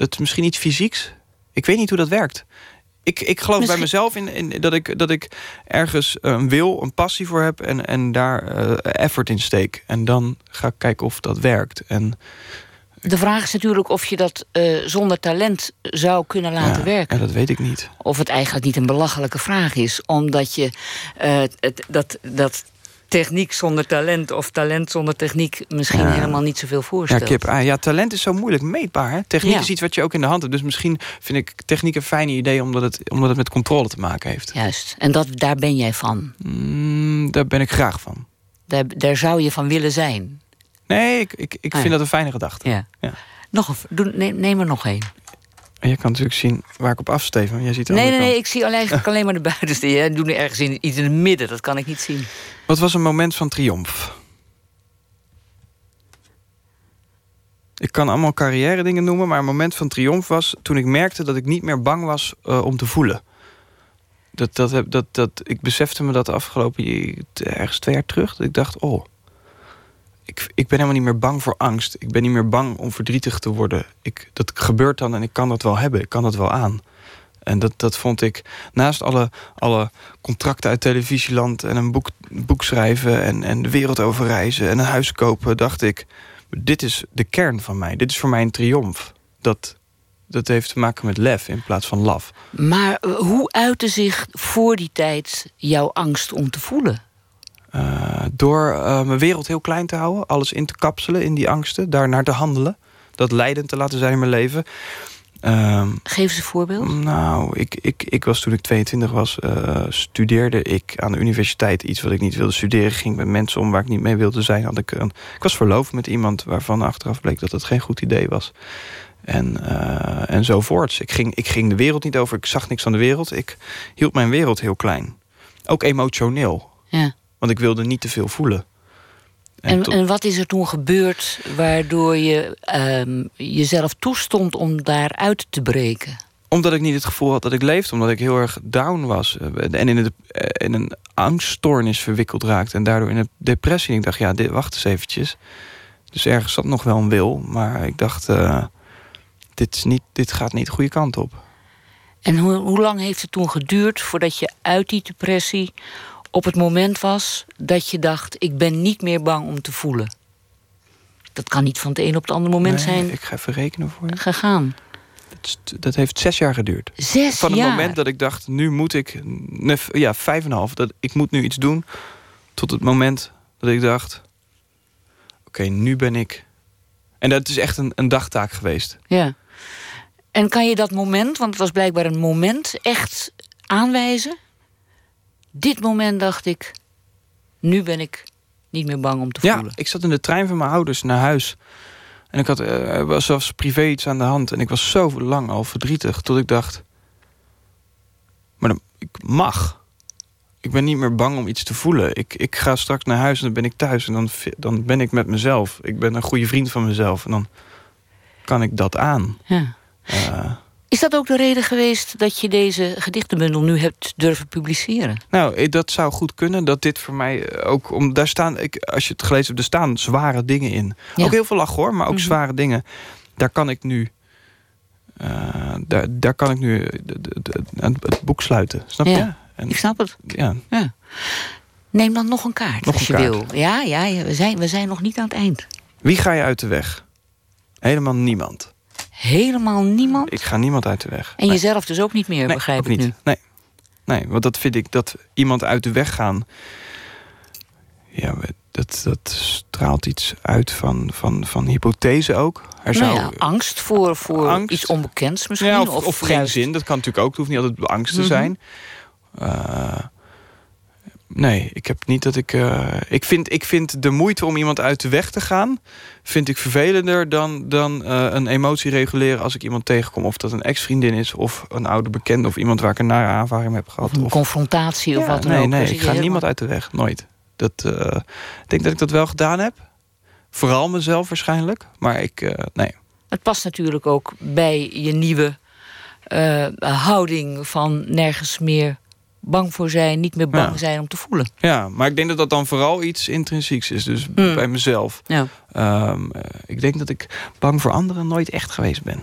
S13: Dat is misschien iets fysieks. Ik weet niet hoe dat werkt. Ik, ik geloof bij mezelf in, in dat, ik, dat ik ergens een wil, een passie voor heb en, en daar eh, effort in steek. En dan ga ik kijken of dat werkt. En
S2: De vraag is natuurlijk of je dat eh, zonder talent zou kunnen laten
S13: ja,
S2: werken.
S13: ja, dat weet ik niet.
S2: Of het eigenlijk niet een belachelijke vraag is. Omdat je eh, het, dat, dat techniek zonder talent of talent zonder techniek misschien
S13: Ja.
S2: helemaal niet zoveel
S13: Ja,
S2: voorstelt.
S13: kip, ah, ja, talent is zo moeilijk meetbaar. Hè? Techniek
S2: Ja.
S13: is iets wat je ook in de hand hebt. Dus misschien vind ik techniek een fijne idee omdat het, omdat het met controle te maken heeft.
S2: Juist. En dat, daar ben jij van.
S13: Mm, daar ben ik graag van.
S2: Daar, daar zou je van willen zijn.
S13: Nee, ik, ik, ik
S2: Ah,
S13: vind
S2: ja.
S13: dat een fijne gedachte.
S2: Ja.
S13: Ja.
S2: Nog een, neem, neem er nog één.
S13: En je kan natuurlijk zien waar ik op afsteef. Jij ziet
S2: Nee, nee, nee, ik zie eigenlijk alleen maar de buitenste. Jij doet nu ergens in, iets in het midden, dat kan ik niet zien.
S13: Wat was een moment van triomf? Ik kan allemaal carrière dingen noemen, maar een moment van triomf was toen ik merkte dat ik niet meer bang was eh, om te voelen. Dat, dat, heb- dat, dat, ik besefte me dat de afgelopen je- ergens twee jaar terug. Dat ik dacht, oh, ik, ik ben helemaal niet meer bang voor angst. Ik ben niet meer bang om verdrietig te worden. Ik, dat gebeurt dan en ik kan dat wel hebben. Ik kan dat wel aan. En dat, dat vond ik, naast alle, alle contracten uit televisieland... en een boek, boek schrijven en, en de wereld over reizen en een huis kopen... dacht ik, dit is de kern van mij. Dit is voor mij een triomf. Dat, dat heeft te maken met lef in plaats van laf.
S2: Maar eh, hoe uitte zich voor die tijd jouw angst om te voelen?
S13: Eh, door eh, mijn wereld heel klein te houden, alles in te kapselen in die angsten, daarnaar te handelen, dat leidend te laten zijn in mijn leven. Ehm,
S2: Geef eens een voorbeeld.
S13: nou, ik, ik, ik was toen ik 22 was, eh, studeerde ik aan de universiteit iets wat ik niet wilde studeren. Ging met mensen om waar ik niet mee wilde zijn. Had ik, een, ik was verloofd met iemand waarvan achteraf bleek dat het geen goed idee was. En, en zo voorts. Ik ging, ik ging de wereld niet over, ik zag niks van de wereld. Ik hield mijn wereld heel klein. Ook emotioneel.
S2: Ja.
S13: Want ik wilde niet te veel voelen.
S2: En,
S13: tot-
S2: en wat is er toen gebeurd waardoor je ehm, jezelf toestond om daaruit te breken?
S13: Omdat ik niet het gevoel had dat ik leefde. Omdat ik heel erg down was. eh, En in, het, eh, in een angststoornis verwikkeld raakte. En daardoor in een depressie. En ik dacht, ja, dit, wacht eens eventjes. Dus ergens zat nog wel een wil. Maar ik dacht, eh, dit, is niet, dit gaat niet de goede kant op.
S2: En hoe, hoe lang heeft het toen geduurd voordat je uit die depressie op het moment was dat je dacht: ik ben niet meer bang om te voelen? Dat kan niet van het een op het andere moment
S13: Nee,
S2: zijn
S13: Ik ga even rekenen voor je.
S2: gegaan.
S13: Dat, dat heeft zes jaar geduurd.
S2: Zes
S13: Van het
S2: jaar?
S13: moment dat ik dacht, nu moet ik... Ja, vijf en een half. Dat ik moet nu iets doen. Tot het moment dat ik dacht... Oké, nu ben ik... En dat is echt een, een dagtaak geweest.
S2: Ja. En kan je dat moment, want het was blijkbaar een moment, echt aanwijzen? Dit moment dacht ik, nu ben ik niet meer bang om te
S13: Ja,
S2: voelen.
S13: ik zat in de trein van mijn ouders naar huis. En ik had eh, was zelfs privé iets aan de hand. En ik was zo lang al verdrietig. Tot ik dacht... Maar dan, ik mag. Ik ben niet meer bang om iets te voelen. Ik, ik ga straks naar huis en dan ben ik thuis. En dan, dan ben ik met mezelf. Ik ben een goede vriend van mezelf. En dan kan ik dat aan.
S2: Ja.
S13: Eh,
S2: Is dat ook de reden geweest dat je deze gedichtenbundel nu hebt durven publiceren?
S13: Nou, eh, dat zou goed kunnen. Dat dit voor mij eh, ook om daar staan. Ik, als je het gelezen hebt, er staan zware dingen in.
S2: Ja.
S13: Ook heel veel lach hoor, maar ook
S2: Mhm.
S13: zware dingen. Daar kan ik nu. eh, daar, daar kan ik nu de- de- de- het, boek sluiten. Snap je? En,
S2: ik snap het.
S13: ja.
S2: Ja. Neem dan nog een kaart
S13: Nog
S2: als
S13: een
S2: je
S13: kaart.
S2: wil. Ja, ja, ja, we, zijn, we zijn nog niet aan het eind.
S13: Wie ga je uit de weg? Helemaal niemand.
S2: Helemaal niemand.
S13: Ik ga niemand uit de weg.
S2: En jezelf dus ook niet meer,
S13: Nee,
S2: begrijp ik
S13: niet.
S2: nu.
S13: Nee. nee, want dat vind ik dat iemand uit de weg gaan. Ja, dat, dat straalt iets uit van, van, van hypothese ook. Er
S2: Nou
S13: zou,
S2: ja, angst voor, voor
S13: Angst.
S2: iets onbekends misschien.
S13: Ja, of, of geen zin, dat kan natuurlijk ook. Het hoeft niet altijd angst te
S2: Mhm.
S13: zijn. Eh, nee, ik heb niet dat ik. eh, ik, vind, ik vind de moeite om iemand uit de weg te gaan. vind ik vervelender dan, dan eh, een emotie reguleren als ik iemand tegenkom. Of dat een ex-vriendin is, of een oude bekende, of iemand waar ik een nare aanvaring mee heb gehad.
S2: Een
S13: Of,
S2: confrontatie of
S13: Ja,
S2: wat dan
S13: nee,
S2: ook.
S13: nee, ik ga
S2: helemaal-
S13: niemand uit de weg. Nooit. Dat, eh, ik denk dat ik dat wel gedaan heb. Vooral mezelf waarschijnlijk. Maar ik, nee.
S2: Het past natuurlijk ook bij je nieuwe houding van nergens meer bang voor zijn, niet meer bang
S13: Ja.
S2: zijn om te voelen.
S13: Ja, maar ik denk dat dat dan vooral iets intrinsieks is. Dus
S2: Hmm.
S13: bij mezelf.
S2: Ja.
S13: Ehm, eh, ik denk dat ik bang voor anderen nooit echt geweest ben.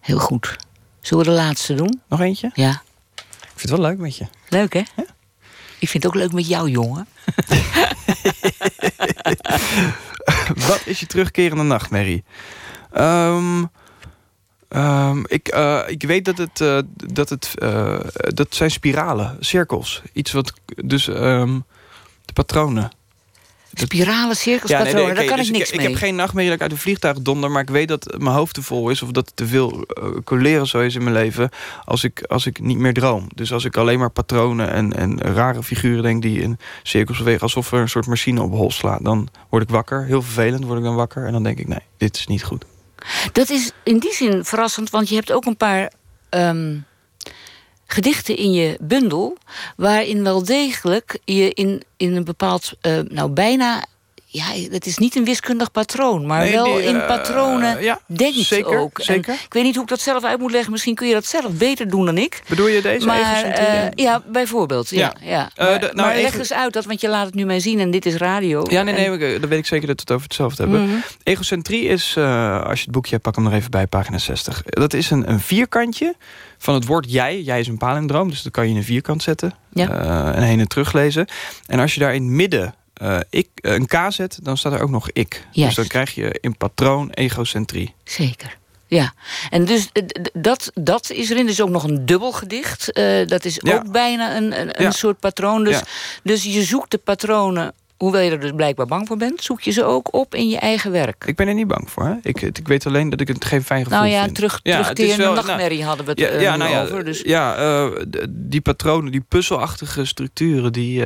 S2: Heel goed. Zullen we de laatste doen?
S13: Nog eentje?
S2: Ja.
S13: Ik vind het wel leuk met je.
S2: Leuk, hè? Ik vind het ook leuk met jou, jongen.
S13: Wat is je terugkerende nachtmerrie? Ehm, ehm, ik, eh, ik weet dat het, eh, dat het eh, dat zijn spiralen, cirkels. Iets wat, dus ehm, de patronen.
S2: Spiralen, cirkels,
S13: Ja, nee,
S2: patronen, daar kan
S13: dus
S2: ik niks
S13: ik,
S2: mee.
S13: Ik heb geen nachtmerrie dat ik uit een vliegtuig donder... maar ik weet dat mijn hoofd te vol is... of dat het te veel coleren zo is in mijn leven... Als ik, als ik niet meer droom. Dus als ik alleen maar patronen en, en rare figuren denk... die in cirkels bewegen alsof er een soort machine op hol slaat... dan word ik wakker. Heel vervelend word ik dan wakker. En dan denk ik, nee, dit is niet goed.
S2: Dat is in die zin verrassend, want je hebt ook een paar ehm, gedichten in je bundel. waarin wel degelijk je in, in een bepaald, eh, nou bijna. Ja, het is niet een wiskundig patroon, maar
S13: Nee,
S2: wel
S13: die,
S2: in
S13: eh,
S2: patronen
S13: ja,
S2: denkt
S13: zeker,
S2: ook. En
S13: zeker.
S2: ik weet niet hoe ik dat zelf uit moet leggen. Misschien kun je dat zelf beter doen dan ik.
S13: Bedoel je deze
S2: Maar, eh, ja, bijvoorbeeld. Ja,
S13: Ja.
S2: ja.
S13: Eh,
S2: maar
S13: nou,
S2: maar leg eens uit, dat, want je laat het nu mij zien en dit is radio.
S13: Ja, nee, nee, dan weet ik zeker dat we het over hetzelfde hebben.
S2: Mhm.
S13: Egocentrie is, als je het boekje hebt, pak hem nog even bij, pagina 60. Dat is een, een vierkantje van het woord jij. Jij is een palindroom, dus dat kan je in een vierkant zetten.
S2: Ja.
S13: en heen en terug lezen. En als je daar in het midden eh, ik, eh, een K zet, dan staat er ook nog ik. Dus dan krijg je in patroon egocentrie.
S2: Zeker. Ja, en dus dat, dat is erin. Dus ook nog een dubbel gedicht. Eh, dat is
S13: Ja.
S2: ook bijna een, een, soort patroon. Dus,
S13: Ja.
S2: dus je zoekt de patronen, hoewel je er dus blijkbaar bang voor bent, zoek je ze ook op in je eigen werk.
S13: Ik ben er niet bang voor. Hè? Ik, ik weet alleen dat ik het geen fijn gevoel
S2: Nou ja,
S13: vind.
S2: terug,
S13: Ja,
S2: terugkerende
S13: wel- nou,
S2: nachtmerrie hadden we het
S13: Ja, nou ja,
S2: over. Dus.
S13: ja die patronen, die puzzelachtige structuren, die,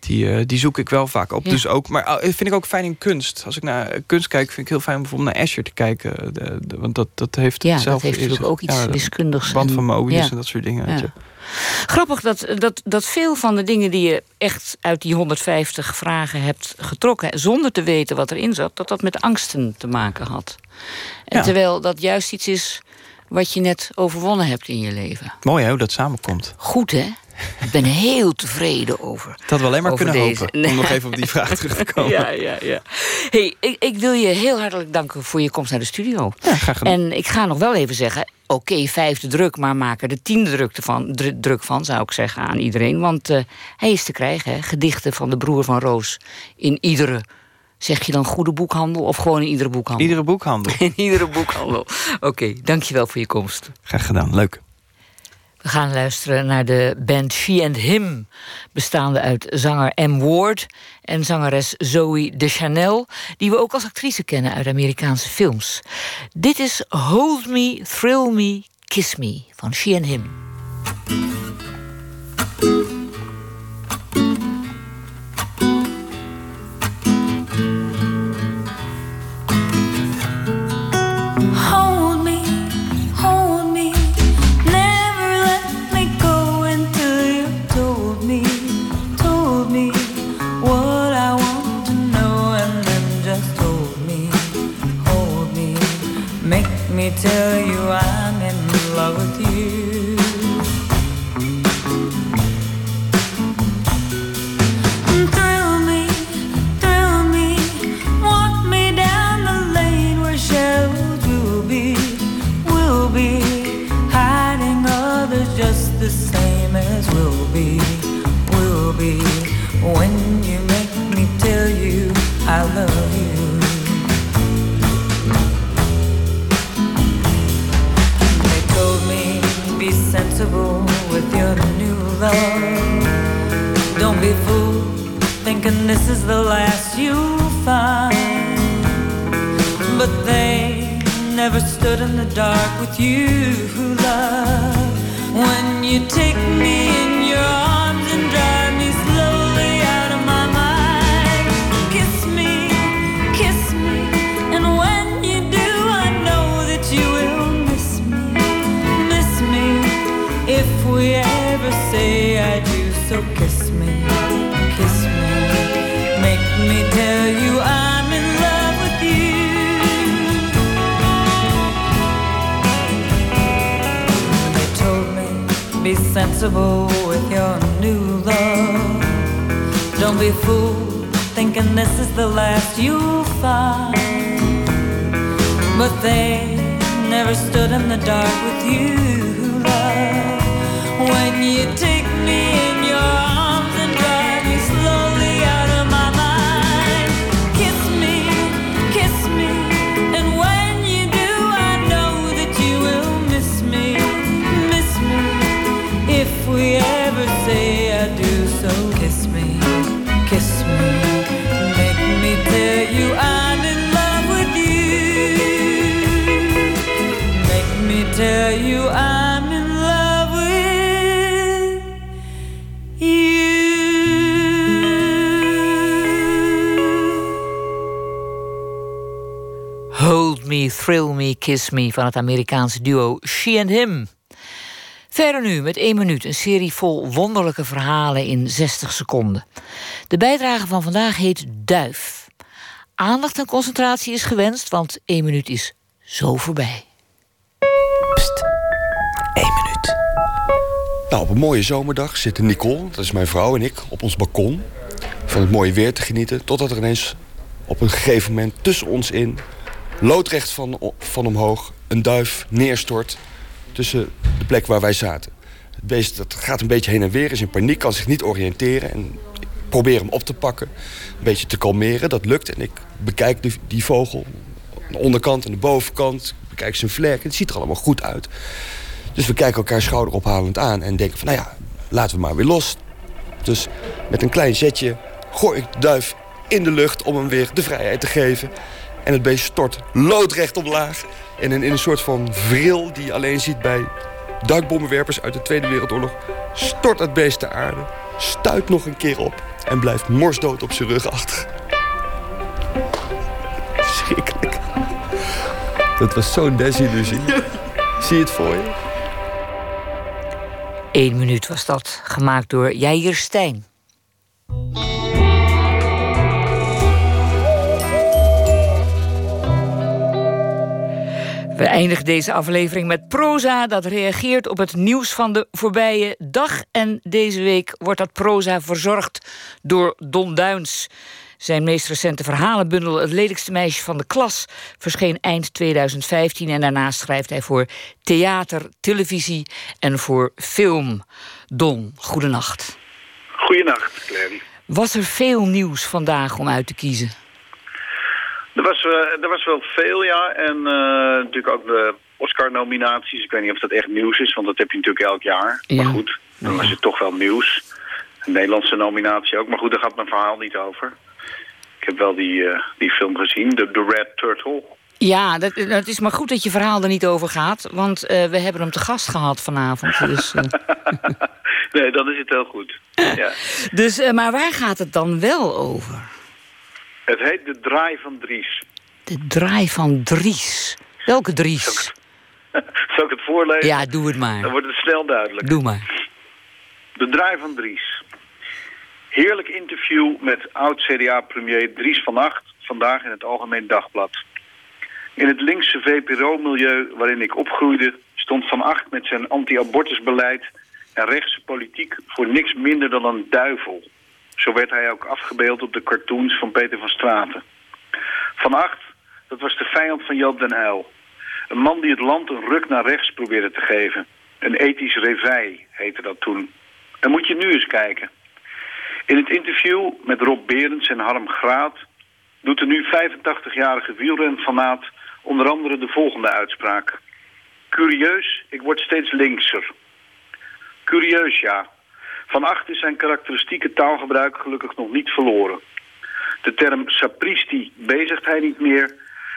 S13: die, eh, die zoek ik wel vaak op.
S2: Ja.
S13: Dus ook, maar eh, vind ik ook fijn in kunst. Als ik naar kunst kijk, vind ik heel fijn bijvoorbeeld naar Escher te kijken. De, de- want dat, dat heeft
S2: Ja, dat
S13: zelf
S2: heeft natuurlijk ook iets wiskundigs
S13: Band
S2: en-
S13: van Mobius
S2: ja.
S13: en dat soort dingen.
S2: Grappig dat, dat, dat veel van de dingen die je echt uit die 150 vragen hebt getrokken, zonder te weten wat erin zat, dat dat met angsten te maken had. En terwijl dat juist iets is wat je net overwonnen hebt in je leven.
S13: Mooi hè, hoe dat samenkomt.
S2: Goed hè? Ik ben heel tevreden over.
S13: Dat hadden we alleen maar kunnen
S2: deze.
S13: hopen. Om nog even op die vraag terug te komen.
S2: Ja, ja, ja. Hey, ik, ik wil je heel hartelijk danken voor je komst naar de studio.
S13: Ja, graag gedaan.
S2: En ik ga nog wel even zeggen... oké, vijfde druk, maar maak er de tiende druk van, dru- druk van... zou ik zeggen aan iedereen. Want eh, hij is te krijgen, hè? Gedichten van de broer van Roos... in iedere, zeg je dan goede boekhandel... of gewoon in iedere boekhandel?
S13: Iedere boekhandel.
S2: In iedere boekhandel. Oké, dankjewel voor je komst.
S13: Graag gedaan, leuk.
S2: We gaan luisteren naar de band She and Him, bestaande uit zanger M. Ward en zangeres Zoe de Chanel, die we ook als actrice kennen uit Amerikaanse films. Dit is Hold Me, Thrill Me, Kiss Me van She and Him.
S14: Tell you I'm sensible with your new love. Don't be fooled thinking this is the last you'll find. But they never stood in the dark with you, who love. When you take me ever say I do, so kiss me, kiss me, make me tell you I'm in love with you. They told me be sensible with your new love. Don't be fooled thinking this is the last you'll find. But they never stood in the dark you take
S2: Thrill Me, Kiss Me van het Amerikaanse duo She and Him. Verder nu met één minuut een serie vol wonderlijke verhalen in 60 seconden. De bijdrage van vandaag heet Duif. Aandacht en concentratie is gewenst, want één minuut is zo voorbij.
S15: Pst, één minuut. Nou, op een mooie zomerdag zitten Nicole, dat is mijn vrouw en ik, op ons balkon. Van het mooie weer te genieten, totdat er ineens op een gegeven moment tussen ons in... loodrecht van, van omhoog een duif neerstort tussen de plek waar wij zaten. Het beest dat gaat een beetje heen en weer, is in paniek, kan zich niet oriënteren. En ik probeer hem op te pakken, een beetje te kalmeren. Dat lukt en ik bekijk die, die vogel de onderkant en de bovenkant. Ik bekijk zijn vlek, het ziet er allemaal goed uit. Dus we kijken elkaar schouderophalend aan en denken van... nou ja, laten we maar weer los. Dus met een klein zetje gooi ik de duif in de lucht om hem weer de vrijheid te geven. En het beest stort loodrecht omlaag. En in een soort van vril die je alleen ziet bij duikbommenwerpers uit de Tweede Wereldoorlog... stort het beest de aarde, stuit nog een keer op... en blijft morsdood op zijn rug achter. Schrikkelijk. Dat was zo'n desillusie. Zie het voor je?
S2: Eén minuut was dat, gemaakt door Jair Stijn. We eindigen deze aflevering met proza dat reageert op het nieuws van de voorbije dag. En deze week wordt dat proza verzorgd door Don Duins. Zijn meest recente verhalenbundel Het lelijkste meisje van de klas verscheen eind 2015 en daarnaast schrijft hij voor theater, televisie en voor film. Don, goedenacht.
S16: Goedenacht, Clary.
S2: Was er veel nieuws vandaag om uit te kiezen?
S16: Er was, uh, er was wel veel, ja. En uh, natuurlijk ook de Oscar-nominaties. Ik weet niet of dat echt nieuws is, want dat heb je natuurlijk elk jaar. Ja. Maar goed, dan was het toch wel nieuws. Een Nederlandse nominatie ook. Maar goed, daar gaat mijn verhaal niet over. Ik heb wel die, uh, die film gezien, The, The Red Turtle.
S2: Ja, dat, dat, is maar goed dat je verhaal er niet over gaat. Want we hebben hem te gast gehad vanavond. Dus,
S16: nee, dan is het heel goed. Ja.
S2: dus, maar waar gaat het dan wel over?
S16: Het heet De Draai van Dries.
S2: De Draai van Dries. Welke Dries?
S16: Zal ik het voorlezen?
S2: Ja, doe het maar.
S16: Dan wordt het snel duidelijk.
S2: Doe maar.
S16: De Draai van Dries. Heerlijk interview met oud-CDA-premier Dries van Acht... vandaag in het Algemeen Dagblad. In het linkse VPRO-milieu waarin ik opgroeide... stond Van Acht met zijn anti-abortusbeleid... en rechtse politiek voor niks minder dan een duivel... Zo werd hij ook afgebeeld op de cartoons van Peter van Straten. Van Acht, dat was de vijand van Joop den Uyl. Een man die het land een ruk naar rechts probeerde te geven. Een ethisch revij heette dat toen. Dan moet je nu eens kijken. In het interview met Rob Berends en Harm Graat... doet de nu 85-jarige wielrenfanaat onder andere de volgende uitspraak. Curieus, ik word steeds linkser. Curieus, ja. Van Acht is zijn karakteristieke taalgebruik gelukkig nog niet verloren. De term sapristi bezigt hij niet meer,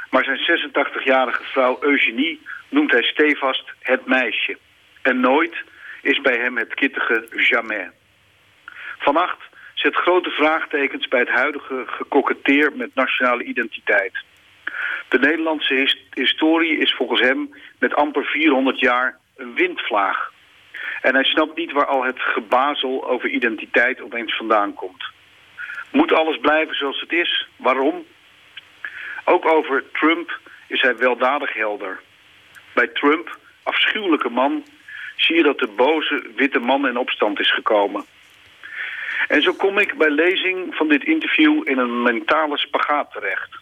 S16: maar zijn 86-jarige vrouw Eugenie noemt hij stevast het meisje. En nooit is bij hem het kittige jamais. Van Acht zet grote vraagtekens bij het huidige gekoketteer met nationale identiteit. De Nederlandse historie is volgens hem met amper 400 jaar een windvlaag. En hij snapt niet waar al het gebazel over identiteit opeens vandaan komt. Moet alles blijven zoals het is? Waarom? Ook over Trump is hij weldadig helder. Bij Trump, afschuwelijke man, zie je dat de boze witte man in opstand is gekomen. En zo kom ik bij lezing van dit interview in een mentale spagaat terecht.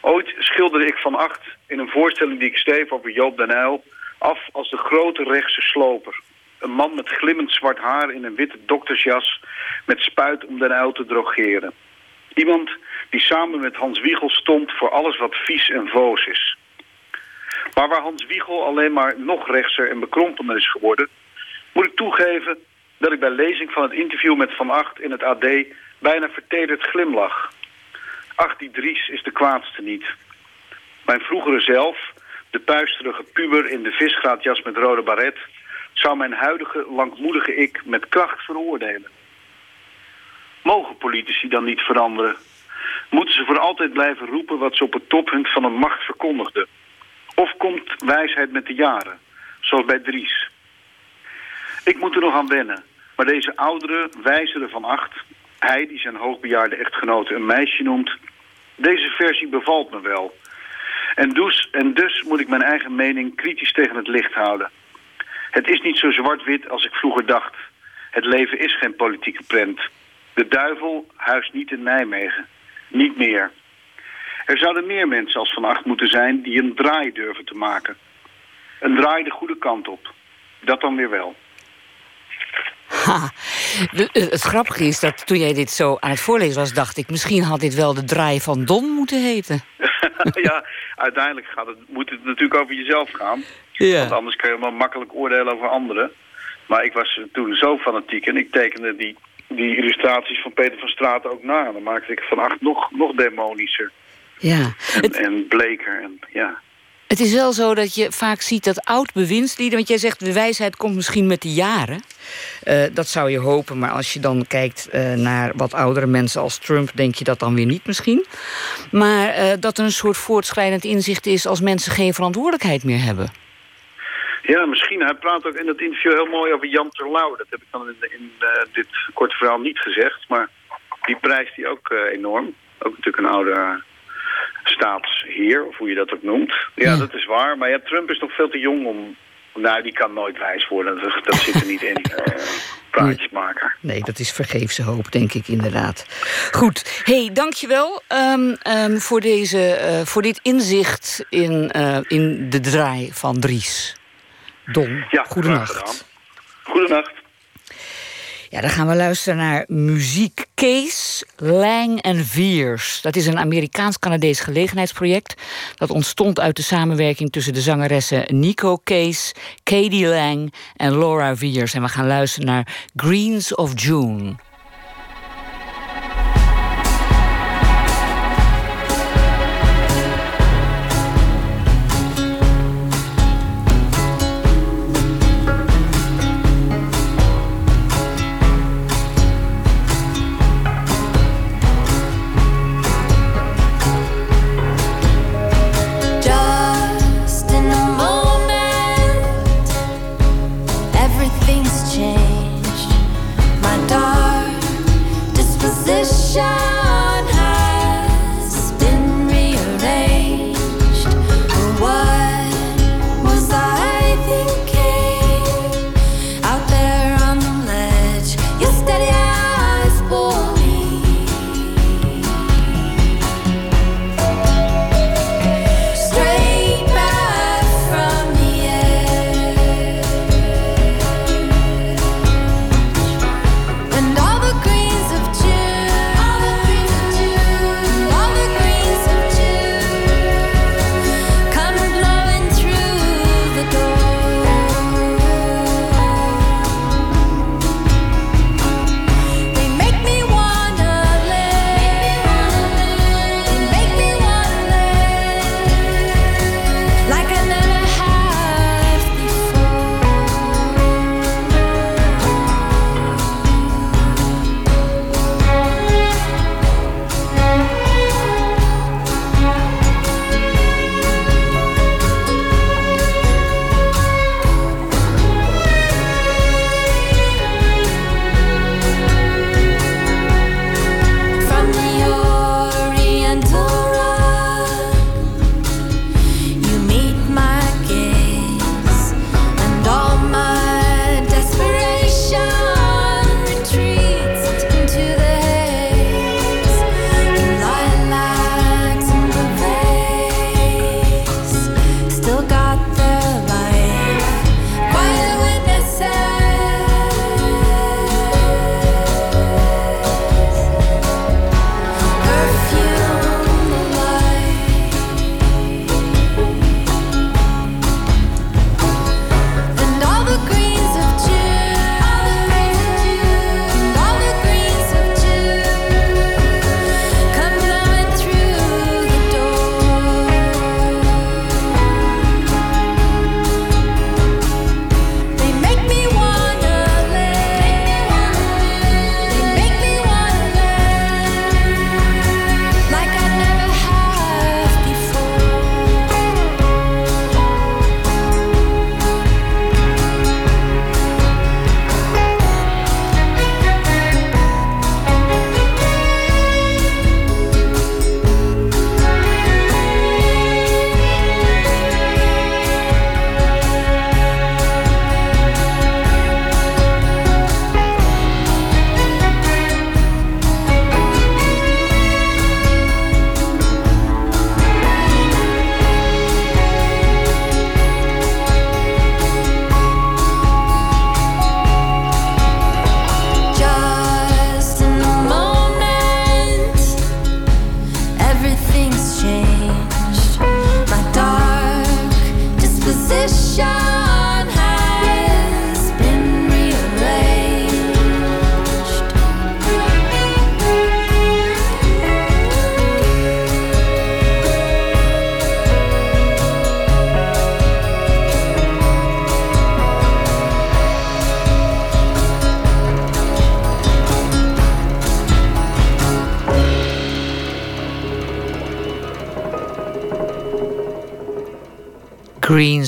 S16: Ooit schilderde ik van acht in een voorstelling die ik schreef over Joop den Uyl af als de grote rechtse sloper. Een man met glimmend zwart haar in een witte doktersjas met spuit om den uil te drogeren. Iemand die samen met Hans Wiegel stond voor alles wat vies en voos is. Maar waar Hans Wiegel alleen maar nog rechtser en bekrompener is geworden... moet ik toegeven dat ik bij lezing van het interview met Van Acht in het AD... bijna vertederd glimlach. Ach, die Dries is de kwaadste niet. Mijn vroegere zelf, de puisterige puber in de visgraatjas met rode baret zou mijn huidige langmoedige ik met kracht veroordelen. Mogen politici dan niet veranderen? Moeten ze voor altijd blijven roepen wat ze op het toppunt van een macht verkondigden? Of komt wijsheid met de jaren, zoals bij Dries? Ik moet er nog aan wennen, maar deze oudere, wijzere van acht... hij die zijn hoogbejaarde echtgenote een meisje noemt... deze versie bevalt me wel. En dus, en dus moet ik mijn eigen mening kritisch tegen het licht houden. Het is niet zo zwart-wit als ik vroeger dacht. Het leven is geen politieke prent. De duivel huist niet in Nijmegen. Niet meer. Er zouden meer mensen als Van Acht moeten zijn die een draai durven te maken. Een draai de goede kant op. Dat dan weer wel.
S2: Ha. Eh, Het grappige is dat toen jij dit zo aan het voorlezen was, dacht ik... misschien had dit wel de draai van Don moeten heten.
S16: ja, uiteindelijk gaat het, moet het natuurlijk over jezelf gaan.
S2: Ja.
S16: Want anders kun je maar makkelijk oordelen over anderen. Maar ik was toen zo fanatiek en ik tekende die, die illustraties van Peter van Straten ook na. Dan maakte ik van acht nog, nog demonischer
S2: Ja.
S16: en, en bleker. En, ja.
S2: Het is wel zo dat je vaak ziet dat oud bewindslieden... want jij zegt de wijsheid komt misschien met de jaren. Eh, dat zou je hopen, maar als je dan kijkt eh, naar wat oudere mensen als Trump... denk je dat dan weer niet misschien. Maar eh, dat er een soort voortschrijdend inzicht is... als mensen geen verantwoordelijkheid meer hebben.
S16: ja, misschien. Hij praat ook in dat interview heel mooi over Jan Terlouw. Dat heb ik dan in, in dit korte verhaal niet gezegd. Maar die prijst hij ook enorm. Ook natuurlijk een oude staatsheer, of hoe je dat ook noemt. Ja, dat is waar. Maar ja, Trump is nog veel te jong om... Nou, die kan nooit wijs worden. Dat, dat zit er niet in. eh praatjesmaker.
S2: Nee, dat is vergeefse hoop, denk ik inderdaad. Goed, hey, dankjewel um, um, voor, deze, uh, voor dit inzicht in, uh, in de draai van Dries. Don,
S16: ja,
S2: goedenacht.
S16: Goedenacht.
S2: Ja, dan gaan we luisteren naar muziek. Kees, Lang en Viers. Dat is een Amerikaans-Canadees gelegenheidsproject. Dat ontstond uit de samenwerking tussen de zangeressen Nico Kees, Katie Lang en Laura Viers. En we gaan luisteren naar Greens of June.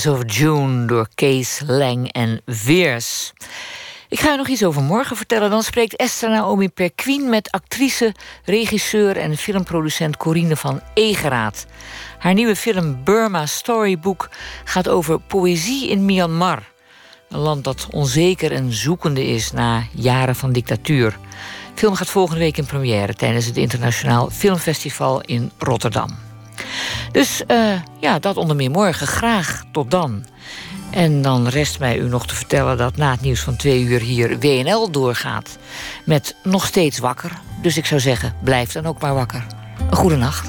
S2: Of June door Kees Lang en Veers. Ik ga je nog iets over morgen vertellen. Dan spreekt Esther Naomi Perquin met actrice, regisseur en filmproducent Corine van Egeraat. Haar nieuwe film Burma Storybook gaat over poëzie in Myanmar. Een land dat onzeker en zoekende is na jaren van dictatuur. De film gaat volgende week in première tijdens het Internationaal Filmfestival in Rotterdam. Dus eh, ja, dat onder meer morgen. Graag tot dan. En dan rest mij u nog te vertellen dat na het nieuws van twee uur hier WNL doorgaat. Met nog steeds wakker. Dus ik zou zeggen, blijf dan ook maar wakker. Een goede nacht.